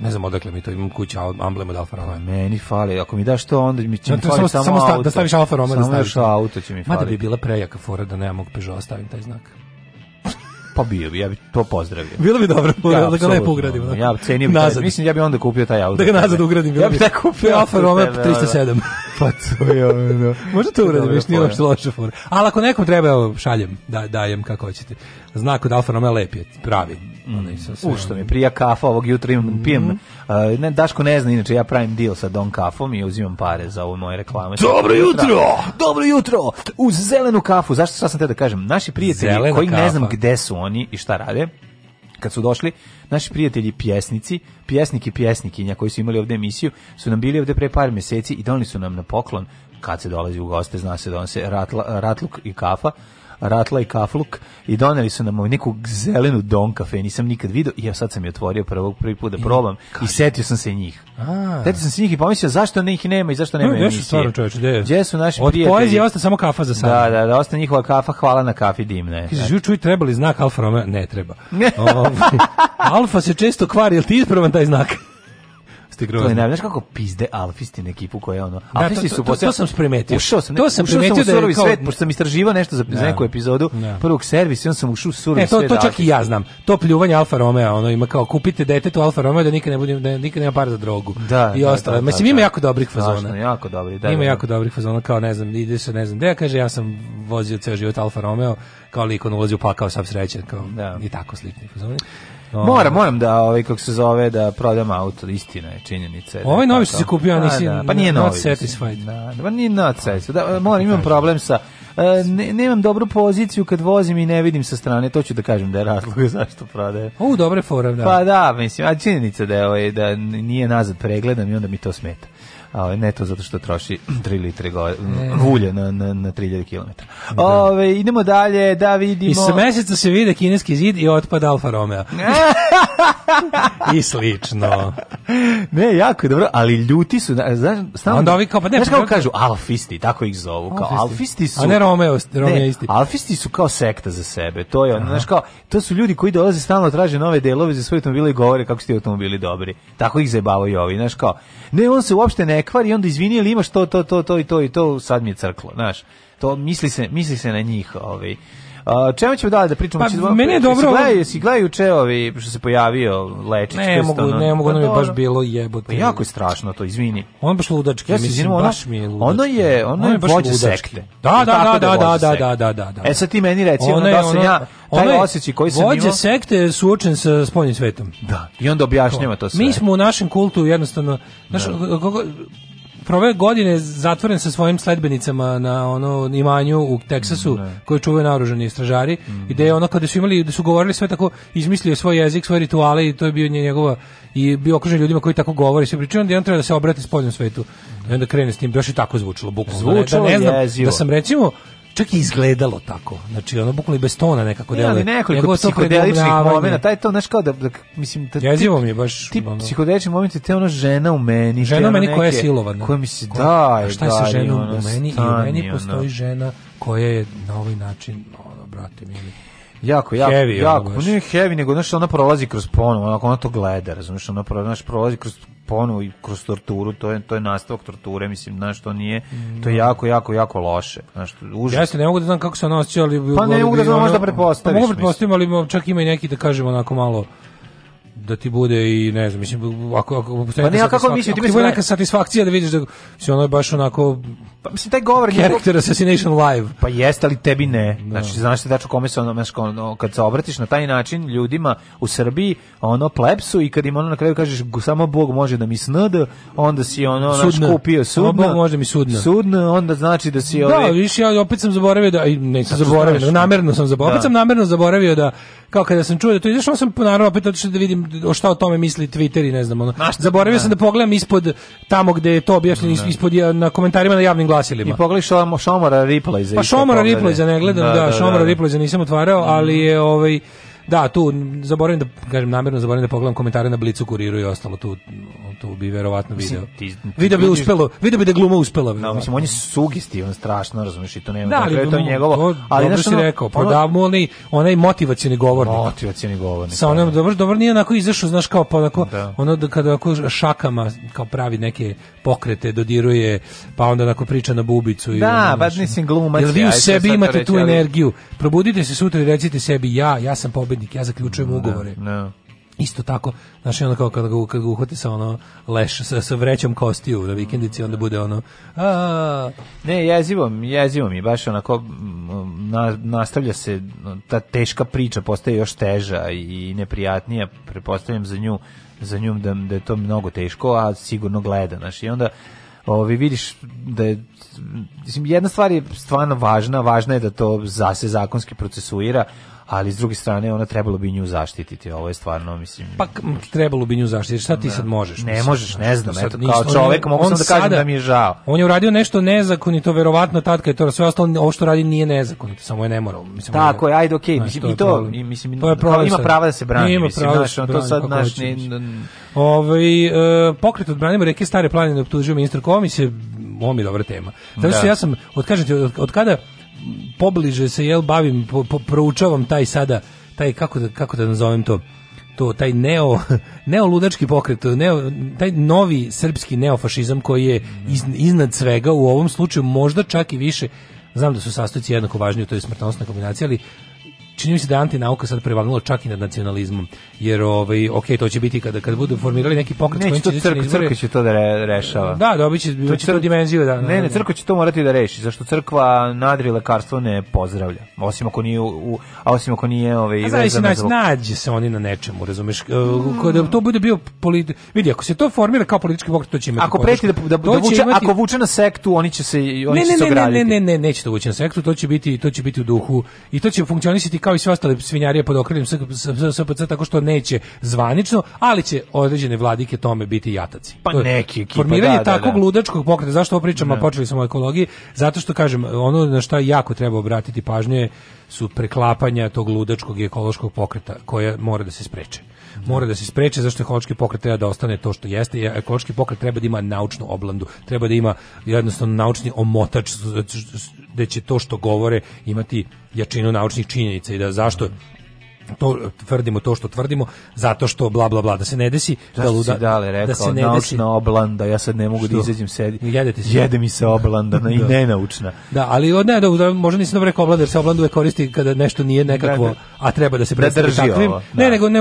Ne znam odakle mi to imam kuća, amblem od Alfa Romeo. Pa meni fali, ako mi daš to, onda mi će no, mi fali samo, samo da auto. Da staviš Alfa Romeo, da staviš auto će mi fali. Mada bi bila prejaka fora da nemam mog Peugeot, stavim taj znak. Pa bio bi, ja bi to pozdravio. Bilo bi dobro, ja, da ga lepo ugradimo. Ja cenio bi, taj, mislim, ja bi onda kupio taj auto. Da ga nazad ugradim. Ja bi taj kupio Alfa Romeo 307. Pa to je ono. Da. Može to uradiš, nije pa baš loša fora. Ali ako nekom treba, evo, šaljem, da, dajem kako hoćete. Znak od Alfa Romeo lep je, pravi. Mm. Ušto mi, prija kafa ovog jutra imam, mm. pijem. Uh, ne, Daško ne zna, inače ja pravim deal sa Don Kafom i uzimam pare za ove moje reklame. Dobro jutro! Dobro jutro! Uz zelenu kafu, zašto sad sam te da kažem? Naši prijatelji Zelena koji kafa. ne znam gde su oni i šta rade, kad su došli naši prijatelji pjesnici, pjesnik i pjesnikinja koji su imali ovdje emisiju, su nam bili ovdje pre par mjeseci i donili su nam na poklon kad se dolazi u goste, zna se da on se ratla, ratluk i kafa, ratla i kafluk i doneli su nam neku zelenu don kafe, nisam nikad video i ja sad sam je otvorio prvog prvi put da probam i, i setio sam se njih. A. Setio sam se njih i pomislio zašto njih nema i zašto nema no, emisije. Stvarno, čovječ, gde, gde su naši Od prijatelji? Od poezije ostaje samo kafa za sad. Da, da, da, ostaje njihova kafa, hvala na kafi dimne. Kaže, čuj, treba li znak Alfa Romeo? Ne treba. Ovaj, Alfa se često kvari, jel ti ispravan taj znak? jeste grozno. To je najbolje, kako pizde Alfisti na ekipu koja je ono. Da, Alfisti to, to, su to, to, sam primetio. Ušao sam, to sam primetio da je kao... svet, pošto sam istraživao nešto za, za da. neku epizodu da. prvog servisa, on sam ušao u surovi e, to, svet. to čak i ja znam. To pljuvanje Alfa Romeo, ono ima kao kupite detetu Alfa Romeo da nikad ne budem, da nikad nema para za drogu. Da, I da, ostalo. Mislim ima jako dobrih fazona. jako dobri, da. Ima jako dobrih fazona kao ne znam, ide se ne znam, da ja kaže ja sam vozio ceo život Alfa Romeo, kao liko ulazi u pakao sam srećen, kao i tako slični fazoni. Moram, moram da, ovaj, kako se zove, da prodam auto, istina je, činjenica je. Da ovaj novi što si kupio, a da, nisi da, pa nije not novi, satisfied. Da, pa nije not satisfied. Da, moram, imam problem sa, e, ne, nemam dobru poziciju kad vozim i ne vidim sa strane, to ću da kažem da je razlog zašto prodaje. O, dobre fora, da. Pa da, mislim, a činjenica da, je, ovaj, da nije nazad pregledam i onda mi to smeta a ovaj, ne to zato što troši 3 litre go, na, na, na 3000 km. Da. Ove, idemo dalje da vidimo... Iz meseca se vide kineski zid i otpad Alfa Romeo. I slično. Ne, jako dobro, ali ljuti su, da, znaš, stavno, Onda ovi kao, pa ne, znaš kako pa- kažu, alfisti, tako ih zovu, kao alfisti, alfisti su... A ne Romeo, Romeo isti. Alfisti su kao sekta za sebe, to je ono, znaš kao, to su ljudi koji dolaze stalno traže nove delove za svoje automobile i govore kako su ti automobili dobri. Tako ih zabavaju ovi, znaš kao, ne, on se uopšte ne prekvari i onda izvini, ili imaš to, to, to, to i to i to, sad mi je crklo, znaš. To misli se, misli se na njih, ovaj. Uh, čemu ćemo dalje da pričamo? Pa, Či, znači, meni je dobro. Si gledaju, si gledaju čeovi što se pojavio Lečić. Ne mogu, ne mogu, pa ono mi je baš bilo jebote. Pa jako je strašno to, izvini. On baš ludački, ja, mislim, ono, baš mi je ludački. Ono je, ono, ono je, baš sekte. Da, da, da, da, da, da, da, da, da, da. E sad ti meni reci, ono, da sam ja, taj osjećaj koji sam imao. sekte je suočen sa spoljnim svetom. Da, i onda objašnjava to sve. Mi smo u našem kultu jednostavno, da. znaš, proveo godine zatvoren sa svojim sledbenicama na ono imanju u Teksasu mm, da. koju čuvaju naoružani stražari mm. i da je ono kada su imali da su govorili sve tako izmislio svoj jezik, svoje rituale i to je bio njegova i bio okružen ljudima koji tako govore se pričaju da on treba da se obrati spoljnom svetu. Mm. I onda krene s tim, baš i tako zvučalo bukvalno. Zvučilo da ne, da ne znam, jezivo. da sam recimo čak i izgledalo tako. Znači ono bukvalno i bez tona nekako deluje. ali nekoliko psihodeličnih momenata, taj to znaš kao da, da mislim da Jezivo mi je baš ti ono... psihodelični momenti te ona žena u meni, žena u meni neke, koja je silovana. Koja mi se da, da, šta je sa ženom ono, u meni i u meni postoji žena koja je na ovaj način, ono brate mili. Jako, jako, heavy, jako, ono, nije heavy, nego znaš, ona prolazi kroz ponu, ona, ona to gleda, razumiješ, ona prolazi, prolazi kroz ponu i kroz torturu, to je to je nastavak torture, mislim, znaš, to nije, to je mm. jako jako jako loše. Znaš, užas. Ja ne mogu da znam kako se ona osjećala, ali Pa ne mogu da znam, možda pretpostaviš. Pa mogu pretpostaviti, ali čak ima i neki da kažemo onako malo da ti bude i ne znam, mislim ako ako, ako pa ne, kako mislim, ti bude da- neka satisfakcija da vidiš da se ono je baš onako Pa mislim taj govor Character Assassination Live. Pa jeste, ali tebi ne. No. Da. Znači znaš se da kome se ono, ono, kad se obratiš na taj način ljudima u Srbiji, ono plepsu i kad im ono na kraju kažeš samo Bog može da mi snd, onda si ono naš kupio sudna. Samo Bog može da mi sudna. Sudna, onda znači da si da, ove... Da, više ja opet sam zaboravio da ne sam zaboravio, znaš, namerno sam zaboravio, da. opet sam namerno zaboravio da kao kada sam čuo da to izašao sam naravno opet da vidim o šta o tome misli Twitter i ne znam ono. Zaboravio da. sam da pogledam ispod tamo gde je to objašnjeno da. ispod na komentarima na javnim glasilima. I pogledaj šom, Šomora Ripley za Pa Šomora Ripley za ne gledam, da, da, da Šomora da, da. Ripley za nisam otvarao, ali je ovaj Da, tu zaboravim da kažem namerno zaboravim da pogledam komentare na Blicu kuriru i ostalo tu to bi verovatno video. Video bi uspelo, video bi da gluma uspela. No, da, mislim on je sugestivan strašno, razumeš, i to nema da, ali, to je njegovo. To, ali dobro si rekao, pa mu onaj onaj motivacioni govornik. Motivacioni govornik. Sa onom da. dobro, dobro nije onako izašao, znaš kao pa onako da. ono da kada onako šakama kao pravi neke pokrete dodiruje, pa onda onako priča na bubicu i Da, baš pa nisi glumac. Jel vi u sebi imate tu energiju? Probudite se sutra i recite sebi ja, ja sam pobednik, ja zaključujem da, ugovore. No, da. Isto tako, znaš, ono kao kad ga, kad ga uhvati sa ono leš, sa, sa vrećom kostiju na vikendici, onda bude ono... A... Ne, jezivo, jezivo mi, baš onako na, nastavlja se ta teška priča, postaje još teža i neprijatnija, prepostavljam za nju, za njom da, da je to mnogo teško, a sigurno gleda, znaš, i onda ovi vidiš da je mislim, jedna stvar je stvarno važna, važna je da to za se zakonski procesuira, ali s druge strane ona trebalo bi nju zaštititi. Ovo je stvarno mislim Pa trebalo bi nju zaštititi. Šta ti ne, da. sad možeš? Ne mislim, možeš, ne znam, eto kao čovjek mogu sam da sada, kažem da mi je žao. On je uradio nešto nezakonito, verovatno tad kad je to sve ostalo, ovo što radi nije nezakonito, samo je nemoralno, mislim. Tako je, ajde, okej, okay, mislim i to, i mislim to je problem, ima prava da se brani, ima mislim, da on to sad naš ne Ovaj e, pokret odbranimo reke Stare planine optužuje ministar Komić, ovo mi dobra tema. Zato što da. ja sam, od, kažete, od, od kada pobliže se jel bavim po, po, proučavam taj sada taj kako da kako da nazovem to to taj neo neoludački pokret, neo, taj novi srpski neofašizam koji je iz, iznad svega u ovom slučaju možda čak i više znam da su sastojci jednako važni, to je smrtonosna kombinacija, ali čini mi se da je antinauka sad prevagnula čak i nad nacionalizmom. Jer ovaj ok, to će biti kada kada budu formirali neki pokret Neće to crk, crkva će to da re, rešava. Da, dobiće to, crk... to dimenziju da. Ne, ne, da, da. crkva će to morati da reši, zašto crkva nadri lekarstvo ne pozdravlja. Osim ako nije u, a osim ako nije ovaj vezano za nađe se oni na nečemu, razumeš? E, kada to bude bio polit... vidi, ako se to formira kao politički pokret, to će imati. Ako preti da da, da vuče, imati... ako vuče na sektu, oni će se oni ne, će ne, se Ne, ne, ne, ne, neće to vuče na sektu, to će biti to će biti u duhu i to će funkcionisati kao kao i sve ostale svinjarije pod okriljem SPC tako što neće zvanično, ali će određene vladike tome biti jataci. Pa neki ekipa, Formiranje da, takog da, da. ludačkog pokreta, zašto ovo pričamo, da. počeli smo o ekologiji, zato što kažem, ono na šta jako treba obratiti pažnje su preklapanja tog ludačkog i ekološkog pokreta koja mora da se spreče. Da. mora da se spreče zašto ekološki pokret treba da ostane to što jeste. i Ekološki pokret treba da ima naučnu oblandu, treba da ima jednostavno naučni omotač da će to što govore imati jačinu naučnih činjenica i da zašto to tvrdimo to što tvrdimo zato što bla bla bla da se ne desi da luda, dale, rekao, da se ne desi na oblanda ja sad ne mogu da što? da izađem sedi jedete se jede mi se oblanda da. i nenaučna da ali od ne da, možda nisi dobro rekao oblanda jer se oblanda uvek koristi kada nešto nije da, nekakvo da. a treba da se predstavi takvim ne nego ne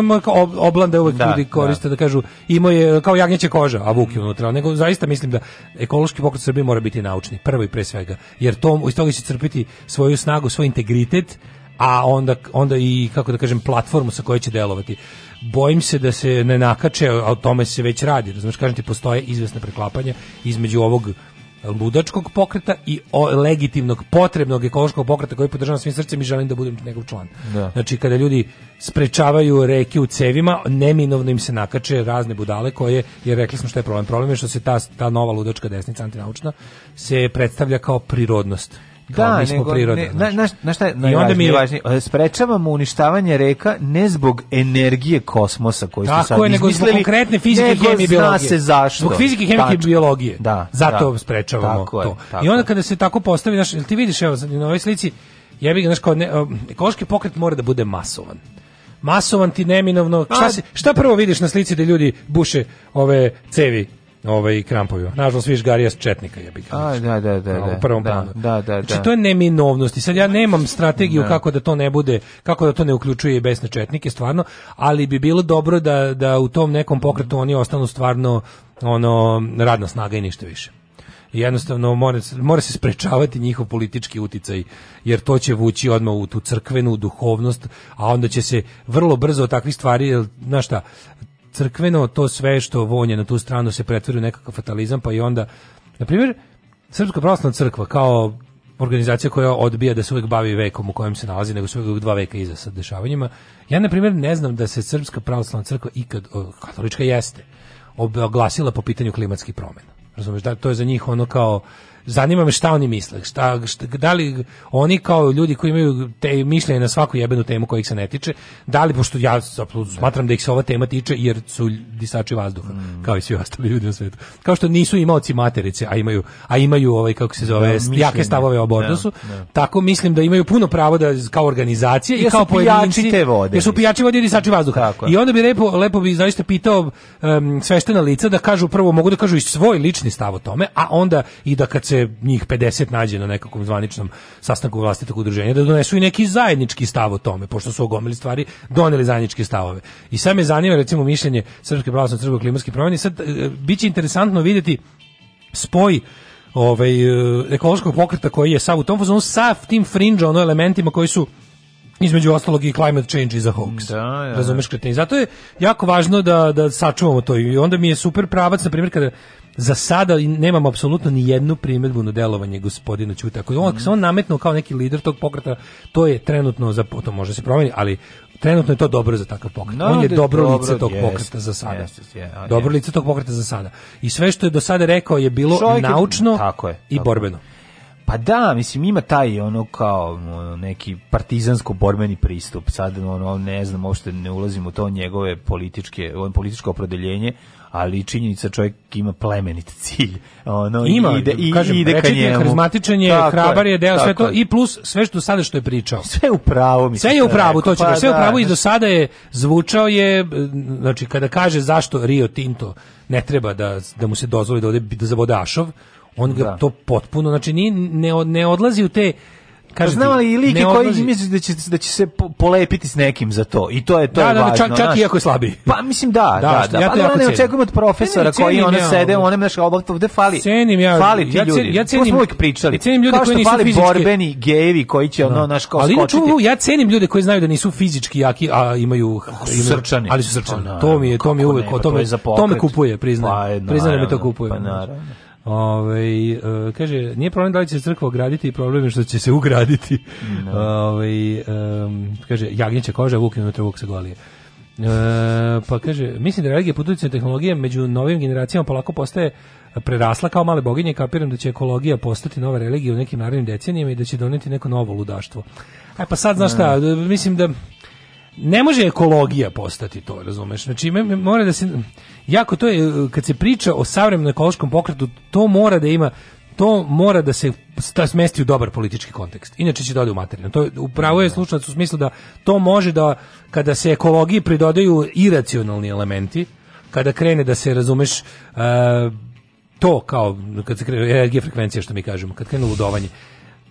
oblanda uvek ljudi koriste da kažu ima je kao jagnjeća koža a vuk je unutra nego zaista mislim da ekološki pokret Srbije mora biti naučni prvo i pre svega jer to iz toga će crpiti svoju snagu svoj integritet a onda, onda i, kako da kažem, platformu sa kojoj će delovati. Bojim se da se ne nakače, a o tome se već radi. Razumeš, kažem ti, postoje izvesne preklapanje između ovog ludačkog pokreta i o, legitimnog potrebnog ekološkog pokreta koji podržavam svim srcem i želim da budem njegov član. Da. Znači kada ljudi sprečavaju reke u cevima, neminovno im se nakače razne budale koje jer rekli smo što je problem. Problem je što se ta ta nova ludačka desnica antinaučna se predstavlja kao prirodnost da, mi smo nego, priroda. Ne, znaš. Na, na šta je najvažnije? Važnije, sprečavamo uništavanje reka ne zbog energije kosmosa koji Tako ste sad je, nego zbog konkretne fizike, hemije i biologije. se zašto. Zbog fizike, hemije i biologije. Da, Zato da, sprečavamo tako to. Je, tako I onda kada se tako postavi, znaš, jel ti vidiš, evo, na ovoj slici, ja bih, znaš, kao ne, ekološki pokret mora da bude masovan masovan ti neminovno. Šta, si, šta prvo vidiš na slici da ljudi buše ove cevi ovaj krampovima. Nažalost svi Garija četnika je bika. A da da da u znači, da, prvom da. Planu. Da, da, znači, da. Znači to je neminovnost i sad ja da. nemam strategiju da. kako da to ne bude, kako da to ne uključuje i besne četnike stvarno, ali bi bilo dobro da da u tom nekom pokretu oni ostanu stvarno ono radna snaga i ništa više jednostavno mora, mora se sprečavati njihov politički uticaj, jer to će vući odmah u tu crkvenu duhovnost, a onda će se vrlo brzo od stvari, znaš šta, crkveno, to sve što vonje na tu stranu se pretvori u nekakav fatalizam, pa i onda, na primjer, Srpska pravoslavna crkva kao organizacija koja odbija da se uvek bavi vekom u kojem se nalazi, nego se uvijek dva veka iza sa dešavanjima. Ja, na primjer, ne znam da se Srpska pravoslavna crkva ikad, katolička jeste, oglasila po pitanju klimatskih promjena. Razumeš, da, to je za njih ono kao zanima me šta oni misle, šta, šta, da li oni kao ljudi koji imaju te mišljenje na svaku jebenu temu koja ih se ne tiče, da li, pošto ja smatram da ih se ova tema tiče jer su disači vazduha, mm. kao i svi ostali ljudi na svetu. Kao što nisu imaoci materice, a imaju, a imaju ovaj, kako se zove, da, jake stavove o abortusu, da, da. tako mislim da imaju puno pravo da kao organizacije i jer kao pojedinci, te vode. jer su pijači vode i disači vazduha. Tako. I onda bi lepo, lepo bi zaista pitao um, sveštena lica da kažu prvo, mogu da kažu i svoj lični stav o tome, a onda i da kad se njih 50 nađe na nekakvom zvaničnom sastanku vlastitog udruženja da donesu i neki zajednički stav o tome, pošto su ogomili stvari, doneli zajedničke stavove. I sad me zanima recimo mišljenje Srpske pravoslavne crkve klimatske promjene, sad e, biće interesantno videti spoj ovaj e, ekološkog pokreta koji je sav u tom fazonu sa tim fringe ono elementima koji su između ostalog i climate change i za hoax. Da, ja. Razumeš kreteni. Zato je jako važno da, da sačuvamo to i onda mi je super pravac, na primjer, kada za sada nemam apsolutno ni jednu primjedbu na delovanje gospodina Ćuta. Ako, on, mm. on nametnuo kao neki lider tog pokreta, to je trenutno, za, to može se promeniti, ali trenutno je to dobro za takav pokret. No, on je da, dobro, dobro lice tog jest, pokreta za sada. Jest, jest, dobro lice tog pokreta za sada. I sve što je do sada rekao je bilo Šovjek naučno je, tako je, i borbeno. Pa da, mislim ima taj ono kao ono, neki partizansko borbeni pristup. Sad ono ne znam, uopšte ne ulazim u to njegove političke, on političko opredeljenje ali činjenica čovjek ima plemenit cilj. Ono, ima, ide, i, kažem, ide ka njemu. Karizmatičan je, tako hrabar je, deo sve to, i plus sve što sada što je pričao. Sve u pravu. Sve je u pravu, to pa, sve u da, pravu i do sada je zvučao je, znači kada kaže zašto Rio Tinto ne treba da, da mu se dozvoli da ode da za vodašov, on ga da. to potpuno, znači ni, ne, ne odlazi u te kažem znam ali i liki koji misliš da će da će se polepiti s nekim za to i to je to da, je da, da, važno čak, čak i ako je slabiji pa mislim da da da, da. ja pa ne očekujem od profesora koji ono sede on im nešto ovde fali cenim ja fali ti ljudi ja cenim uvijek pričali cenim ljude koji nisu fizički borbeni gejevi koji će ono da. naš kao ali ja cenim ljude koji znaju da nisu fizički jaki a imaju srčani ali su srčani to mi je to mi uvek o tome to me kupuje priznajem pa, priznajem to kupuje pa naravno Ove, ovaj, kaže, nije problem da li će se crkva ograditi i problem je što će se ugraditi. No. Da. Ove, ovaj, kaže, jagnjeća koža, vukim unutra vuk se golije. E, pa kaže, mislim da religija putujuća tehnologije među novim generacijama polako postaje prerasla kao male boginje, kapiram da će ekologija postati nova religija u nekim narednim decenijama i da će doneti neko novo ludaštvo. Aj e, pa sad, znaš šta, da. mislim da ne može ekologija postati to, razumeš? Znači, me, mora da se... Jako to je, e, kad se priča o savremenom ekološkom pokretu, to mora da ima to mora da se sta smesti u dobar politički kontekst. Inače će dođe da u materinu. To upravo je da. slučajac u smislu da to može da kada se ekologiji pridodaju iracionalni elementi, kada krene da se razumeš uh, to kao kad se krene energija frekvencija što mi kažemo, kad krene ludovanje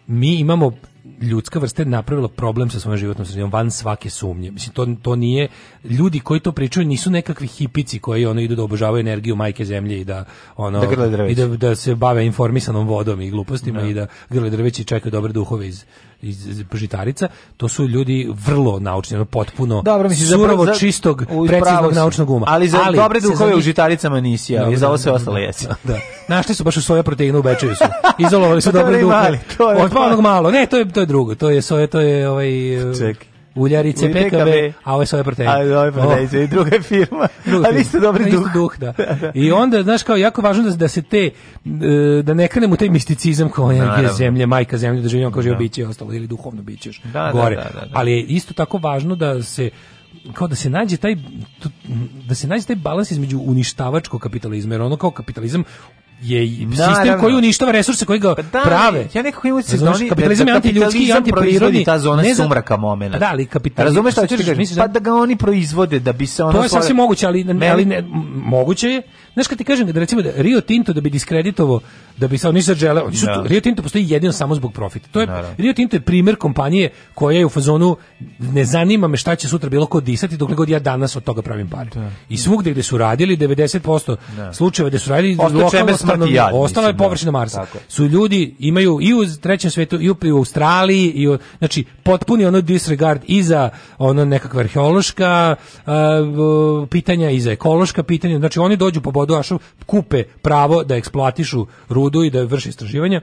mi imamo ljudska vrsta je napravila problem sa svojom životnom sredinom van svake sumnje. Mislim to to nije ljudi koji to pričaju nisu nekakvi hipici koji ono idu da obožavaju energiju majke zemlje i da ono da i da, da se bave informisanom vodom i glupostima da. i da grle drveći čekaju dobre duhove iz iz žitarica, to su ljudi vrlo naučni, potpuno Dobro, mislim, surovo, za, čistog, preciznog naučnog uma. Ali za ali, dobre duhove u žitaricama nisi, ali za ovo sve da, ostalo jesi. Da, da. Našli su baš u svoje proteinu u su. Izolovali su pa dobre duhove. Od pa- pa onog malo. Ne, to je to je drugo. To je soje, to je ovaj Ček. Uljarice, PKB, a ovo je svoje proteine. A ovo je oh. proteine, i druga je firma. Druga a vi ste dobri duh. duh da. Da, da. I onda, znaš, kao jako važno da, da se te, e, da ne krenemo u taj misticizam kao energija zemlje, majka zemlje, da živimo kao živo da. biće i ostalo, ili duhovno biće da, gore. Da, da, Ali je isto tako važno da se kao da se nađe taj da se nađe taj balans između uništavačkog kapitalizma jer ono kao kapitalizam je Naravno. sistem koji uništava resurse koji ga pa da, prave. Ja nekako imam se da oni kapitalizam je antiljudski i antiprirodni. Ta zona ne sumraka momenat. Pa da, ali kapitalizam. Razumeš šta hoćeš da kažeš? Pa da ga oni proizvode da bi se ono To je sasvim moguće, ali ali ne, moguće je Znaš kad ti kažem da, da recimo da Rio Tinto da bi diskreditovo da bi sa oni žele, oni su no. Da. Rio Tinto postoji jedino samo zbog profita. To je Naravno. Rio Tinto je primer kompanije koja je u fazonu ne zanima me šta će sutra bilo ko disati dokle god ja danas od toga pravim pare. Da. I svugde gde su radili 90% da. slučajeva gde su radili lokalno stanovništvo, ostala je da. površina Marsa. Tako. Su ljudi imaju i u trećem svetu i u, i u Australiji i u, znači potpuni ono disregard i za ono nekakva arheološka uh, pitanja i za ekološka pitanja. Znači oni dođu po Vodoašu da kupe pravo da eksploatišu rudu i da vrši istraživanja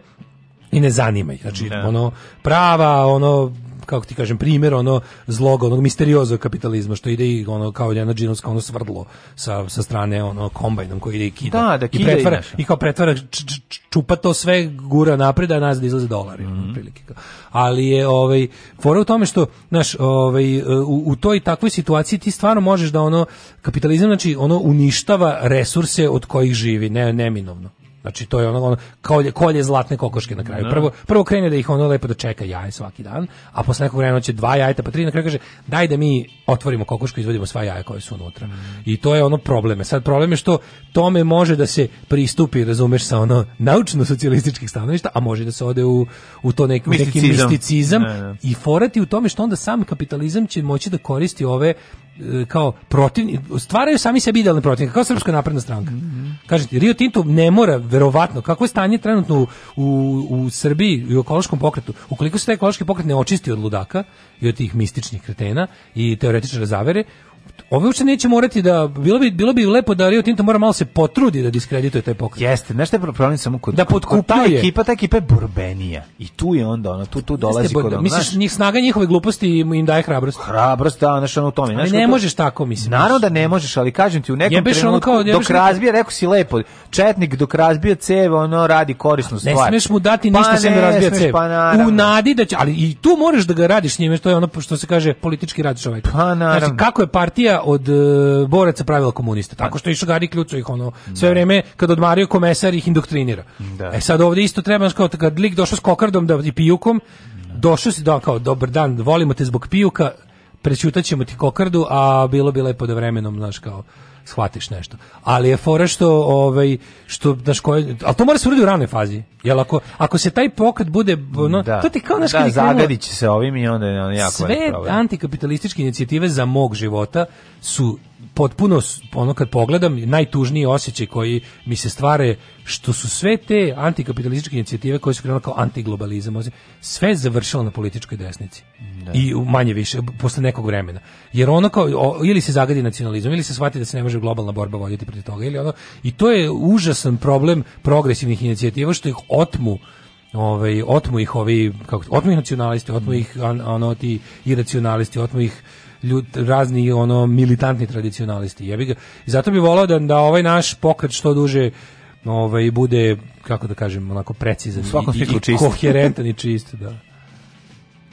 i ne zanima ih. Znači, ne. Da. ono, prava, ono, kako ti kažem primjer ono zloga onog misterioza kapitalizma što ide i ono kao jedna džinovska ono svrdlo sa, sa strane ono kombajnom koji ide i kida, da, da kida i pretvara i, i, kao pretvara čupa to sve gura napred a nazad izlaze dolari mm -hmm. prilike. ali je ovaj fora u tome što znaš ovaj u, u toj takvoj situaciji ti stvarno možeš da ono kapitalizam znači ono uništava resurse od kojih živi ne neminovno Znači to je ono, ono kolje, kolje zlatne kokoške na kraju. No. Da. Prvo, prvo krene da ih ono lepo dočeka da jaje svaki dan, a posle nekog vremena će dva jajeta, pa tri na kraju kaže daj da mi otvorimo kokošku i izvadimo sva jaja koja su unutra. Mm. I to je ono probleme. Sad problem je što tome može da se pristupi, razumeš, sa ono naučno socijalističkih stanovišta, a može da se ode u, u to neki neki misticizam ne, ne. Da, da. i forati u tome što onda sam kapitalizam će moći da koristi ove e, kao protiv stvaraju sami sebi idealne protivnike kao srpska napredna stranka. Mm -hmm. Kažete Rio Tinto ne mora verovatno kako je stanje trenutno u, u, Srbiji i u ekološkom pokretu, ukoliko se taj ekološki pokret ne očisti od ludaka i od tih mističnih kretena i teoretičara zavere, Ove uopšte neće morati da bilo bi bilo bi lepo da Rio Tinto mora malo se potrudi da diskredituje taj pokret. Jeste, znaš šta je problem samo kod da potkupljuje. Kod ta ekipa, ta ekipa je Burbenija. I tu je onda ona tu tu dolazi kod ona. Misliš njih snaga njihove gluposti im daje hrabrost. Hrabrost da, znaš ono u tome, znaš. Ne, ne možeš tako mislim. Naravno da ne možeš, ali kažem ti u nekom trenutku kao, dok razbije, rekao si lepo, četnik dok razbije ceve, ono radi korisnu stvar. Ne smeš mu dati pa ništa pa sem da razbija ceve. Pa u nadi da će, ali i tu možeš da ga radiš s njime, što je ono što se kaže politički rad čovjek. Pa Znači, kako je partija Srbija od uh, boraca pravila komunista. Pa. Tako što išao Gari ključo ih ono da. sve vrijeme kad odmario komesar ih indoktrinira. Da. E sad ovdje isto treba kao kad lik došao s kokardom da i pijukom, da. došao si da kao dobar dan, volimo te zbog pijuka, prećutaćemo ti kokardu, a bilo bi lepo da vremenom, znaš, kao shvatiš nešto. Ali je fora što ovaj što naš koje, al to mora da se uraditi u ranoj fazi. Jel ako ako se taj pokret bude no, da. to ti kao naš da, zagadiće se ovim i onda je on jako Sve antikapitalističke inicijative za mog života su potpuno ono kad pogledam najtužniji osjećaj koji mi se stvare što su sve te antikapitalističke inicijative koje su krenule kao antiglobalizam sve završilo na političkoj desnici da. i manje više posle nekog vremena jer ono kao o, ili se zagadi nacionalizam ili se shvati da se ne može globalna borba voditi protiv toga ili ono i to je užasan problem progresivnih inicijativa što ih otmu ovaj otmu ih ovi kako otmu ih nacionalisti otmu ih an, ono ti iracionalisti otmu ih ljud, razni ono militantni tradicionalisti. Jebi bih ga, zato bih voleo da, da ovaj naš pokret što duže ovaj bude kako da kažem onako precizan i, i, i koherentan i čist, da.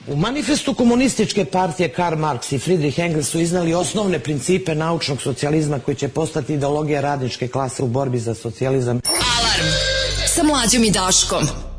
U manifestu komunističke partije Karl Marx i Friedrich Engels su iznali osnovne principe naučnog socijalizma koji će postati ideologija radničke klase u borbi za socijalizam. Alarm sa mlađom i Daškom.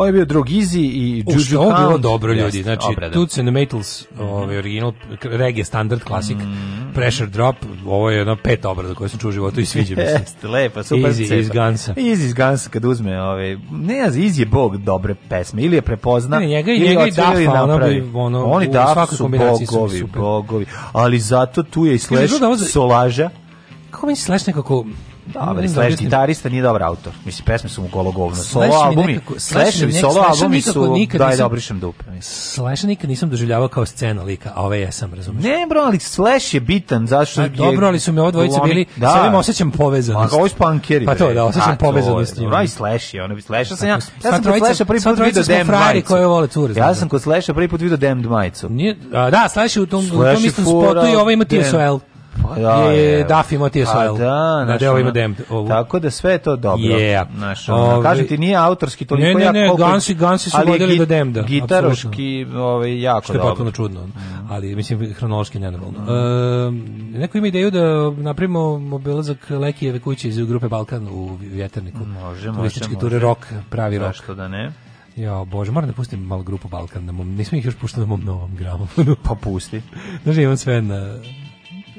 Ovo je bio Drogizi i Juju Ovo je bilo dobro ljudi, Just, znači obreda. Toots and Metals, mhm. ovaj original, reggae standard, klasik, mm Pressure Drop, ovo je jedno pet obrada koje sam čuo u životu i sviđa mi se. Jeste, lepa, super. Easy iz Gansa. Easy iz Gansa kad uzme, ovaj, ne ja Easy je bog dobre pesme, ili je prepozna, ne, njega, ili njega i Dafa, ono, ono, oni Dafa su bogovi, bogovi, ali zato tu je i Slash, Solaža. Kako mi Slash nekako Dobar, Slash gitarista nije dobar autor. Mislim, pesme su mu gologovno. Solo albumi, Slashovi, solo albumi su, daj da obrišem dupe. Slash nikad nisam doživljavao kao scena lika, a ove jesam, razumiješ? Ne, bro, ali Slash je bitan, zašto je... Dobro, ali su mi ovo dvojice bili, da. sad im osjećam povezanost. ovo spankeri. Pa to, da, osjećam povezanost. Dobro, i Slash je, ono bi Slasha sam ja... Ja sam kod Slasha prvi put vidio Damned Majicu. Ja sam kod Slasha prvi put vidio Damned Majicu. Da, Slash je u tom istom spotu i ovo ovaj ima TSOL. Pa da, je Duff imao TSOL. Pa da, na deo ima Damned. Tako da sve je to dobro. Yeah. Naš, kažem ti, nije autorski toliko ne, ne, ne, Ne, ne, Gansi, Gansi su vodili do Demda. Gitaroški ove, ovaj, jako dobro. Što je potpuno čudno. Mm. Ali, mislim, hronološki nenormalno. Mm. E, neko ima ideju da napravimo mobilazak Lekijeve kuće iz grupe Balkan u vjeterniku. Može, može. Turistički ture rok, pravi rock. Zašto da ne? Ja, bože, moram da pustim malo grupu Balkan, da mom, nismo ih još puštao na mom novom gramu. pa pusti. Znaš, da, imam sve na,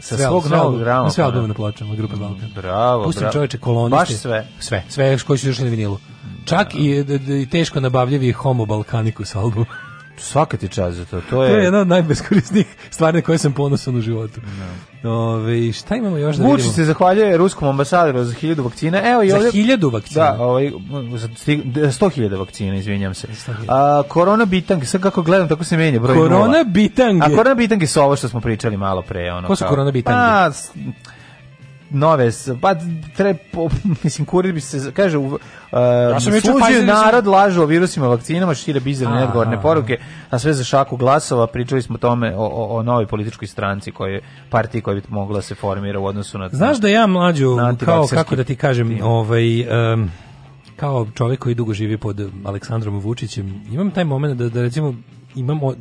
sa sve, svog sve novog drama. Sve albume pa da. na pločama grupe Balkan. Bravo, Pustim bravo. čoveče koloniste. Baš sve. Sve, sve koji su još na vinilu. Čak da. i, i teško nabavljivi Homo balkanikus album. Svaka ti čast za to. To je, to je jedna od najbeskorisnijih stvari na koje sam ponosan u životu. No. Da. Ove, šta imamo još da Vučić vidimo? se zahvaljuje ruskom ambasadoru za hiljadu vakcina. Evo, i za ovdje, hiljadu da, vakcina? Da, ovaj, za sto hiljada vakcina, izvinjam se. A, korona bitange, sad kako gledam, tako se menja broj Korona nula. bitange? A korona bitange su ovo što smo pričali malo pre. Ono, Ko su kao, korona bitange? A, pa, nove, pa tre, mislim, kurir bi se, kaže, u, uh, ja sam um, narod, sam... lažu o virusima, vakcinama, šire bizarne neodgovorne poruke, a sve za šaku glasova, pričali smo tome o, o, o novoj političkoj stranci, koje, partiji koja bi mogla da se formira u odnosu na... Znaš da ja mlađu, kao, kako da ti kažem, tim. ovaj... Um, kao čovjek koji dugo živi pod Aleksandrom Vučićem, imam taj moment da, da recimo imamo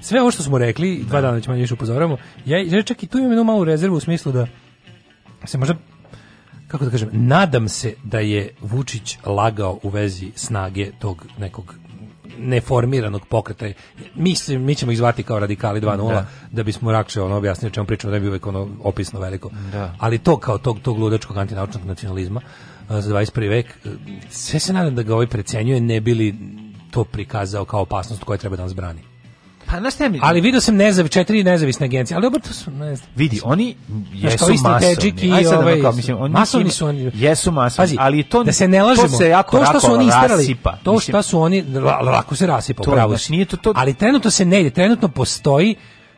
sve ovo što smo rekli, dva da. dana ćemo više upozoravamo, ja, ja čak i tu imam jednu malu rezervu u smislu da se možda kako da kažem, nadam se da je Vučić lagao u vezi snage tog nekog neformiranog pokreta. Mislim, mi ćemo izvati kao radikali 2.0 da. da bismo Rakše ono objasnili čemu pričamo, da bi uvek ono opisno veliko. Da. Ali to kao tog, tog ludačkog antinaučnog nacionalizma e, za 21. vek, e, sve se nadam da ga ovaj precenjuje, ne bili to prikazao kao opasnost koja treba da nas brani. Pa na šta mi? Ali video sam nezav četiri nezavisne agencije, ali obrto su, ne znam. Vidi, oni jesu masovni. Tečiki, Aj sad da ovaj, kao, mislim, oni masovni su oni. Jesu masovni, Pazi, ali to da se ne lažemo. To se jako to što su oni isterali, rasipa, to što su oni lako se rasipa, to, pravo. Znači, nije to, to... Ali trenutno se ne ide, trenutno postoji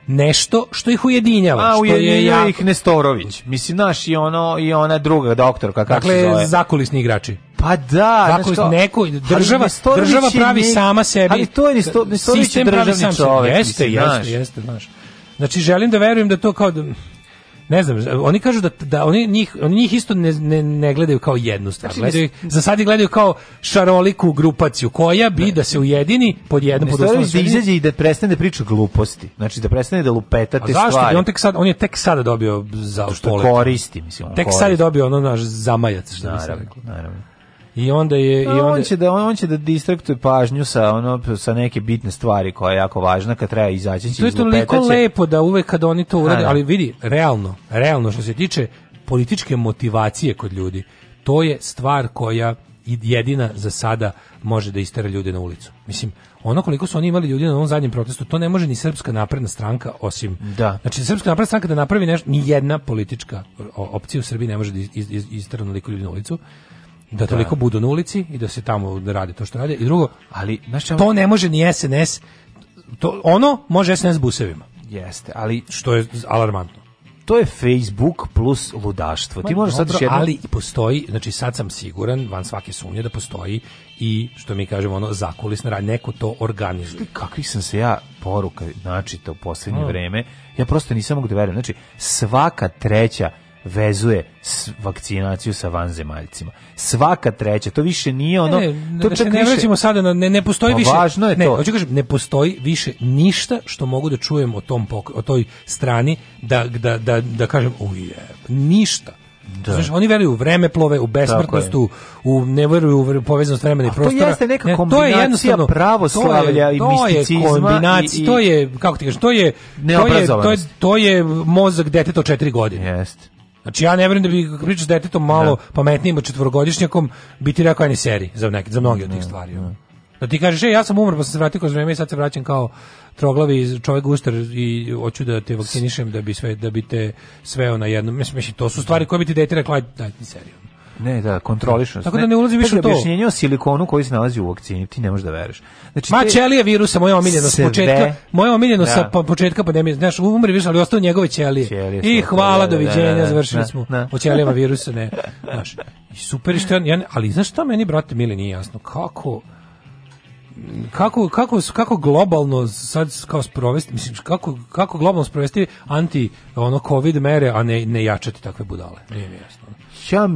nešto što ih ujedinjava. A, ujedinjava ih Nestorović. Mislim, naš i, ono, i ona druga doktorka, kako dakle, se zove. Dakle, zakulisni igrači. Pa da, Tako, znači, neko, država, država pravi ne, sama sebi. Ali to je Nisto, Nistorović sistem pravi sam čovjek. Jeste, jeste, znaš. jeste, znaš. Znači, želim da verujem da to kao... Da, ne znam, oni kažu da, da oni, njih, oni njih isto ne, ne, ne gledaju kao jednu stvar. Znači, gledaju, za sad ih gledaju kao šaroliku grupaciju koja bi ne. da se ujedini pod jednom pod osnovom. da izađe i da prestane da priča gluposti. Znači da prestane da lupeta te zašto? stvari. on, tek sad, on je tek sada dobio za što koristi, mislim. Tek koristi. sad je dobio ono naš zamajac, što bi se reklo. Naravno. I onda je i onda on će da on će da distraktuje pažnju sa ono sa neke bitne stvari koja je jako važna kad treba izaći iz To je toliko lepo da uvek kad oni to urade, ali vidi, realno, realno što se tiče političke motivacije kod ljudi, to je stvar koja jedina za sada može da istera ljude na ulicu. Mislim, ono koliko su oni imali ljudi na ovom zadnjem protestu, to ne može ni srpska napredna stranka osim da. Znači srpska napredna stranka da napravi nešto, ni jedna politička opcija u Srbiji ne može da istera iz, ljudi na ulicu. Da, da toliko da. budu na ulici i da se tamo da radi to što radi. I drugo, ali znaš to ne može ni SNS. To ono može SNS busevima. Jeste, ali što je alarmantno. To je Facebook plus ludaštvo. Ma, Ti možeš sad jedno... ali postoji, znači sad sam siguran van svake sumnje da postoji i što mi kažemo ono zakulisna rad neko to organizuje. Kakvi sam se ja poruka načitao u poslednje hmm. vreme. Ja prosto nisam mogu da verujem. Znači svaka treća vezuje vakcinaciju sa vanzemaljcima. Svaka treća, to više nije ono... Ne, ne to čak ne više, vraćamo sada, ne, ne postoji pa više... Važno je ne, to. Hoću kažem, ne postoji više ništa što mogu da čujem o, tom, o toj strani, da, da, da, da kažem, uje, ništa. Da. Znaš, oni veruju u vreme plove, u besmrtnost, u, u ne veruju u povezanost vremena i prostora. To jeste neka kombinacija ne, to je pravoslavlja to je, i misticizma. To je i, to je, kako ti kažeš, to je, to je, to je, to je mozak deteta od četiri godine. Jeste. Znači ja ne vjerujem da bi pričao s detetom malo da. pametnijim od četvorogodišnjakom biti rekao ajni seri za neke za mnoge od tih da, stvari. Da. Ne. Da ti kažeš, ej, ja sam umro, pa sam se vratio kroz vreme i sad se vraćam kao troglavi iz čovjek uster i hoću da te vakcinišem da bi sve da bi te sveo na jedno. Mislim, mislim to su stvari koje bi ti dete rekla, daj mi seriju. Ne, da, kontroliš. Tako da ne ulazi više u da to. Objašnjenje o silikonu koji se nalazi u vakcini, ti ne možeš da veruješ. Znači, Ma ćelije virusa, moje omiljeno sa početka, moje omiljeno da. sa početka pandemije, znaš, umri više, ali ostao njegove ćelije. I hvala, da, da, doviđenja, da, da, završili smo. O ćelijama virusa, ne. Znaš, i super, što ja, ali znaš šta meni, brate, mili, nije jasno, kako kako, kako, kako globalno sad kao sprovesti, mislim, kako, kako globalno sprovesti anti ono covid mere, a ne, ne jačati takve budale. Nije mi jasno. Znači, ja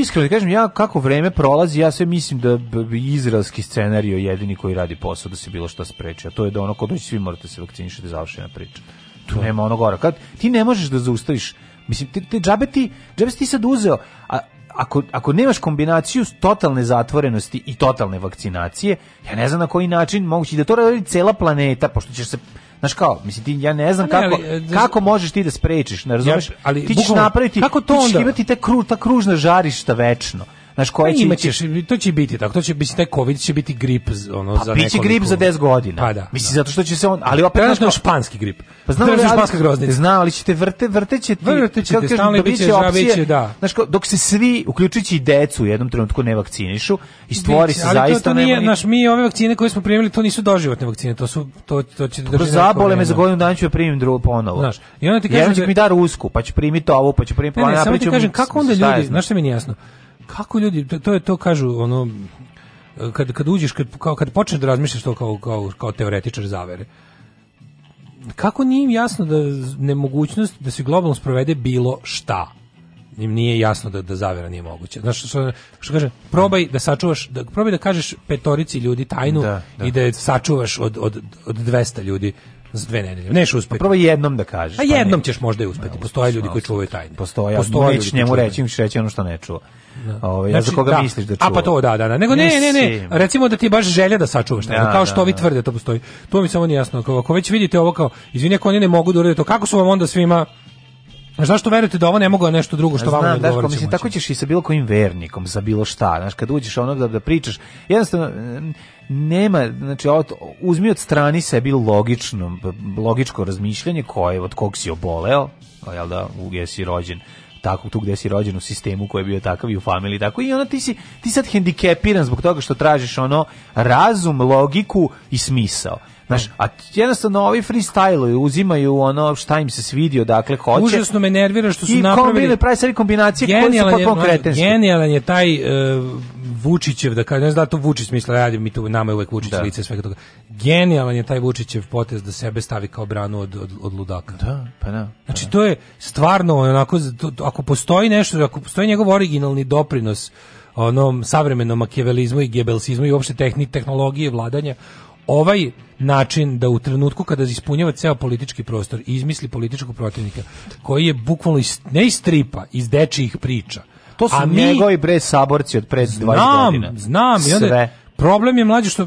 iskreno kažem ja kako vreme prolazi ja sve mislim da izraelski scenario jedini koji radi posao da se bilo šta spreči a to je da ono kod da svi morate da se vakcinišati da završena priča tu nema ono gora kad ti ne možeš da zaustaviš mislim te, te džabe ti džabe ti sad uzeo a ako, ako nemaš kombinaciju totalne zatvorenosti i totalne vakcinacije, ja ne znam na koji način mogući da to radi cela planeta, pošto ćeš se Znaš kao, mislim ti ja ne znam ne, kako ali, e, kako možeš ti da sprečiš, ne razumeš? Ja, ali ti ćeš bukvalno, napraviti kako to onda? Ti ćeš imati te kru, ta kružna žarišta večno. Znaš, koje pa će, imaćeš, to će biti tako, to će biti taj covid će biti grip ono pa, za biće grip za 10 godina. Pa da. Misli da. zato što će se on, ali opet znaš, španski grip. Pa znam da španska groznica. Zna, ali će te vrte vrteće ti. Vrteće ti stalno biće žabiće, da. Znaš, dok se svi uključujući i decu u jednom trenutku ne vakcinišu i stvori se zaista nema. nije, naš mi ove vakcine koje smo primili to nisu doživotne vakcine, to su to to će da zabole me za godinu dana ću da primim drugo ponovo. Znaš, i onda ti kažeš da- mi da rusku, pa će primiti ovo, pa će primiti pa ne, samo ti kažem kako onda ljudi, znaš šta mi nije jasno kako ljudi, to, to je to kažu, ono, kad, kad uđeš, kad, kao, kad počneš da razmišljaš to kao, kao, kao teoretičar zavere, kako nije im jasno da nemogućnost da se globalno sprovede bilo šta? im nije jasno da da zavera nije moguća. znači što, što kaže, probaj da sačuvaš, da probaj da kažeš petorici ljudi tajnu da, da. i da je sačuvaš od od od 200 ljudi za dve nedelje. Neš uspeti. Pa prvo jednom da kažeš. A pa jednom pa ćeš možda i uspeti. postoje ljudi koji čuvaju tajne. Postoje, postoje nećeš njemu reći, ćeš reći ono što ne čuva. Da. Ovaj, znači, za koga da. misliš da čuva. A pa to, da, da, da. Nego ne, ne, ne, recimo da ti baš želja da sačuvaš tajne, da, kao da, što da, vi tvrde to postoji. To mi samo nije jasno. Ako, ako već vidite ovo kao, izvinite, ako oni ne mogu da urede to, kako su vam onda svima A pa zašto verujete da ovo ne mogu, a nešto drugo što vam vama ne odgovara? Daško, mislim, tako ćeš i sa bilo kojim vernikom, za bilo šta, znaš, kad uđeš onog da, da pričaš, jednostavno, nema, znači, od, uzmi od strani sebi logično, logičko razmišljanje koje, od kog si oboleo, jel da, gdje si rođen, tako tu gde si rođen u sistemu koji je bio takav i u familiji tako i onda ti si ti sad hendikepiran zbog toga što tražiš ono razum, logiku i smisao. Znaš, a jednostavno ovi freestyluju, uzimaju ono šta im se svidi odakle hoće. Užasno me nervira što su napravili. I kombine, pravi sebi kombinacije koje su pa potpuno kretenske. Genijalan je taj uh, Vučićev, da kažem, ne znam da to Vučić misle, radi mi tu, nama je uvek Vučić da. lice svega toga. Genijalan je taj Vučićev potez da sebe stavi kao branu od, od, od ludaka. Da, pa da. Pa znači, da. to je stvarno, onako, to, ako postoji nešto, ako postoji njegov originalni doprinos onom savremenom makijavelizmu i gebelsizmu i uopšte tehnik, tehnologije vladanja, ovaj način da u trenutku kada ispunjava ceo politički prostor i izmisli političkog protivnika koji je bukvalno iz, ne iz stripa, iz dečijih priča. To su A mi, njegovi bre saborci od pred 20 godina. Znam, znam. Sve. I onda, problem je mlađe što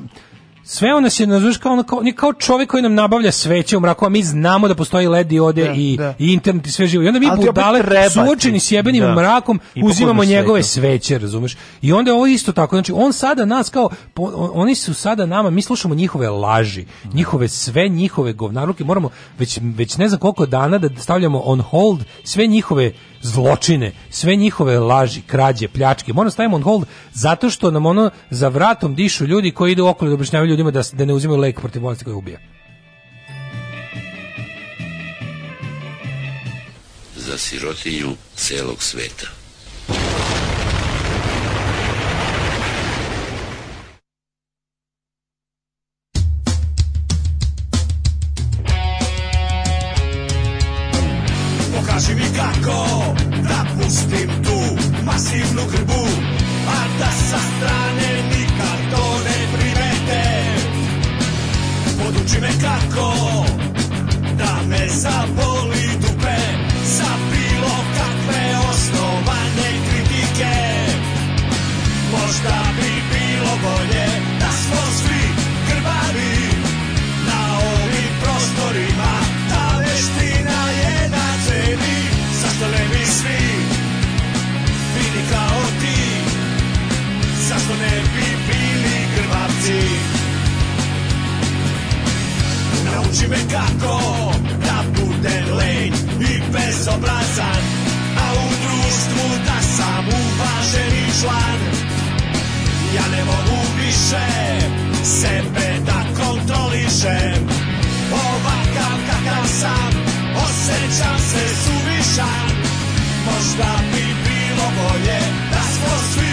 sve ona se nazvaš kao, ono, kao, kao čovjek koji nam nabavlja sveće u mraku, a mi znamo da postoji led diode da, i, da. i internet i sve živo. I onda mi Ali budale suočeni s jebenim da. mrakom uzimamo njegove sveće, razumeš? I onda je ovo isto tako. Znači, on sada nas kao, on, oni su sada nama, mi slušamo njihove laži, njihove sve, njihove govnaruke, moramo već, već ne znam koliko dana da stavljamo on hold sve njihove zločine, sve njihove laži, krađe, pljačke, moramo da stavimo on hold zato što nam ono za vratom dišu ljudi koji idu okolo da objašnjavaju ljudima da, da ne uzimaju lek protiv bolesti koja ubije. Za sirotinju celog sveta. nikako da pustim tu masivnu grbu, a da sa strane nikad to ne primete. Poduči me kako da me zaboli dupe za bilo kakve osnovane kritike. Možda bi zašto ne bi bili krvavci Nauči me kako da budem lenj i bezobrazan A u društvu da sam uvaženi član Ja ne mogu više sebe da kontrolišem Ovakav kakav sam, osjećam se suvišan Možda bi bilo bolje da smo svi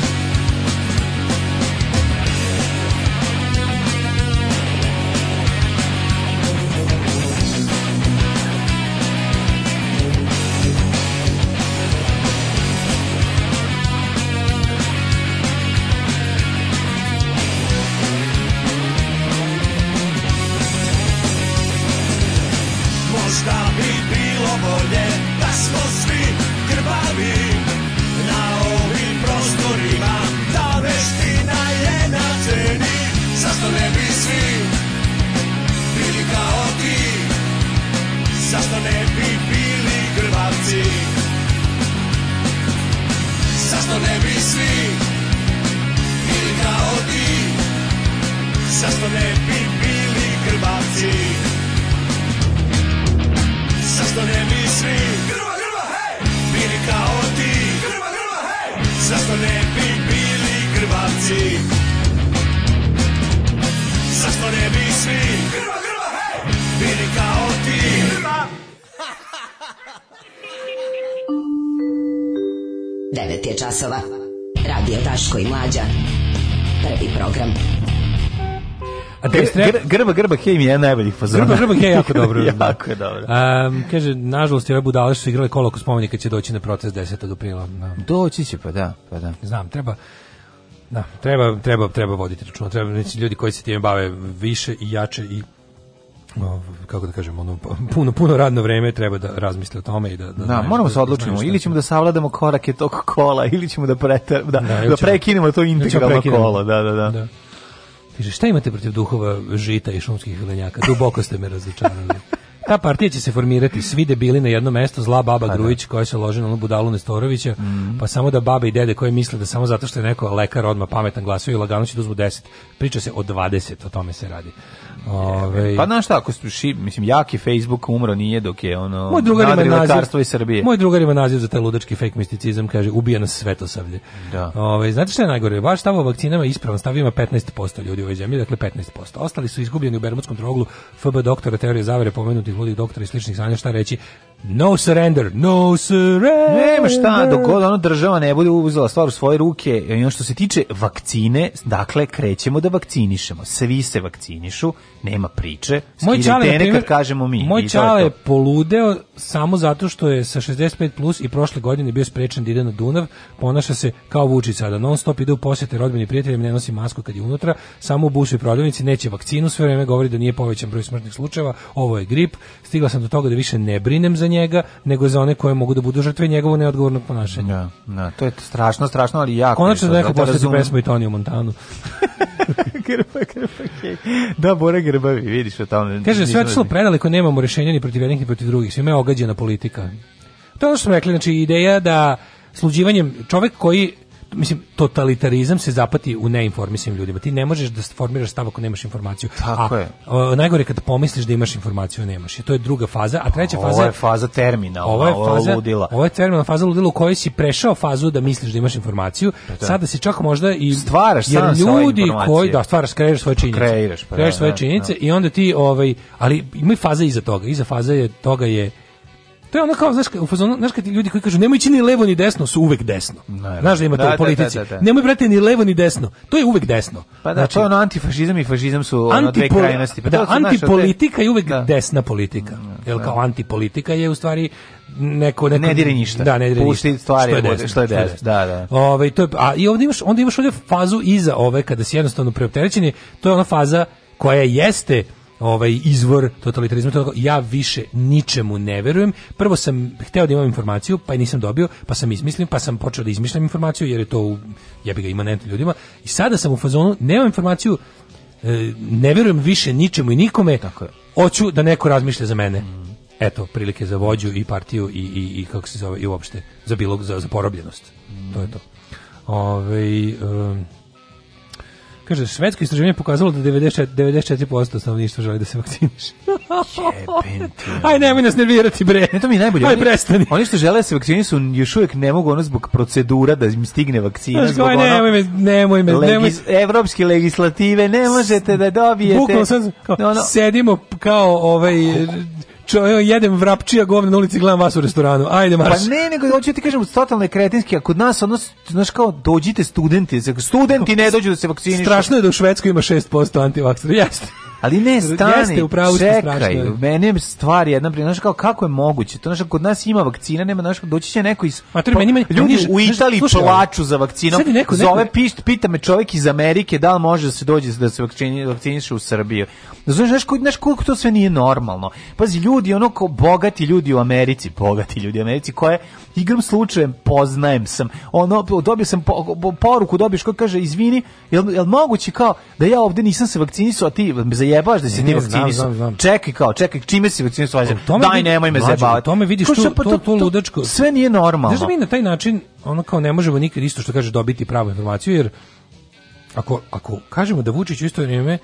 znade da smo svi krvavi na ovim prostorima ta veština je na ceni zašto ne bi svi bili kao ti zašto ne bi bili krvavci zašto ne bi svi bili kao ti zašto ne bi bili krvavci Zašto ne bi svi grba, grba, hej! Bili kao ti grba, grba, hej! Zašto ne bi bili grbavci? Zašto ne bi svi grba, grba, hej! Bili kao ti grba! 9 je časova. Radio Taško i Mlađa. Prvi program. A Death Trap... Grba, grba, hej mi je jedan najboljih fazona. Grba, grba, hej, jako dobro. jako je dobro. Um, kaže, nažalost, ove budale su igrale kolo koloko spomenika će doći na protest 10. aprila. No. Da. Doći će, pa da, pa da. Znam, treba... Da, treba, treba, treba voditi računa. Treba znači, ljudi koji se time bave više i jače i o, kako da kažem, ono, puno, puno radno vreme treba da razmisle o tome i da... da, da moramo da se odlučiti ili ćemo da savladamo korake tog kola, ili ćemo da, preter, da, da, da prekinemo to integralno kolo, da, da. da. da. Kaže, šta imate protiv duhova žita i šumskih lenjaka? Duboko ste me razočarali. Ta partija će se formirati, svi debili na jedno mesto, zla baba A, pa da. Grujić koja se loži na onu budalu Nestorovića, mm -hmm. pa samo da baba i dede koje misle da samo zato što je neko lekar odmah pametan glasio i lagano će da uzmu 10. Priča se o 20, o tome se radi. Ove, pa znaš šta, ako su ši, mislim, jaki Facebook umro nije dok je ono moj drugar ima naziv, iz Srbije. Moj drugar ima naziv za taj ludački fake misticizam, kaže, ubija nas svetosavlje. Da. Ove, znate šta je najgore? Vaš stav o vakcinama ispravan, stav ima 15% ljudi u ovoj zemlji, dakle 15%. Ostali su izgubljeni u Bermudskom troglu, FB doktora, teorije zavere, pomenutih ludih doktora i sličnih sanja, šta reći, No surrender, no surrender. Nema šta, dok god ono država ne bude uzela stvar u svoje ruke. I ono što se tiče vakcine, dakle, krećemo da vakcinišemo. Svi se vakcinišu, nema priče. Moj čale, primjer, kažemo mi. Moj čale je poludeo samo zato što je sa 65 plus i prošle godine bio sprečan da ide na Dunav. Ponaša se kao Vučić sada. Non stop ide u posjete rodbini prijateljima, ne nosi masku kad je unutra. Samo u bušoj prodavnici neće vakcinu. Sve vreme govori da nije povećan broj smrtnih slučajeva. Ovo je grip. Stigla sam do toga da više ne brinem za njega, nego za one koje mogu da budu žrtve njegovog neodgovornog ponašanja. Da, da, to je strašno, strašno, ali jako. Konačno da neko postati pesmu i Toniju Montanu. grba, grba, okay. Da, Bora Grbavi, vidiš o tome. Kaže, sve otišlo predaleko, nemamo rešenja ni protiv jednih ni protiv drugih, svima je ogađena politika. To je ono što smo rekli, znači ideja da sluđivanjem čovek koji mislim totalitarizam se zapati u neinformisanim ljudima. Ti ne možeš da formiraš stav ako nemaš informaciju. Tako a, je. A, najgore kad pomisliš da imaš informaciju, nemaš. I to je druga faza, a treća faza Ovo je faza terminala, ovo je faza ludila. Ovo je terminalna faza ludila u kojoj si prešao fazu da misliš da imaš informaciju. Pa da. Sada se čak možda i stvaraš jer sam ljudi koji da stvaraš kreiraš svoje činjenice. Kreiraš, pa, kreiraš da, svoje da, činjenice da. i onda ti ovaj ali ima i faza iza toga. Iza faza je toga je To je ono kao, znaš, u fazonu, znaš kad ljudi koji kažu nemoj ići ni levo ni desno su uvek desno. Naravno. Znaš da ima to da, u da, da, politici. Da, da, da, Nemoj brate ni levo ni desno. To je uvek desno. Pa da, znači, to je ono antifašizam i fašizam su ono dve krajnosti. Pa da, su, antipolitika naš, je uvek da. desna politika. Mm, Jel da. kao antipolitika je u stvari neko neko ne dire ništa. Da, ne dire Pusti ništa. stvari što je, desno, što je desno. Da, da. Ove, ovaj, to je, a i ovde imaš onda imaš ovde fazu iza ove kada si jednostavno preopterećeni, to je ona faza koja jeste ovaj izvor totalitarizma. Tako, ja više ničemu ne verujem. Prvo sam hteo da imam informaciju, pa je nisam dobio, pa sam izmislio, pa sam počeo da izmišljam informaciju jer je to ja bih ga imanentno ljudima. I sada sam u fazonu, nemam informaciju, e, ne verujem više ničemu i nikome. Tako je. Hoću da neko razmišlja za mene. Mm. Eto, prilike za vođu i partiju i, i, i kako se zove, i uopšte, za, bilog, za, za porobljenost. Mm. To je to. Ove, ovaj, um, Kaže, švedsko istraživanje pokazalo da 94%, 94 stanovništva želi da se vakciniše. Aj, nemoj nas nervirati, bre. Ne, to mi je najbolje. Aj, prestani. Oni što žele da se vakcinišu, još uvijek ne mogu ono zbog procedura da im stigne vakcina. Zbog ono, nemoj me, nemoj me. Nemoj. Legis, evropske legislative, ne možete da dobijete. Bukvalno sad, kao, ono, sedimo kao ovaj čo, jedem vrapčija govna na ulici, gledam vas u restoranu. Ajde, marš. Pa ne, nego hoću ti kažem, totalno je kretinski, a kod nas ono, znaš kao, dođite studenti, studenti ne dođu da se vakcinišu. Strašno je da u Švedskoj ima 6% antivaksera. Jeste. Ali ne, stani, upravo čekaj, meni je stvar jedna, znaš kao, kako je moguće, to znaš, kod nas ima vakcina, nema, znaš, doći će neko iz... Mater, meni ima, pa, ljudi u Italiji slušaj, plaču za vakcinom, neko, neko, zove, pist, pita me čovjek iz Amerike da li može da se dođe da se vakcini, vakciniše u Srbiju. Znaš, znaš, znaš koliko to sve nije normalno. Pazi, ljudi, ono kao bogati ljudi u Americi, bogati ljudi u Americi, koje igram slučajem poznajem sam, ono, dobio sam po, po, poruku, dobiješ ko kaže, izvini, jel, jel moguće kao da ja ovde nisam se vakcinisao, a ti za zajebaš da se ti vakcinisao. Čekaj kao, čekaj, čime si vakcinisao? Daj, nemoj me zajebavati. Tome me vidiš, pa to, to, to ludačko. Sve nije normalno. Znaš da mi na taj način, ono kao ne možemo nikad isto što kaže dobiti pravu informaciju, jer ako, ako kažemo da Vučić u isto vrijeme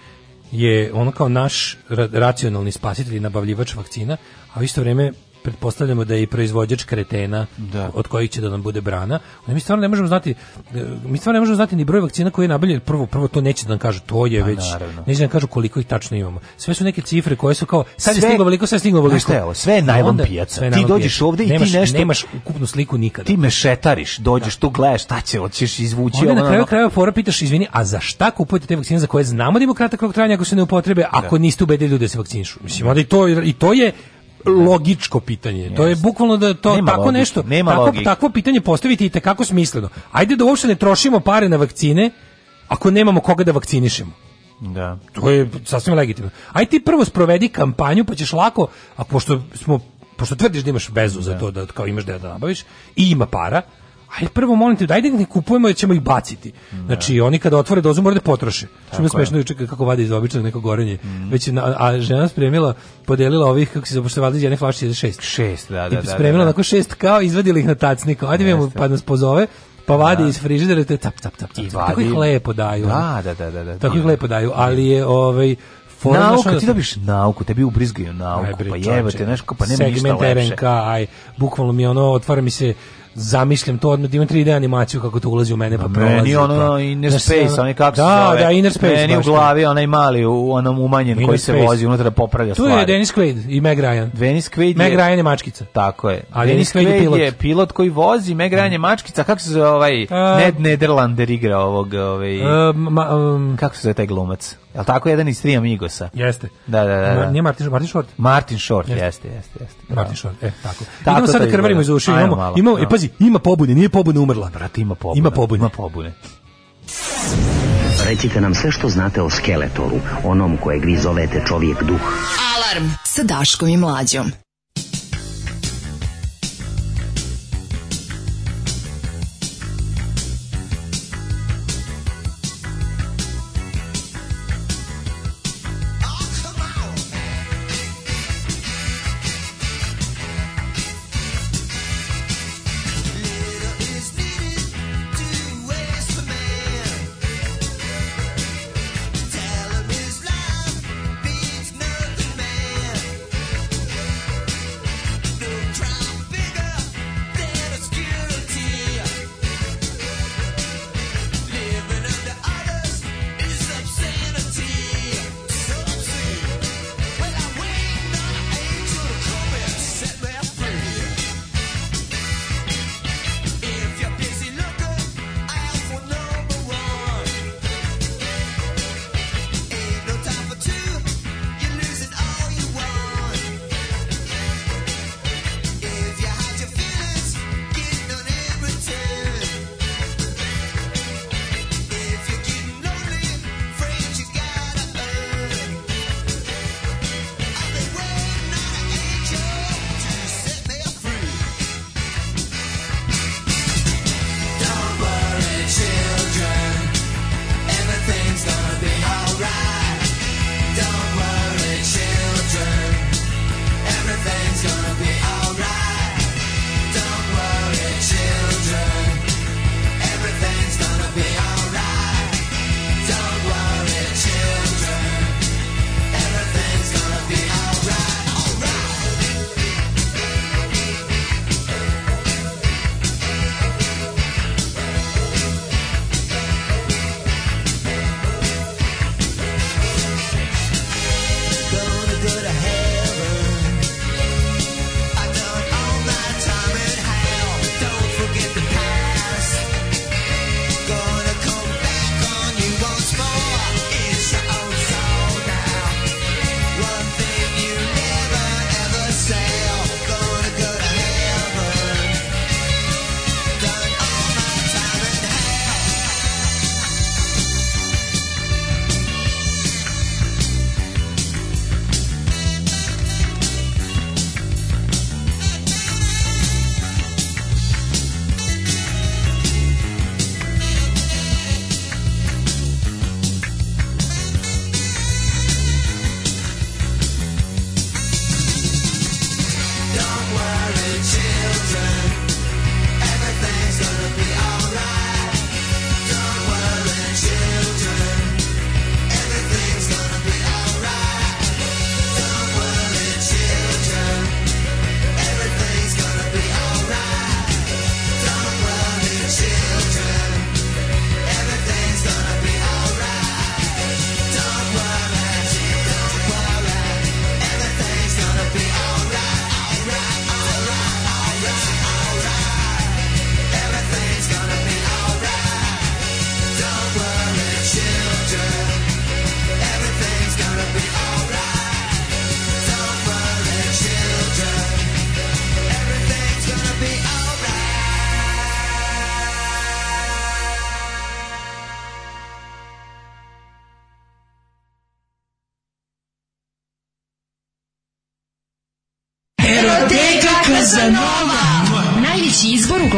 je ono kao naš racionalni spasitelj i nabavljivač vakcina, a u isto vrijeme pretpostavljamo da je i proizvođač kretena da. od kojih će da nam bude brana. Oni mi stvarno ne možemo znati mi stvarno ne možemo znati ni broj vakcina koji je nabavljen. Prvo prvo to neće da nam kažu, to je pa, već naravno. neće da nam kažu koliko ih tačno imamo. Sve su neke cifre koje su kao sad sve, je stiglo veliko, sad je stiglo veliko. Šta je ovo? Sve je najlon pijaca. Ti dođeš ovde i nemaš, ti nešto nemaš ukupnu sliku nikad. Ti mešetariš, dođeš da. tu gledaš šta će, hoćeš izvući Onda ono, na kraju krajeva fora pitaš izvini, a za šta kupujete te vakcine za koje znamo da imaju kratak rok trajanja ako se ne upotrebe, ako da. niste ubedili ljude da se vakcinišu. Mislim, onda i to i to je logičko pitanje. Yes. To je bukvalno da to nema tako logik, nešto, nema tako, logik. takvo pitanje postaviti i kako smisleno. Ajde da uopšte ne trošimo pare na vakcine ako nemamo koga da vakcinišemo. Da. To je sasvim legitimno. Aj ti prvo sprovedi kampanju pa ćeš lako, a pošto smo pošto tvrdiš da imaš vezu da. za to da kao imaš da da nabaviš i ima para, Ajde prvo molim te, da ne kupujemo jer ćemo ih baciti. Da. Znači oni kada otvore dozu moraju da potroše. Što je smešno čeka kako vade iz običnog neko gorenje. Mm. Već na, a žena spremila, podelila ovih kako se zapoštavali iz jedne flaše za šest. Šest, da, da, I da, spremila da, da, da. šest kao izvadili ih na tacnik. Ajde mi pa nas pozove pa vadi da. iz frižidera te tap tap tap. tap. I vadi. Tako ih lepo daju. Da, da, da, da, da. Tako ih lepo daju, ali je ovaj Forma nauka, ti dobiš nauku, tebi ubrizgaju nauku, aj, bre, pa jebate, znaš, pa nema ništa lepše. Segment RNK, aj, bukvalno mi ono, otvara mi se zamišljam to odmah, da imam 3D animaciju kako to ulazi u mene pa prolazi. Meni ono pa. Inner Space, onaj kako da, se Da, Inner Space. Meni u glavi onaj mali, u onom umanjen inner koji se vozi unutra popravlja tu stvari. Tu je Dennis Quaid i Meg Ryan. Dennis Quaid Meg Ryan je mačkica. Tako je. A Dennis, Dennis Quaid, je pilot. je pilot koji vozi, Meg Ryan je mm. mačkica. Kako se zove ovaj, uh, Ned Nederlander igra ovog, ovaj, uh, ma, um, kako se zove taj glumac? Jel tako jedan iz tri Amigosa? Jeste. Da, da, da. Ma, da. nije Martin, Martin Short? Martin Short, jeste, jeste, jeste. jeste. Da. Martin Short, e, tako. tako Idemo sad da krvarimo iz uši, imamo, malo, imamo, no. Da. e, pazi, ima pobune, nije pobune umrla. Brate, ima pobune. Ima pobune. Ima pobune. Recite nam sve što znate o Skeletoru, onom kojeg vi zovete čovjek duh. Alarm sa Daškom i Mlađom.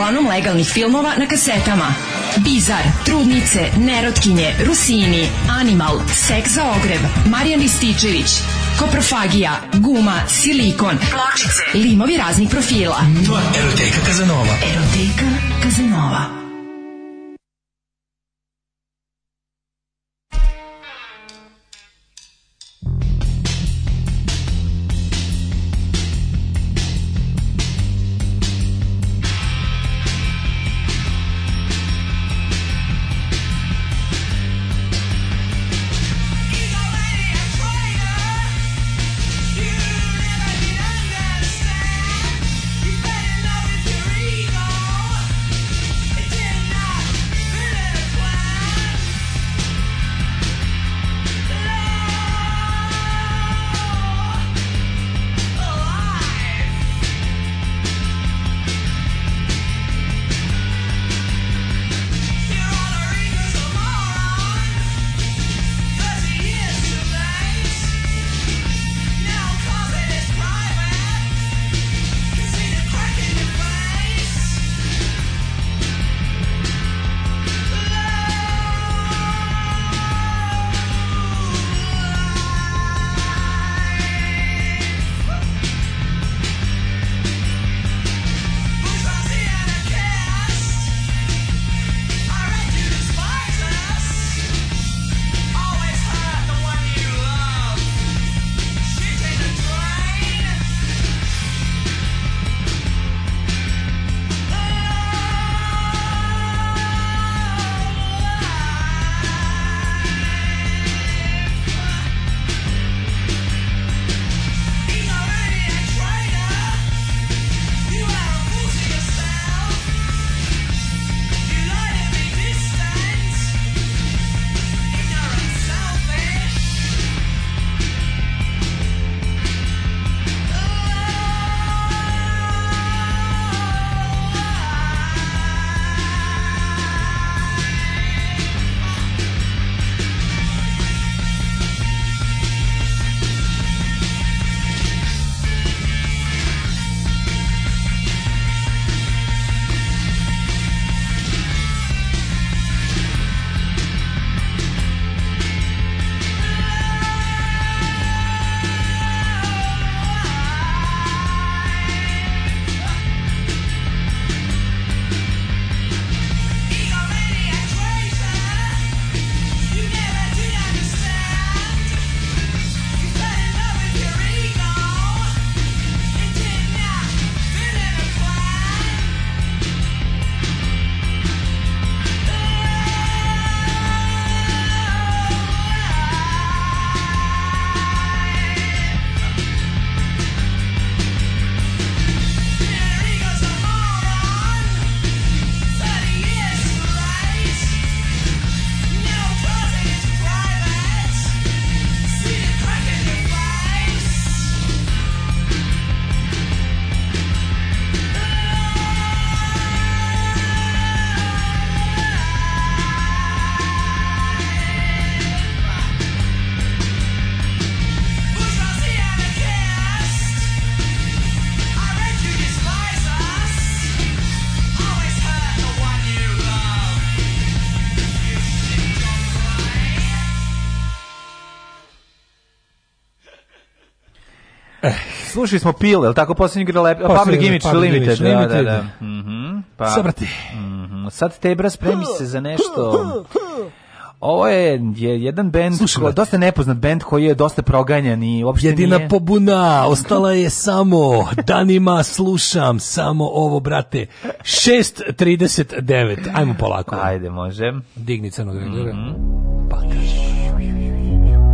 uglavnom legalnih filmova na kasetama. Bizar, Trudnice, Nerotkinje, Rusini, Animal, Sek za ogreb, Marijan Rističević, Koprofagija, Guma, Silikon, Pločice, limovi raznih profila. To je Eroteka Kazanova. Eroteka Kazanova. slušali smo Pil, je tako poslednji igra Public Image Limited, da, da, da. Mhm. Pa. Mhm. Sad Tebra spremi se za nešto. Ovo je, je jedan bend, dosta nepoznat bend koji je dosta proganjan i uopšte Jedina nije... pobuna, ostala je samo, danima slušam, samo ovo, brate, 6.39, ajmo polako. Ajde, može. Digni crnog mm -hmm.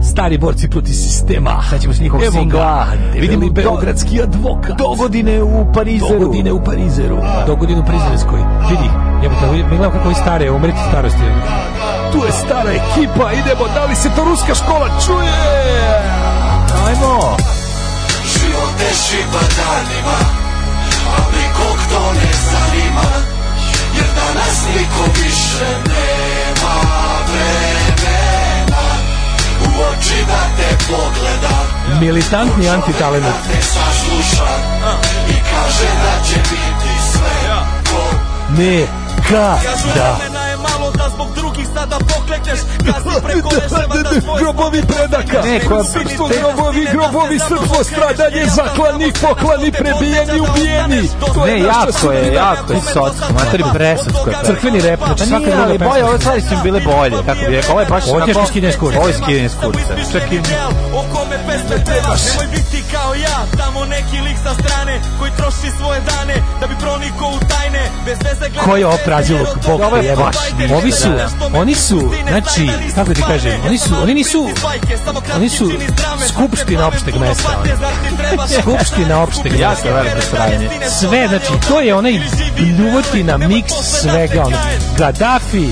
Stari borci proti sistema. Sad ćemo s njihovog Evo singla. Ga, vidimo Beogradski advokat. Dogodine u Parizeru. Dogodine u Parizeru. Dogodine u Prizrenskoj. Vidi, jebate, mi gledamo kako je stare, umreti starosti. Tu je stara ekipa, idemo, da li se to ruska škola čuje? Ajmo! Život ne šiba danima, ali kog to ne zanima, jer danas niko više nema vremena oči da te pogledam Militantni antitalenet Da I kaže da će biti sve Ne, ka, da malo da zbog drugih sada poklekneš Kasni preko reševa da svoje grobovi predaka Srpstvo grobovi, grobovi srpstvo stradanje da Zaklani, poklani, prebijeni, da ubijeni Ne, jako je, jako je sotsko Mater presotsko je da Crkveni rep, znači svaka druga pesma Boje, ove stvari su bile bolje, kako pa bi rekao Ovo je baš pa onako pa Ovo je skidanje skurca Čak i o kome pesme trebaš Nemoj biti kao ja, tamo neki lik sa strane Koji troši svoje dane da bi pronikao u tajne Bez veze gleda Koji je oprađiluk, bog je baš ovi su, oni su, znači, kako ti kažem, oni su, oni nisu, oni su skupština opšteg mesta. skupština opšteg mesta. Jasno, veliko da da strajanje. Sve, znači, to je onaj ljuvotina, miks svega, ono, Gaddafi,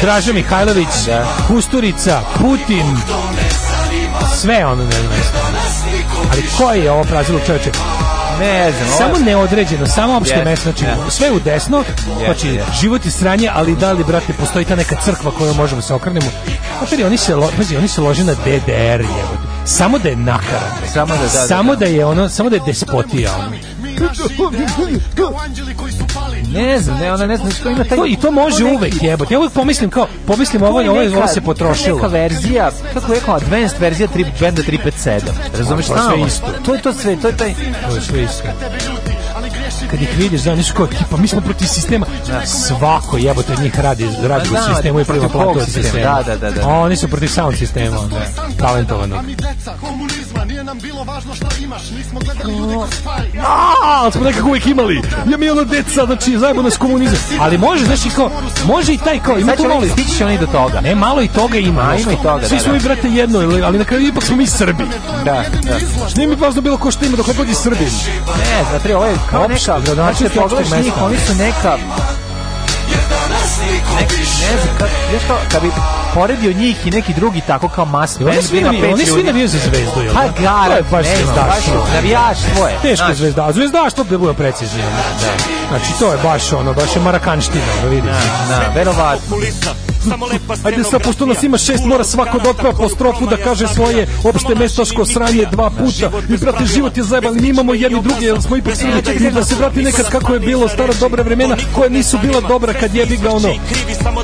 Draža Mihajlović, da. Kusturica, Putin, sve ono ne znam. Ali koji je ovo prazilo čoveče? Ne znam. Samo neodređeno, samo opšte yes, mesto, znači yes. sve u desno, znači yes, život i sranje, ali da li, brate, postoji ta neka crkva koju možemo da se okrenemo. Znači, oni se, lo, pazi, oni se lože na DDR, jebote. Samo da je nakaran. Samo da, da, da, samo da. da je ono, samo da je despotija. Ono naši ideali, kao anđeli koji su pali. Ne znam, ne, ona ne zna što ima taj... To, I to može uvek jebati. Ja uvek pomislim kao, pomislim ovo je ovo, je, ovo se potrošilo. Neka verzija, kako je rekao, advanced verzija 3, benda 357. Razumeš šta? Pa, to je isto. To je to sve, to je taj... To je sve isto kad ih vidiš da oni kao tipa mi smo protiv sistema da. svako jebote njih radi pa radi da, u sistemu i prima platu od sistema da, da, da, da. oni su protiv sound sistema da, talentovanog Nije nam bilo važno šta imaš, nismo gledali ljude ko spaj. Aaa, smo nekako uvijek imali. Ja mi ono deca, znači, zajebo nas komunizam. Ali može, znači, kao, može i taj kao, ima tu malo. Stići će oni do toga. Ne, malo i toga ima. ima i toga, Svi da, smo da. mi, brate, jedno, ali na kraju ipak smo mi Srbi. Da, da. Nije mi važno bilo ko što ima, dok god je Srbin. Ne, znači, ovo je opšta, neka, znači, pogledaš njih, oni su neka... Ne, ne znam, kad, nešto, kad bi poredio njih i neki drugi tako kao masni. Oni svi navijaju, oni svi navijaju za zvezdu, jel? Pa da? gara, baš zvezdaš. Navijaš tvoje. Teško zvezdaš, zvezdaš to da budemo precizni. Da. da. Znači to je baš ono, baš je marakanština, da vidiš. Na, da, na, da, verovatno. Ajde sad, pošto nas ima šest, mora svako da otpeva po strofu da kaže svoje opšte mestaško sranje dva puta. I brate, život je zajeban, mi imamo jedni drugi, jer smo ipak svi ljudi znači, da se vrati nekad kako je bilo, stara dobra vremena koje nisu bila dobra kad je ga ono.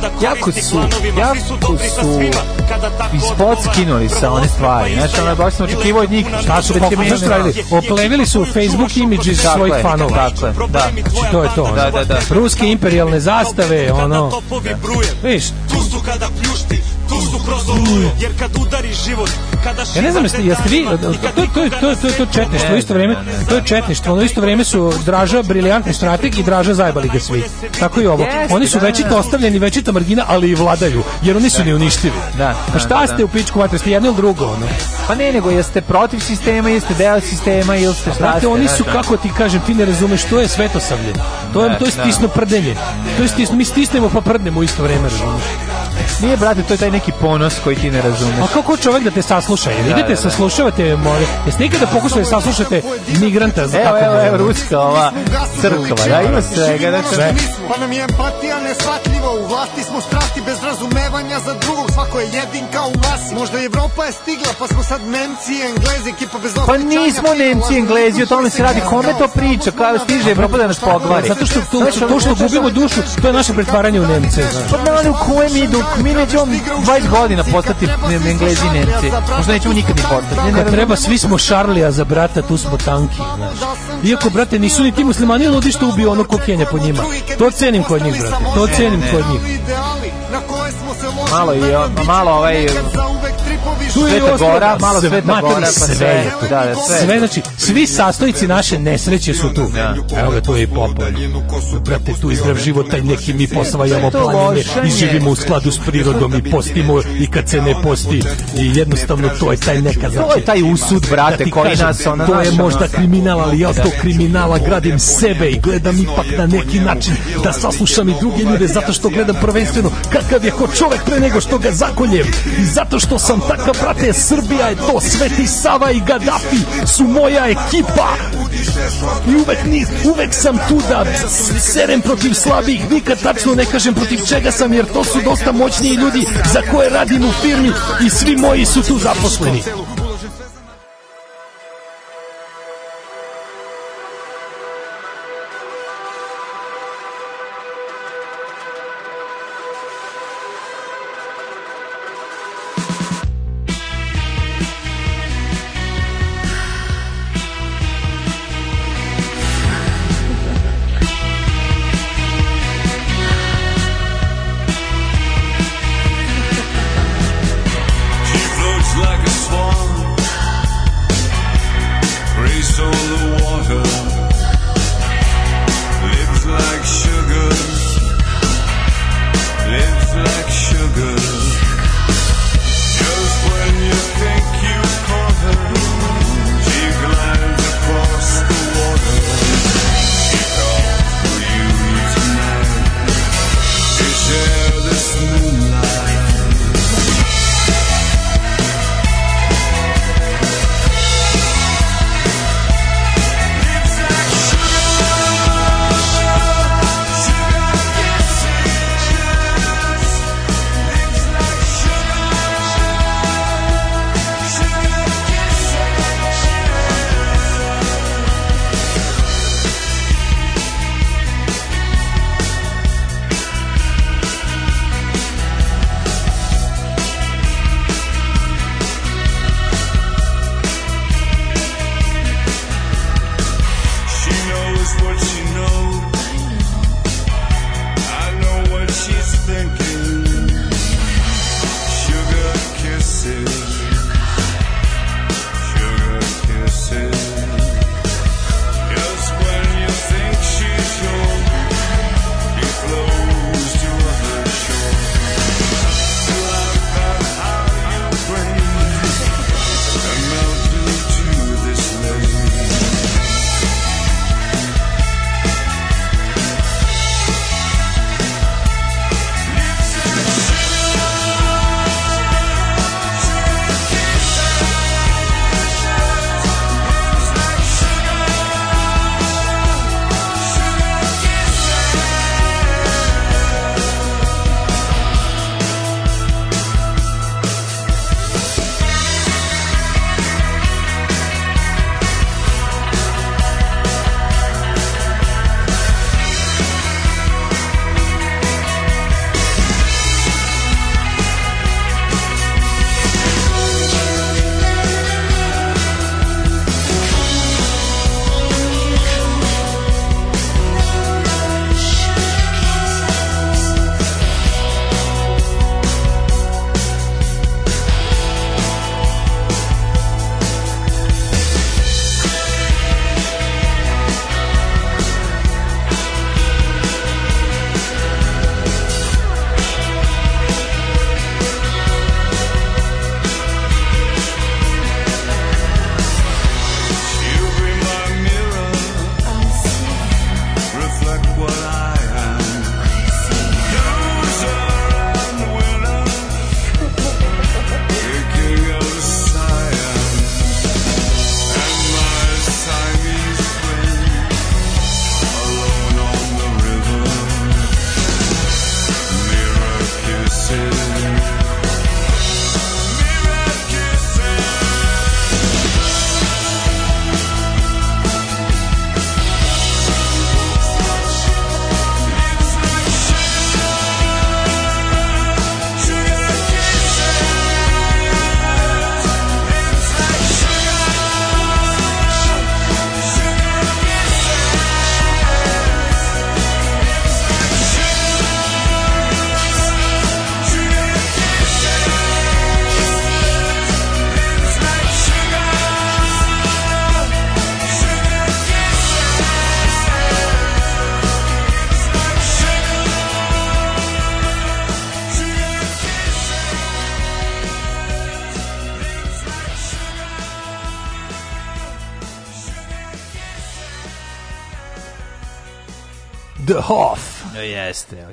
Da jako su, jako su i spot skinuli sa one stvari. Znači, ono, baš sam očekivao od njih. Šta su pokušali? Oplevili su Facebook images svojih fanova. Dakle, dakle, dakle da to je to. Da, ono. Da, da, da. Ruske imperijalne zastave, ono. Viš, Tu su kada pljušti, tužnu kroz oluju, jer kad udari život, kada Ja ne znam jeste, jeste vi, to, to, to, to, to četništvo, isto vreme, to je četništvo, ono isto vreme su Draža briljantni strateg i Draža zajbali ga svi. Tako i ovo. Oni su da, da, većito da. ostavljeni, većito margina, ali i vladaju, jer oni su neuništivi. Da, pa šta ste u pičku vatre, ste jedno ili drugo, ono? Pa ne, nego jeste protiv sistema, jeste deo sistema ili ste šta ste. oni su, kako ti kažem, ti ne razumeš, što je svetosavlje. To je, to je stisno prdenje. To je stisno, mi stisnemo pa prdnemo isto vreme, razumeš. Nije, brate, to je taj neki ponos koji ti ne razumeš. A kako čovjek da te sasluša? Jel idete, da, da, da. saslušavate, more, jeste nikada pokušali da saslušate migranta? Za evo, evo, evo, ruska ova crkva, da ima svega, da sve. Pa nam je empatija nesvatljiva, u vlasti smo strasti bez razumevanja za drugog, svako je jedin u nas. Možda Evropa je stigla, pa smo sad Nemci i Englezi, ekipa bez pa osjećanja. Pa nismo Nemci i Englezi, o tome se radi, kome to priča, Kada stiže Evropa da nas pogvari. Zato što to, to što gubimo dušu, to je naše pretvaranje u Nemce. Pa na u kojem idu, mi neđemo 20 godina postati Englezi i Nemci. Možda nećemo nikad ni postati. Ne, treba, svi smo Šarlija za brata, tu smo tanki. Znaš. Da iako, brate, nisu ni ti muslimani ludi što ubio ono kokenje po njima. To cenim kod njih, brate. To cenim kod njih. Malo, i, da malo ovaj Sveta Gora, malo Sveta Gora, pa sve je tu. Da, da, sve. sve znači, svi sastojci naše nesreće su tu. Da. Evo ga, tu je i Popolj. Brate, tu izdrav život, taj neki mi posvajamo planine i živimo u skladu s prirodom i da postimo i kad se ne posti. Da I jednostavno, to je taj neka da znači. To je taj usud, brate, koji nas ona To je možda kriminal, ali ja to kriminala gradim sebe i gledam ipak na neki način da saslušam i druge ljude zato što gledam prvenstveno kakav je ko čovek pre nego što ga zakoljem i zato što sam takav prate Srbija je to Sveti Sava i Gaddafi su moja ekipa i uvek, niz, uvek sam tu da serem protiv slabih nikad tačno ne kažem protiv čega sam jer to su dosta moćniji ljudi za koje radim u firmi i svi moji su tu zaposleni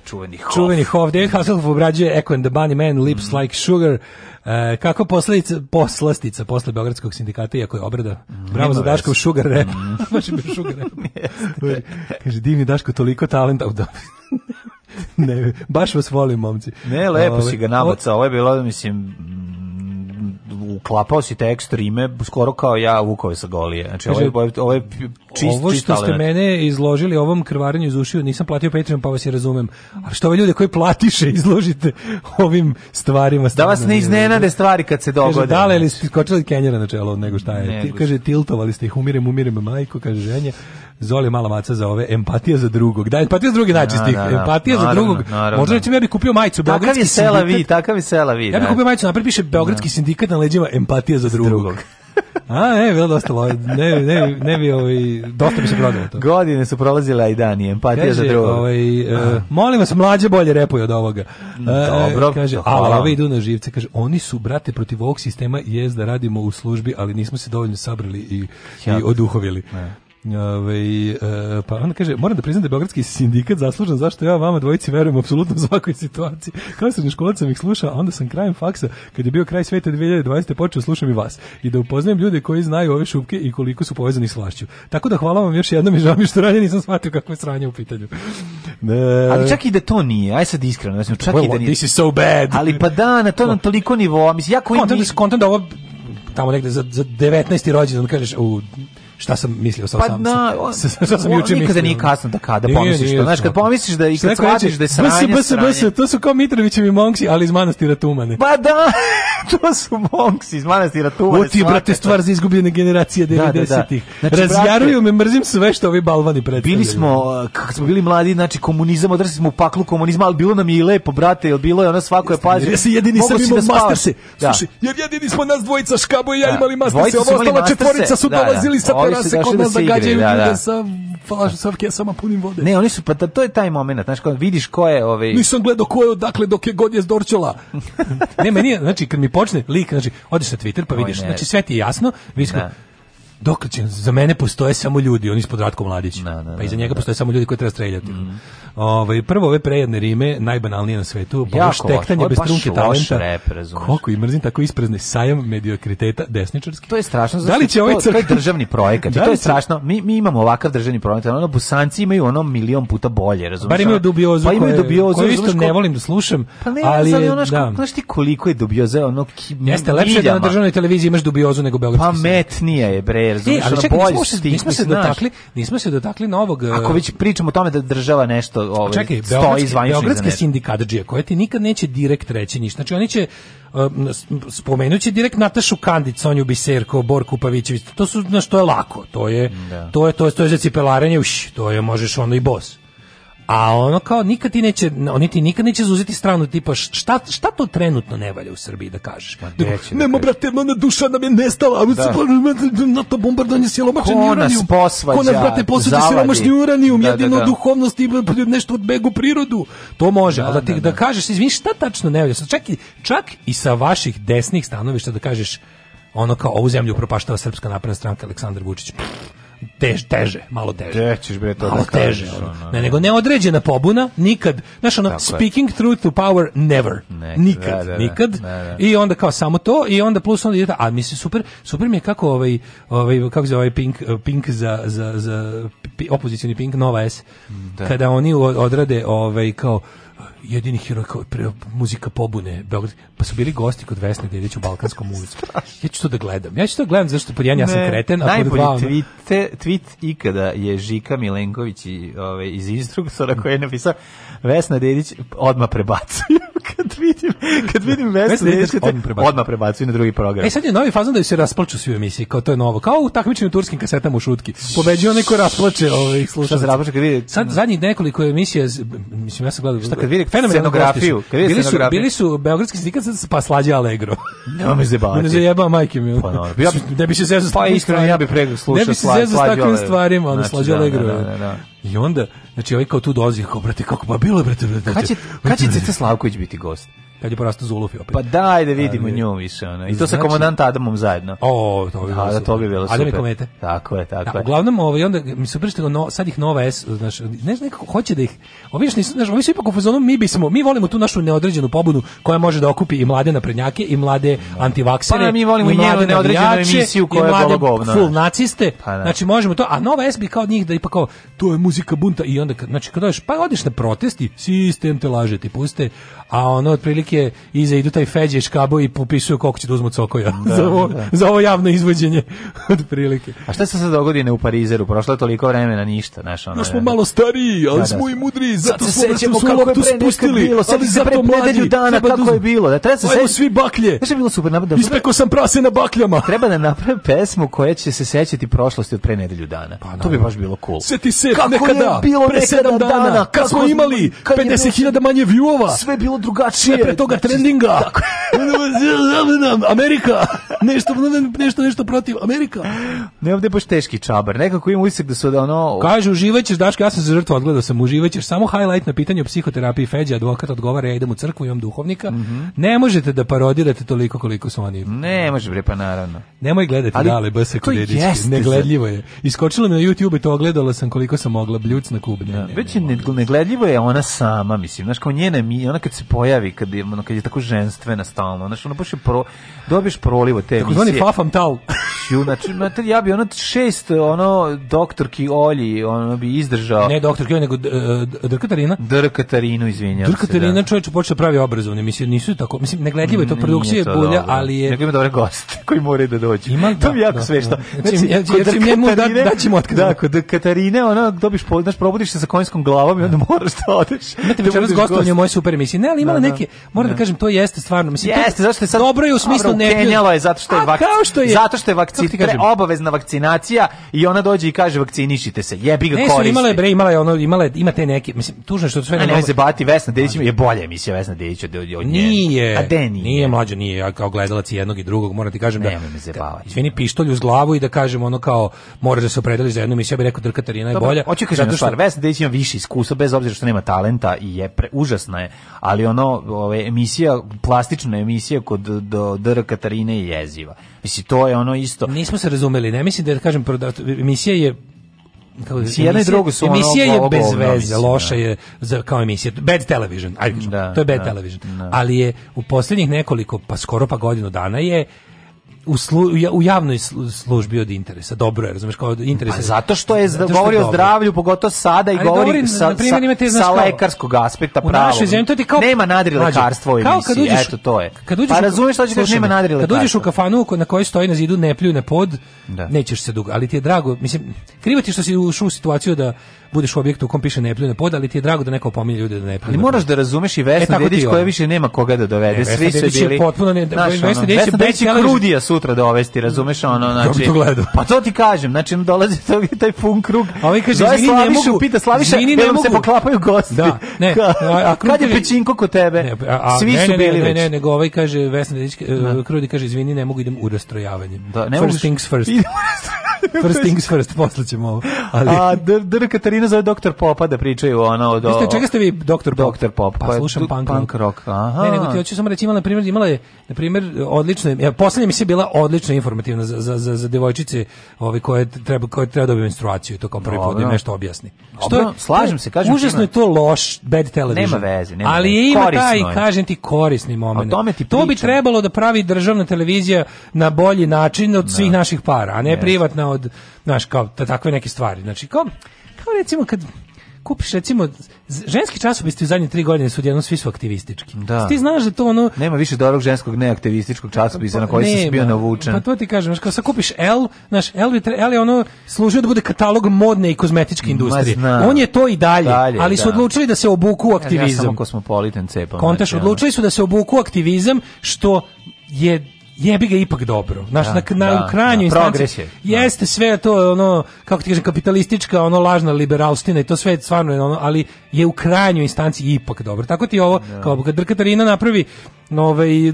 čuveni Hof. Čuveni Hof, David Hasselhoff obrađuje Echo and the Bunny Man, Lips mm. Like Sugar, e, kako posledica, poslastica posle Beogradskog sindikata, iako je obrada. Mhm. Bravo za Daško Sugar Rap. Mm. Baš je bio Sugar Rap. Kaže, divni Daško, toliko talenta u ne, baš vas volim, momci. Ne, lepo si ga nabacao, ovo je bilo, mislim, uklapao si te ekstreme skoro kao ja Vukove sa Golije. Znači ovo je, ovo je čist, ovo što ste mene izložili ovom krvarenju iz ušiju, nisam platio Patreon pa vas je razumem. A što ove ljude koji platiše izložite ovim stvarima? Da vas ne iznenade stvari kad se dogode. Kaže, dale li ste skočili kenjera na čelo nego šta je? Ne, Ti, kaže, tiltovali ste ih, umirem, umirem majko, kaže ženja. Zoli mala maca za ove, empatija za drugog. Da, empatija za drugog da, najčistih. stih. Da, da, Empatija naravno, za drugog. Možda recimo ja bih kupio majicu takav Beogradski Takav je sela vi, takav je sela vi. Ja bih kupio majicu, napred piše Beogradski da. sindikat na leđima empatija za drugog. A, ne, bilo dosta lo, ne, ne, ne bi ovaj, dosta bi se prodalo to. Godine su prolazile, a i dani, empatija kaže, za drugog. Ovaj, uh, molim vas, mlađe bolje repuju od ovoga. Uh, Dobro. Kaže, ali ove idu na živce, kaže, oni su, brate, protiv ovog sistema, jest da radimo u službi, ali nismo se dovoljno sabrali i, i oduhovili. Ne. Ove, ovaj, pa onda kaže, moram da priznam da je Beogradski sindikat zaslužan zašto ja vama dvojici verujem apsolutno u svakoj situaciji. Kao sam školac sam ih slušao, onda sam krajem faksa, kad je bio kraj sveta 2020. počeo slušam i vas i da upoznajem ljude koji znaju ove šupke i koliko su povezani s vlašću. Tako da hvala vam još jednom i žao mi što ranije nisam shvatio kako je sranje u pitanju. Ne. Ali čak i da to nije, aj sad iskreno, znači, čak well, i da nije. This is so bad. Ali pa da, na to na toliko nivoa, mislim, jako... Kontent, da kontent da ovo tamo negde za, za 19. rođendan kažeš, u, šta sam mislio sam pa, sam. Na, on, sa, šta sam juče mislio. Nikada nije kasno da kada pomisliš to. Znaš, kad pomisliš da i kad shvatiš da je sranje, bs, bs, bs, to su kao Mitrovićevi monksi ali iz manastira Tumane. Pa da, to su monksi iz manastira Tumane. O ti, brate, stvar za izgubljene generacije 90-ih. Da, da, da. Znači, Razjaruju me, mrzim sve što ovi balvani predstavljaju. Bili smo, eh, kako smo bili mladi, znači komunizam, odrasli smo u paklu komunizma, ali bilo nam je i lepo, brate, jer bilo je ona svako je pažnje. Ja se jedini sam imao da masterse. Da. Slušaj, jer jedini smo nas dvojica, Škabo i ja da. imali masterse, ovo ostala četvorica su dolazili sa oni su došli da se igre. Da, da. Sa, falaš, sa kesama punim vode. Ne, oni su, pa to je taj moment, znaš, kad vidiš ko je... Ovaj... Nisam gledao ko je odakle dok je god je zdorčila. ne, meni je, znači, kad mi počne lik, znači, odeš na Twitter pa vidiš, znači, sve ti je jasno, vidiš, da dok će, za mene postoje samo ljudi, oni ispod Ratko Mladić. Na, da, na, da, pa iza da, njega postoje samo ljudi koji treba streljati. Mm. Ovaj prvo ove prejedne rime, najbanalnije na svetu, pa ovo štektanje bez trunke talenta. Rep, koliko i mrzim tako isprezne sajam mediokriteta desničarski. To je strašno. Da li će ovaj to, ovaj crk... to je državni projekat. Da to je strašno. Mi, mi imamo ovakav državni projekat, ono Bosanci imaju ono milion puta bolje, razumiješ? Bar imaju dubiozu. Pa imaju dubiozu, koju isto ne volim da slušam, pa ne, ali ono da. Znaš ti koliko je dubioza ono. Jeste lepše da na državnoj televiziji imaš dubiozu nego beogradski. Pametnije je bre sve, ali čekaj, bolj, nismo, se, stik, nismo se dotakli, nismo se dotakli novog... E, Ako već pričamo o tome da država nešto ovaj, čekaj, stoji zvanično Beogradske sindikadžije, koje ti nikad neće direkt reći ništa, znači oni će e, spomenući direkt Natašu Kandić, Sonju Biserko, Borku Pavićević. To su na što je lako. To je da. to je to je to je za cipelarenje, uš, to je možeš ono i bos. A ono kao nikad ti neće, oni ti nikad neće zauzeti stranu tipa šta, šta to trenutno ne valja u Srbiji da kažeš. Ma, da, nema da brate, mene duša nam je nestala, a da. se na to bombardanje silomačan uranijum. Ko nas posvađa, Ko nas brate posvađa silomačni uranijum, da, da, jedino da, da. duhovnost i nešto od begu prirodu. To može, da, ali da, ti, da, da. da. kažeš, izvinite šta tačno ne valja? Čak, čak i sa vaših desnih stanovišta da kažeš ono kao ovu zemlju propaštava Srpska napredna stranka Aleksandar Vučić. Pff tež, teže, malo teže. Dećeš, bre, to malo da teže, kažeš, ono. Ne, nego neodređena pobuna, nikad, znaš ono, Tako speaking je. truth to power, never. Nek, nikad, da, da, nikad. Da, da, I onda kao samo to, i onda plus onda ide, a mislim, super, super mi je kako ovaj, ovaj kako se ovaj Pink, Pink za, za, za opozicioni Pink, Nova S, da. kada oni odrade ovaj, kao, jedini heroj kao pre, muzika pobune Beograd. Pa su bili gosti kod Vesne Dedić u Balkanskom ulicu. ja ću to da gledam. Ja ću to da gledam zašto pod jedan ja sam kreten, a pod dva... Najbolji tweet, tweet ikada je Žika Milenković i, ove, iz instruktora koji je napisao Vesna Dedić odma prebacuje. kad vidim, kad vidim da. Vesnu Dedić, odma prebacuje na drugi program. E sad je novi fazon da se rasplaču svi u emisiji, kao to je novo. Kao u takmičenju turskim kasetama u šutki. Pobeđuje onaj ko rasplače ovih ovaj, slušalaca. Šta se rasplače kad vidi? Sad zadnjih nekoliko emisija, mislim ja sam gledao. Šta kad vidi fenomenalnu scenografiju. Bili su, bili su beogradski sindikat pa slađe Allegro. Nema me zebati. Ne zebam majke mi. Pa, no, ja bi, ne bi se zezao pa, iskreno, ja bi pre slušao Ne bi se zezao sa takvim stvarima, ono, znači, slađe da, Allegro. Da, da, da, I onda, znači, ovaj kao tu dozi, kao, brate, kako, pa bilo je, brate, brate. Kad će, će Slavković biti gost? Kad je porastao Zulufi opet. Pa daj da vidimo ali, nju više. Ono. I to znači, sa komandant Adamom zajedno. O, to bi bilo da, super. to bi bilo super. Adam i komete. Tako je, tako da, je. Uglavnom, ovaj, onda mi se uprštilo, no, sad ih Nova S, znaš, ne znam nekako hoće da ih, ovi, još nisu, znaš, ovi su ipak u fazonu, mi bismo, mi volimo tu našu neodređenu pobunu koja može da okupi i mlade naprednjake i mlade da. antivaksere. Pa mi volimo i mlade neodređenu emisiju koja je bolo govna. full naciste. Pa, da. Znači, možemo to, a Nova S bi kao od njih da ipak kao, to je muzika bunta i onda, znači, kad dođeš, pa odeš na protesti, sistem te laže, ti puste, a ono otprilike iza idu taj feđe i škabo i popisuju koliko će da uzmu cokoja da, za, ovo, da. za ovo javno izvođenje otprilike. A šta se sad dogodine u Parizeru? Prošlo je toliko vremena ništa, znaš ono. No smo da, da. malo stariji, ali da, da. smo i mudri, zato se sećamo kako je pre spustili, bilo, ali se pre nedelju dana kako da, je bilo. Da treba se sećati svi baklje. Znaš je bilo super, da, ispekao sam prase na bakljama. Treba da napravim pesmu koja će se sećati prošlosti od pre nedelju dana. Pa, to bi baš bilo cool. Seti se nekada, pre sedam dana, kako imali 50.000 manje viewova. Sve bilo drugačije. Pre dakle, toga znači, trendinga. Tako. Amerika. Nešto, nešto, nešto protiv Amerika. Ne ovde baš teški čabar. Nekako ima utisak da su da ono... Kaže, uživaćeš, Daško, ja sam se žrtva odgledao sam, uživaćeš. Samo highlight na pitanje o psihoterapiji Feđa, advokat odgovara, ja idem u crkvu, imam duhovnika. Mm -hmm. Ne možete da parodirate toliko koliko su oni. Ne može, bre, pa naravno. Nemoj gledati Ali, dale, bse kod Negledljivo je. Iskočilo mi na YouTube i to ogledala sam koliko sam mogla, bljuc na kubne. Ja, da, već je negledljivo je ona sama, mislim. Znaš, kao njena, ona kad se pojavi kad je, ono, kad je tako ženstvena stalno. znači ono baš je pro, dobiješ prolivo te tako emisije. fafam tal. znači, znači, ja bi ona šest ono, doktorki Olji ona bi izdržao. Ne doktorki nego nego Katarina Drkatarinu, Katarinu izvinjavam se. Katarina da. čovječe počeo pravi obrazovne mislim Nisu tako, mislim, negledljivo je to mm, produkcije to ali je... Nego ima dobre goste koji moraju da dođu. Ima, to mi da, jako da, svešta. Da, znači, znači ja, njemu da, da ćemo otkaz. Da, kod Katarine, ona dobiš, znaš, probudiš se sa konjskom glavom i onda moraš da odeš. Imate da večeras gostovanje moje super emisiji ali imala da, da. neke, moram da, da. kažem, to jeste stvarno, mislim, jeste, zašto je sad dobro je u smislu ne Kenjalo je zato što je vakcina, zato što je vakcina, pre, obavezna vakcinacija i ona dođe i kaže vakcinišite se. Jebi ga ne, koristi. Ne, imala je bre, imala je ono, imala je, ima te neke, mislim, tužno što sve ne. Ne, ne, Bati Vesna Dedić je bolja emisija Vesna Dedić od, od nje. Nije. A de nije. Nije mlađa, nije, ja kao gledalac jednog i drugog, moram ti kažem da- Nemoj da. me zebavati. Izvini pištolj uz glavu i da kažem ono kao moraš da se opredeliš za jednu emisiju, ja bih rekao da Katarina je bolja. Hoću kažem, Vesna Dedić ima više iskustva bez obzira što nema talenta i je pre, užasna je, ali ono ove, emisija plastična emisija kod do Dr Katarine i jeziva. Mislim to je ono isto. Nismo se razumeli, ne mislim da, da kažem emisija je kao emisija, jedna i drugo su emisija ono, je bez veze, loša da. je za, kao emisija, bad television, ajde da, to je bad da, television. Da. Ali je u poslednjih nekoliko, pa skoro pa godinu dana je u, slu, u javnoj službi od interesa. Dobro je, razumeš, kao od interesa. Pa zato što je zato što govori o zdravlju, pogotovo sada i Ali govori dobro, sa, na primjer, imate, sa, sa lekarskog aspekta pravo. Kao... nema nadri lekarstvo u emisiji, eto to je. Kad uđeš, pa razumeš što ćeš nema nadri lekarstvo. Kad uđeš u kafanu na kojoj stoji na zidu ne pljuj na pod, da. nećeš se dugo. Ali ti je drago, mislim, krivo ti što si ušao u situaciju da budeš u objektu u kom piše ne pljune pod, ali ti je drago da neko pominje ljude da ne pljune. Ali da moraš da razumeš i Vesna e, Dedić koja više nema koga da dovede. Ne, Svi su bili... Je potpuno ne, znaš, Vesna, ono, Dedić, Vesna Dedić je krudija sutra dovesti, da razumeš? Ono, znači, to gledao. Pa to ti kažem, znači dolazi to, taj pun krug. A ovi ovaj kaže, izvini, ne mogu. Pita Slaviša, izvini, ne mogu. se poklapaju da, gosti. Da, ne. A, kad je pećinko kod tebe? Ne, a, Svi su bili već. ne, ne, nego ovaj kaže, Vesna Dedić, e, krudi kaže, izvini, ne mogu idem u rastrojavanje. Da, first things first. first things first, posle ćemo ovo. Ali... A, Dr. dr, Trivina zove Doktor Popa da pričaju ona od... Jeste, čega ste vi Doktor Pop? Doktor Popa. Pa, pa slušam punk, punk rock. Aha. Ne, nego ti hoću samo reći, imala, na primjer, imala je, na primjer, odlično, ja, posljednja mi se bila odlično informativna za, za, za, za devojčice ovaj, koje treba, koje treba da dobiti menstruaciju, to kao prvi put da nešto objasni. Što je, slažem se, kažem. Užasno je to loš, bad television. Nema veze, nema Ali veze. ima taj, kažem ti, korisni moment. Ti to bi trebalo da pravi državna televizija na bolji način od svih da. naših para, a ne privatna od, znaš, kao takve neke stvari. Znači, kao, kao recimo kad kupiš recimo ženski časopis časopisi u zadnje 3 godine su odjednom svi su aktivistički. Da. Ti znaš da to ono nema više dobrog ženskog neaktivističkog časopisa pa, na koji se si bio navučen. Pa to ti kažem, znači kad kupiš L, znaš L je, L je ono služi da bude katalog modne i kozmetičke industrije. On je to i dalje, dalje ali da. su odlučili da se obuku u aktivizam. Ja, ja sam kosmopolitan cepam. Kontaš znači, odlučili su da se obuku u aktivizam što je jebi ga ipak dobro. Znaš, da, na, na, da, krajnju da, instanci, da. jeste sve to, ono, kako ti kažem, kapitalistička, ono, lažna liberalstina i to sve stvarno je ono, ali je u krajnju instanci ipak dobro. Tako ti ovo, da. kao kad Katarina napravi nove ovaj,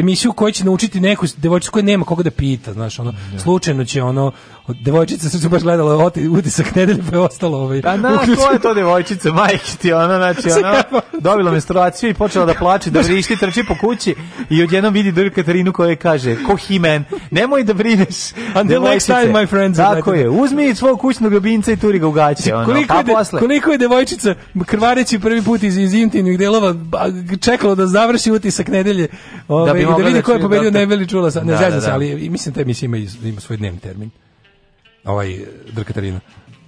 emisiju koja će naučiti neku devojčicu koja nema koga da pita, znaš, ono, da. slučajno će ono od devojčice su se baš gledala utisak nedelje pa je ostalo ovaj. Da, na, ko je to devojčica, majke ti, ona, znači, ona dobila menstruaciju i počela da plače, da vrišti, trči po kući i odjednom vidi Dr. Katarinu koja kaže, ko himen, nemoj da brineš. Until next time, my friends. Tako je, uzmi svog kućnog ljubimca i turi ga u gaće. Ono, koliko, pa je de, posle. koliko je devojčica, krvareći prvi put iz, iz intimnih delova, čekalo da završi utisak nedelje da ovaj, da, da vidi ko je pobedio, ne bi li čula, ne da, da, da. ali mislim, da emisija ima, ima svoj dnevni termin ovaj Drkatarina.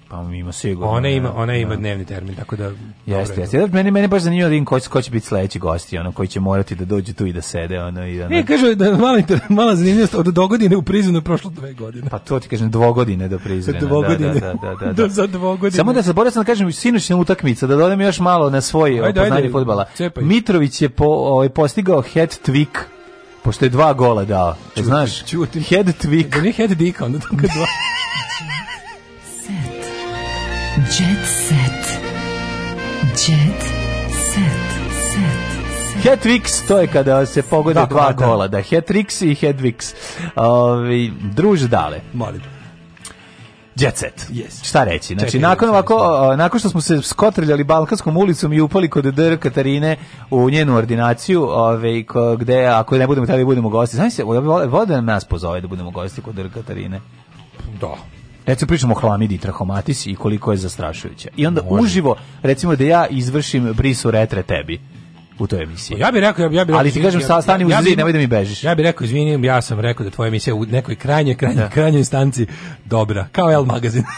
Pa ima sigurno. Ona da. ima, ona ima da. dnevni termin, tako da Jeste, jeste. Da. meni meni baš zanima da im ko, ko će biti sledeći gosti, ono koji će morati da dođe tu i da sede, ono i da. Ne, da. kaže da mala mala zanimljivost od dogodine u prizonu prošlo dve godine. Pa to ti kažem godine do prizona. Da, da, da, da, da. do, za dvogodine. Samo da se zaboravim sam da kažem sinoćna utakmica, da dodam još malo na svoj poznanje fudbala. Mitrović je po, ovaj, postigao hat trick posle dva gola dao. Čutim, znaš, čutim. head tweak. Da nije head dick, onda dva. Jet set. Jet set. Hetrix, to je kada se pogode dakle, dva da, da. gola, da, Hetrix i Hedvix. Ovi, druž dale. Molim. Jet set. Yes. Šta reći? Znači, Čekaj, nakon, ovako, nakon što smo se skotrljali Balkanskom ulicom i upali kod DR Katarine u njenu ordinaciju, ove, ko, gde, ako ne budemo tada budemo gosti, znači se, voda nas pozove da budemo gosti kod DR Katarine. Da recimo pričamo o hlamidi trahomatis i koliko je zastrašujuća. I onda Može. uživo, recimo da ja izvršim brisu retre tebi u toj emisiji. Ja bih rekao, ja bih ja bi Ali ti kažem, ja, stani uz ja, zid, nemoj da mi bežiš. Ja bih rekao, izvinim, ja sam rekao da tvoja emisija u nekoj krajnjoj, krajnjoj, da. krajnjoj instanci dobra, kao L magazin.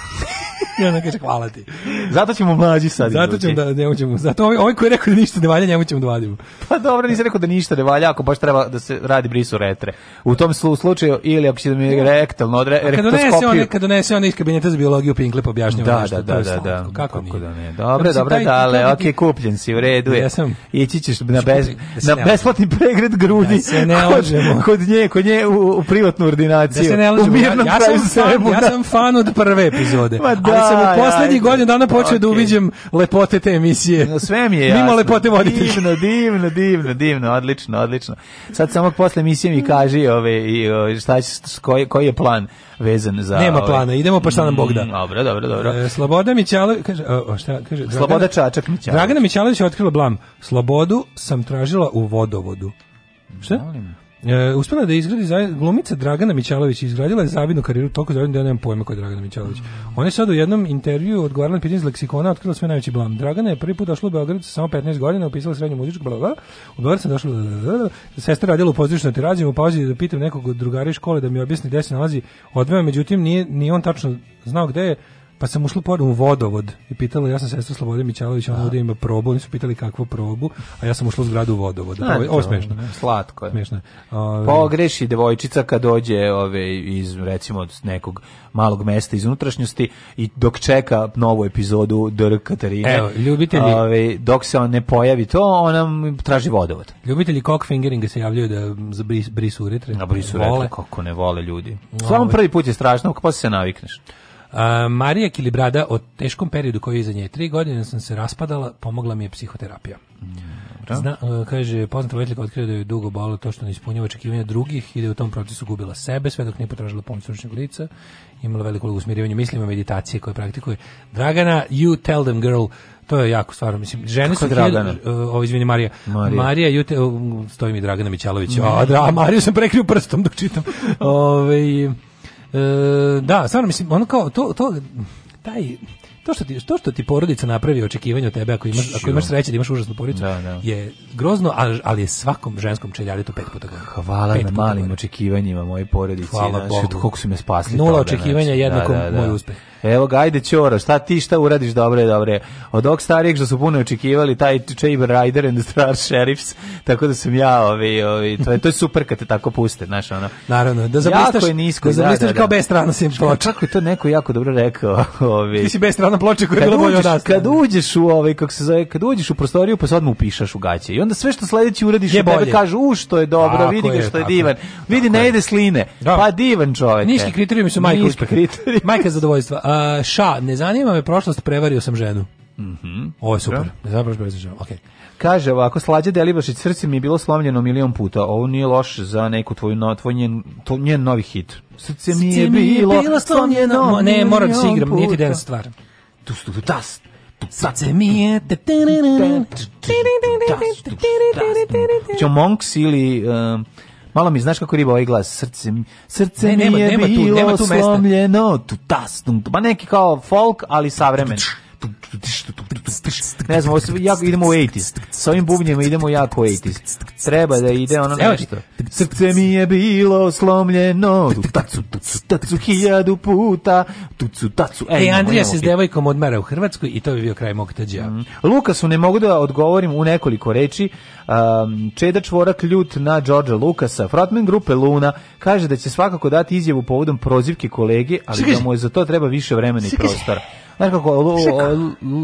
I onda kaže hvala ti. Zato ćemo mlađi sad. Zato ćemo da, da ne ćemo. Zato ovaj, ovaj koji je rekao da ništa ne valja, njemu ćemo da vadimo. Pa dobro, nisi rekao da ništa ne valja, ako baš treba da se radi brisu retre. U tom slučaju ili ako će da mi rektalno odre, rektoskopiju. Kad donese on, kad donese on iz kabineta za biologiju Pinklep objašnjava da, nešto. Da, da, da, da. Kako, kako da ne. Dobro, dobro, da, ali okej, kupljen si, u redu je. Ja sam. Ići ćeš znači, na, znači, bez, da na besplatni pregled grudi da se ne kod, kod nje, kod nje u, u privatnu ordinaciju. Da se ne lažemo. Ja, ja, sam fan, ja sam fan od prve epizode. Ma da, ali sam u poslednjih ja, godina dana počeo da okay. da uviđem lepote te emisije. No, sve mi je jasno. Mimo lepote voditelj. Divno, divno, divno, divno, odlično, odlično. Sad samo posle emisije mi kaži ove, i, šta će, koji, koji je plan vezan za Nema ovaj- plana, idemo pa šta nam Bog da. Mm, dobro, dobro, dobro. E, Sloboda Mićalović kaže, o, šta kaže? Sloboda Dragana, Čačak Mićalović. Dragana Mićalović je otkrila blam. Slobodu sam tražila u vodovodu. Šta? Molim. E, uspela da izgradi zajedno, glumica Dragana Mićalović izgradila je zavidnu karijeru toliko zavidnu da ja nemam pojma ko je Dragana Mićalović. Mm. Ona je sad u jednom intervju odgovarala na pitanje iz leksikona, otkrila sve najveći blam. Dragana je prvi put došla u Beograd sa samo 15 godina, upisala srednju muzičku, bla, bla. U Beograd sam došla, Sestra radila u pozdravišnoj teraziji, u pauzi da pitam nekog drugara iz škole da mi objasni gde se nalazi. Odveo, međutim, nije, nije on tačno znao gde je, Pa sam ušla pored u vodovod i pitala, ja sam sestra Slobode Mićalović, ona da. ovdje ima probu, oni su pitali kakvu probu, a ja sam ušla u zgradu vodovoda. Pa, ovo je smešno. Slatko je. Smešno. Ove... Pogreši devojčica kad dođe ove, iz, recimo, od nekog malog mesta iz unutrašnjosti i dok čeka novu epizodu Dr. Katarine, Evo, ljubitelji, ove, dok se on ne pojavi to, ona traži vodovod. Ljubitelji cockfingeringa se javljaju da za bris, brisu uretre. Na brisu uretre, kako ne vole ljudi. Samo prvi put je strašno, pa se navikneš. A, Marija Kilibrada o teškom periodu koji je iza nje. Tri godine sam se raspadala, pomogla mi je psihoterapija. Zna, e, kaže, poznata vetlika otkrije da je dugo bolilo to što ne ispunjava očekivanja drugih i da je u tom procesu gubila sebe, sve dok nije potražila pomoć stručnog lica. Imala veliko ulogu smirivanja mislima, meditacije koje praktikuje. Dragana, you tell them girl, to je jako stvarno, mislim, žene su Dragana. E, ovo izvini Marija. Marija, Marija jute, stoji mi Dragana Mićalović. A, dra, Mariju sam prekrio prstom dok čitam. Ove, ovaj, E, da, stvarno mislim, ono kao, to, to, taj, to što ti to što ti porodica napravi očekivanje od tebe ako imaš ako imaš sreće da imaš užasnu porodicu da, da. je grozno ali, ali je svakom ženskom čeljaretu pet puta gore. Hvala pet na malim gore. očekivanjima moje porodice, znači kako su me spasli. Nula očekivanja znači. jednako da, da, da, moj uspeh. Evo ga, ajde Ćoro, šta ti šta uradiš dobre, dobre. Od ovog starijeg što su puno očekivali, taj Chamber Rider and the Star Sheriffs, tako da sam ja, ovi, ovi, to, je, to je super kad te tako puste, znaš, ono. Naravno, da zablistaš, je nisko, da, da zablistaš da, da, kao bez strana sim ploča. Kako je to neko jako dobro rekao. Ovi. Ti si bez strana koja je bila bolja od nas. Kad uđeš u, ovaj, kako se zove, kad uđeš u prostoriju, pa se odmah upišaš u gaće. I onda sve što sledeći uradiš, je tebe kažu, u što je dobro, vidi ga što je, je divan. Vidi, ne ide sline. Da. Pa divan čovek. Niški kriterijumi su majka uspeha. Majka zadovoljstva. Uh, ša, ne zanima me prošlost, prevario sam ženu. Mhm. Mm Ovo je super. Ne zanima me prevario ženu. Okej. Okay. Kaže ovako, slađe Delibašić, srce mi je bilo slomljeno milion puta. Ovo nije loš za neku tvoju, no, tvoj njen, to, njen novi hit. Srce mi je bilo, bilo slomljeno Mo, Ne, moram da se igram, puta. nije ti den stvar. Tu, tu, tu, tas. Srce mi je... Hoćemo Monks ili... Um, Malo mi znaš kako riba ovaj glas, srce, srce ne, mi nema, je nema bilo tu, nema tu slomljeno, tu tas, tu, pa neki kao folk, ali savremen ne znam, ovo jako, idemo u 80s. Sa ovim bubnjima idemo jako u 80s. Treba da ide ono nešto. Srce mi je bilo slomljeno, tacu, tacu, tacu, hiljadu puta, tucu, tacu. E, e Andrija se s devojkom odmara u Hrvatskoj i to bi bio kraj mog tađa. Mm. Lukasu ne mogu da odgovorim u nekoliko reči. Um, Čeda Čvorak ljut na Đorđa Lukasa. Frontman grupe Luna kaže da će svakako dati izjavu povodom prozivke kolege, ali da mu je za to treba više vremena i prostora. Znaš kako, ovaj,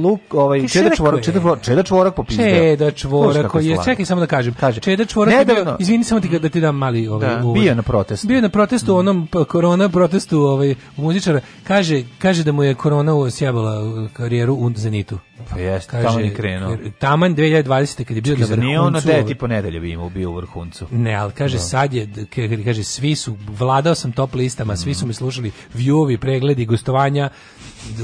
luk, ovaj, čeda čvorak, čeda čvorak, čeda čvorak popizdeo. Čeda čvorak, koji je, čekaj samo da kažem, Kaže. čeda čvorak je bio, izvini samo ti, da ti dam mali ovaj, da. Bio na protestu. Bio na protestu, mm. onom pa, korona protestu ovaj, muzičara. Kaže, kaže da mu je korona sjabala uh, karijeru u Zenitu. Pa jeste, kaže, tamo je krenuo. Taman 2020. kad je bio Čekaj, na vrhuncu. Nije ono da je tipo nedelje bi imao bio u vrhuncu. Ne, ali kaže no. Da. sad je, kaže, svi su, vladao sam top listama, svi su mi mm. slušali view-ovi, pregledi, gostovanja,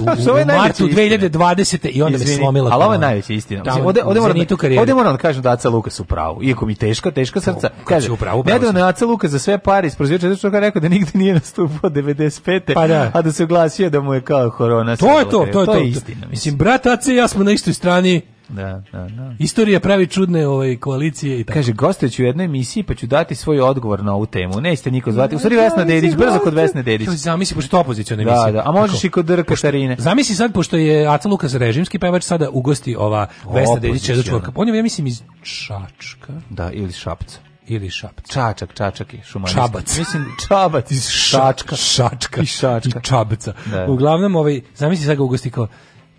u, A, u, u martu 2020. i onda Izvini, me slomila. Ali ovo je najveća istina. Da, ovde, ovde, moram, da- ovde moram da kažem da Aca Lukas u pravu. Iako mi teška, teška srca. O, kaže, u pravu, pravu nedavno je Aca Lukas za sve pare isprozio četvrst što ga rekao da nigde nije nastupao 95. Pa da. A da se oglasio da mu je kao korona. To je to, to je to. to. Je istina, mislim. mislim, brat Aca i ja smo na istoj strani Da, da, da. Istorija pravi čudne ovaj, koalicije i tako. Kaže, gostujući u jednoj emisiji pa ću dati svoj odgovor na ovu temu. Neiste niko zvati. U stvari Vesna Đedić brzo kod Vesne Đedić. Dedić. Zamisli, pošto je opozicijona da, emisija. Da, da, a možeš tako. i kod Drka Šarine. Zamisli sad, pošto je Aca Lukas režimski pevač, sada ugosti ova Vesna Đedić Dedić, četvrčvorka. On je, ja mislim, iz Čačka. Da, ili Šapca ili šapac. Čačak, čačak je šumanista. Čabac. Mislim, čabac iz šačka. Šačka. I šačka. I čabaca. Da. Uglavnom, ovaj, zamisli sad ga ugosti kao,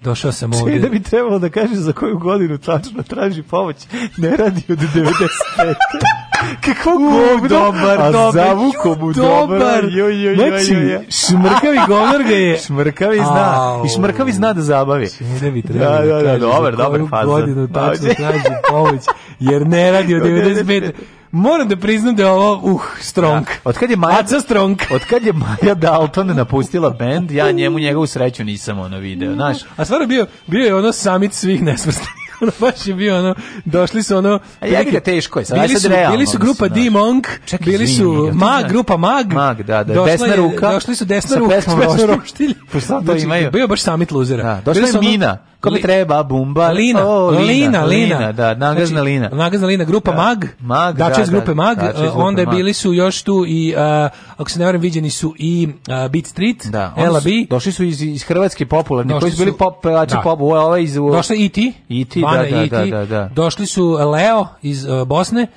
došao sam ovdje. da bi trebalo da kažeš za koju godinu tačno traži pomoć, ne radi od 95. Kako govno, dobar, a dobar, zavuko mu dobar. dobar. Jo, jo, jo, znači, jo, jo. šmrkavi govnar ga je. šmrkavi zna, i šmrkavi zna da zabavi. Znači, ne bi trebalo da, da, da, da, dobar, dobar, Godinu tačno traži pomoć, jer ne radi od 95. Moram da priznam da je ovo, uh, strong. Da. Od kad je Maja, Aca strong. Od kad je Maja Dalton napustila bend, ja njemu njegovu sreću nisam ono video, mm. znaš. A stvarno bio, bio je ono samit svih nesvrstanih ono baš je bio ono došli su ono e, ja ga teško je sad bili e, su, realno, bili su grupa D Monk bili su mag grupa mag mag da da došla desna ruka došli su desna ruka desna roštilj pa sad to znači, imaju bio baš samit luzera da, došla je Mina Kome treba bumba? Lina, o, Lina, Lina, Lina, Lina, da, da, nagazna znači, Lina. Nagazna Lina, grupa da. Mag, Mag da, iz da. grupe Mag, iz e, grupe onda Mag. bili su još tu i, uh, ako se ne varam, viđeni su i uh, Beat Street, da, LAB. Došli su iz, iz Hrvatske popularni, došli koji su bili pop, pevači da. pop, ovo ovaj iz... U... Došli i ti, IT, da, da, da, da, da. Došli su Leo iz uh, Bosne,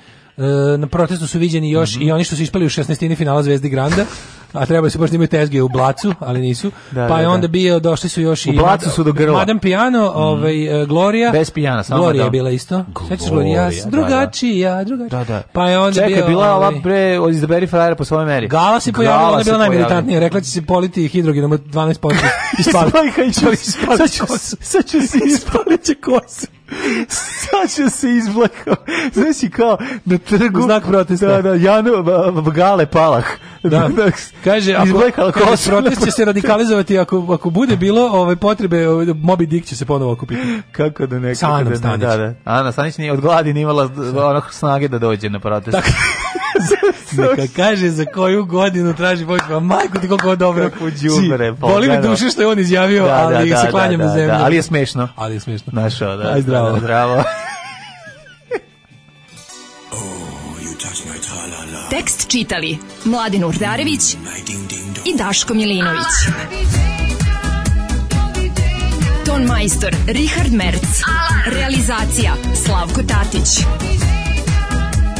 na protestu su viđeni još mm -hmm. i oni što su ispali u 16. finala Zvezdi Granda. a trebali se baš da imaju tezge u Blacu, ali nisu. Da, pa je da, da. onda bio, došli su još u i... U Blacu su do grla. Madame Piano, mm. ovaj, e, Gloria. Bez Pijana, samo Gloria da. je bila isto. Gloria, Gloria da, drugačija, drugačija. Da, da. Pa je onda Čekaj, bio, bila ova ovaj- od izaberi frajera po svojoj meri. Gala se pojavila, ona je bila najmilitantnija. Rekla će se politi hidrogenom 12% ispali. Ispali, sad ću, sad ću se ispali će kose. Sača se izblakao. Znaš kao na trgu... Znak protesta. Da, da, Janu Gale Palah. Da. da kaže, ako, kaže, protest će se radikalizovati ako, ako bude bilo ove ovaj, potrebe, ove, ovaj, Moby Dick će se ponovo okupiti. Kako da ne... Sa Anom Stanić. Da, da, da. Ana Stanić nije od gladi, nije imala ono snage da dođe na protest. Tako. Neka kaže za koju godinu traži Volkswagen. Pa, majko ti koliko dobro. Kako džubre. Boli mi duše što je on izjavio, da, ali da, se da, da, klanjam da, da, zemlju. Da, ali je smešno. Ali je smešno. Našao, da. Aj, zdravo. Da, zdravo. Tekst čitali Mladin Urdarević i Daško Milinović. Ton majstor Richard Merc. Realizacija Slavko Tatić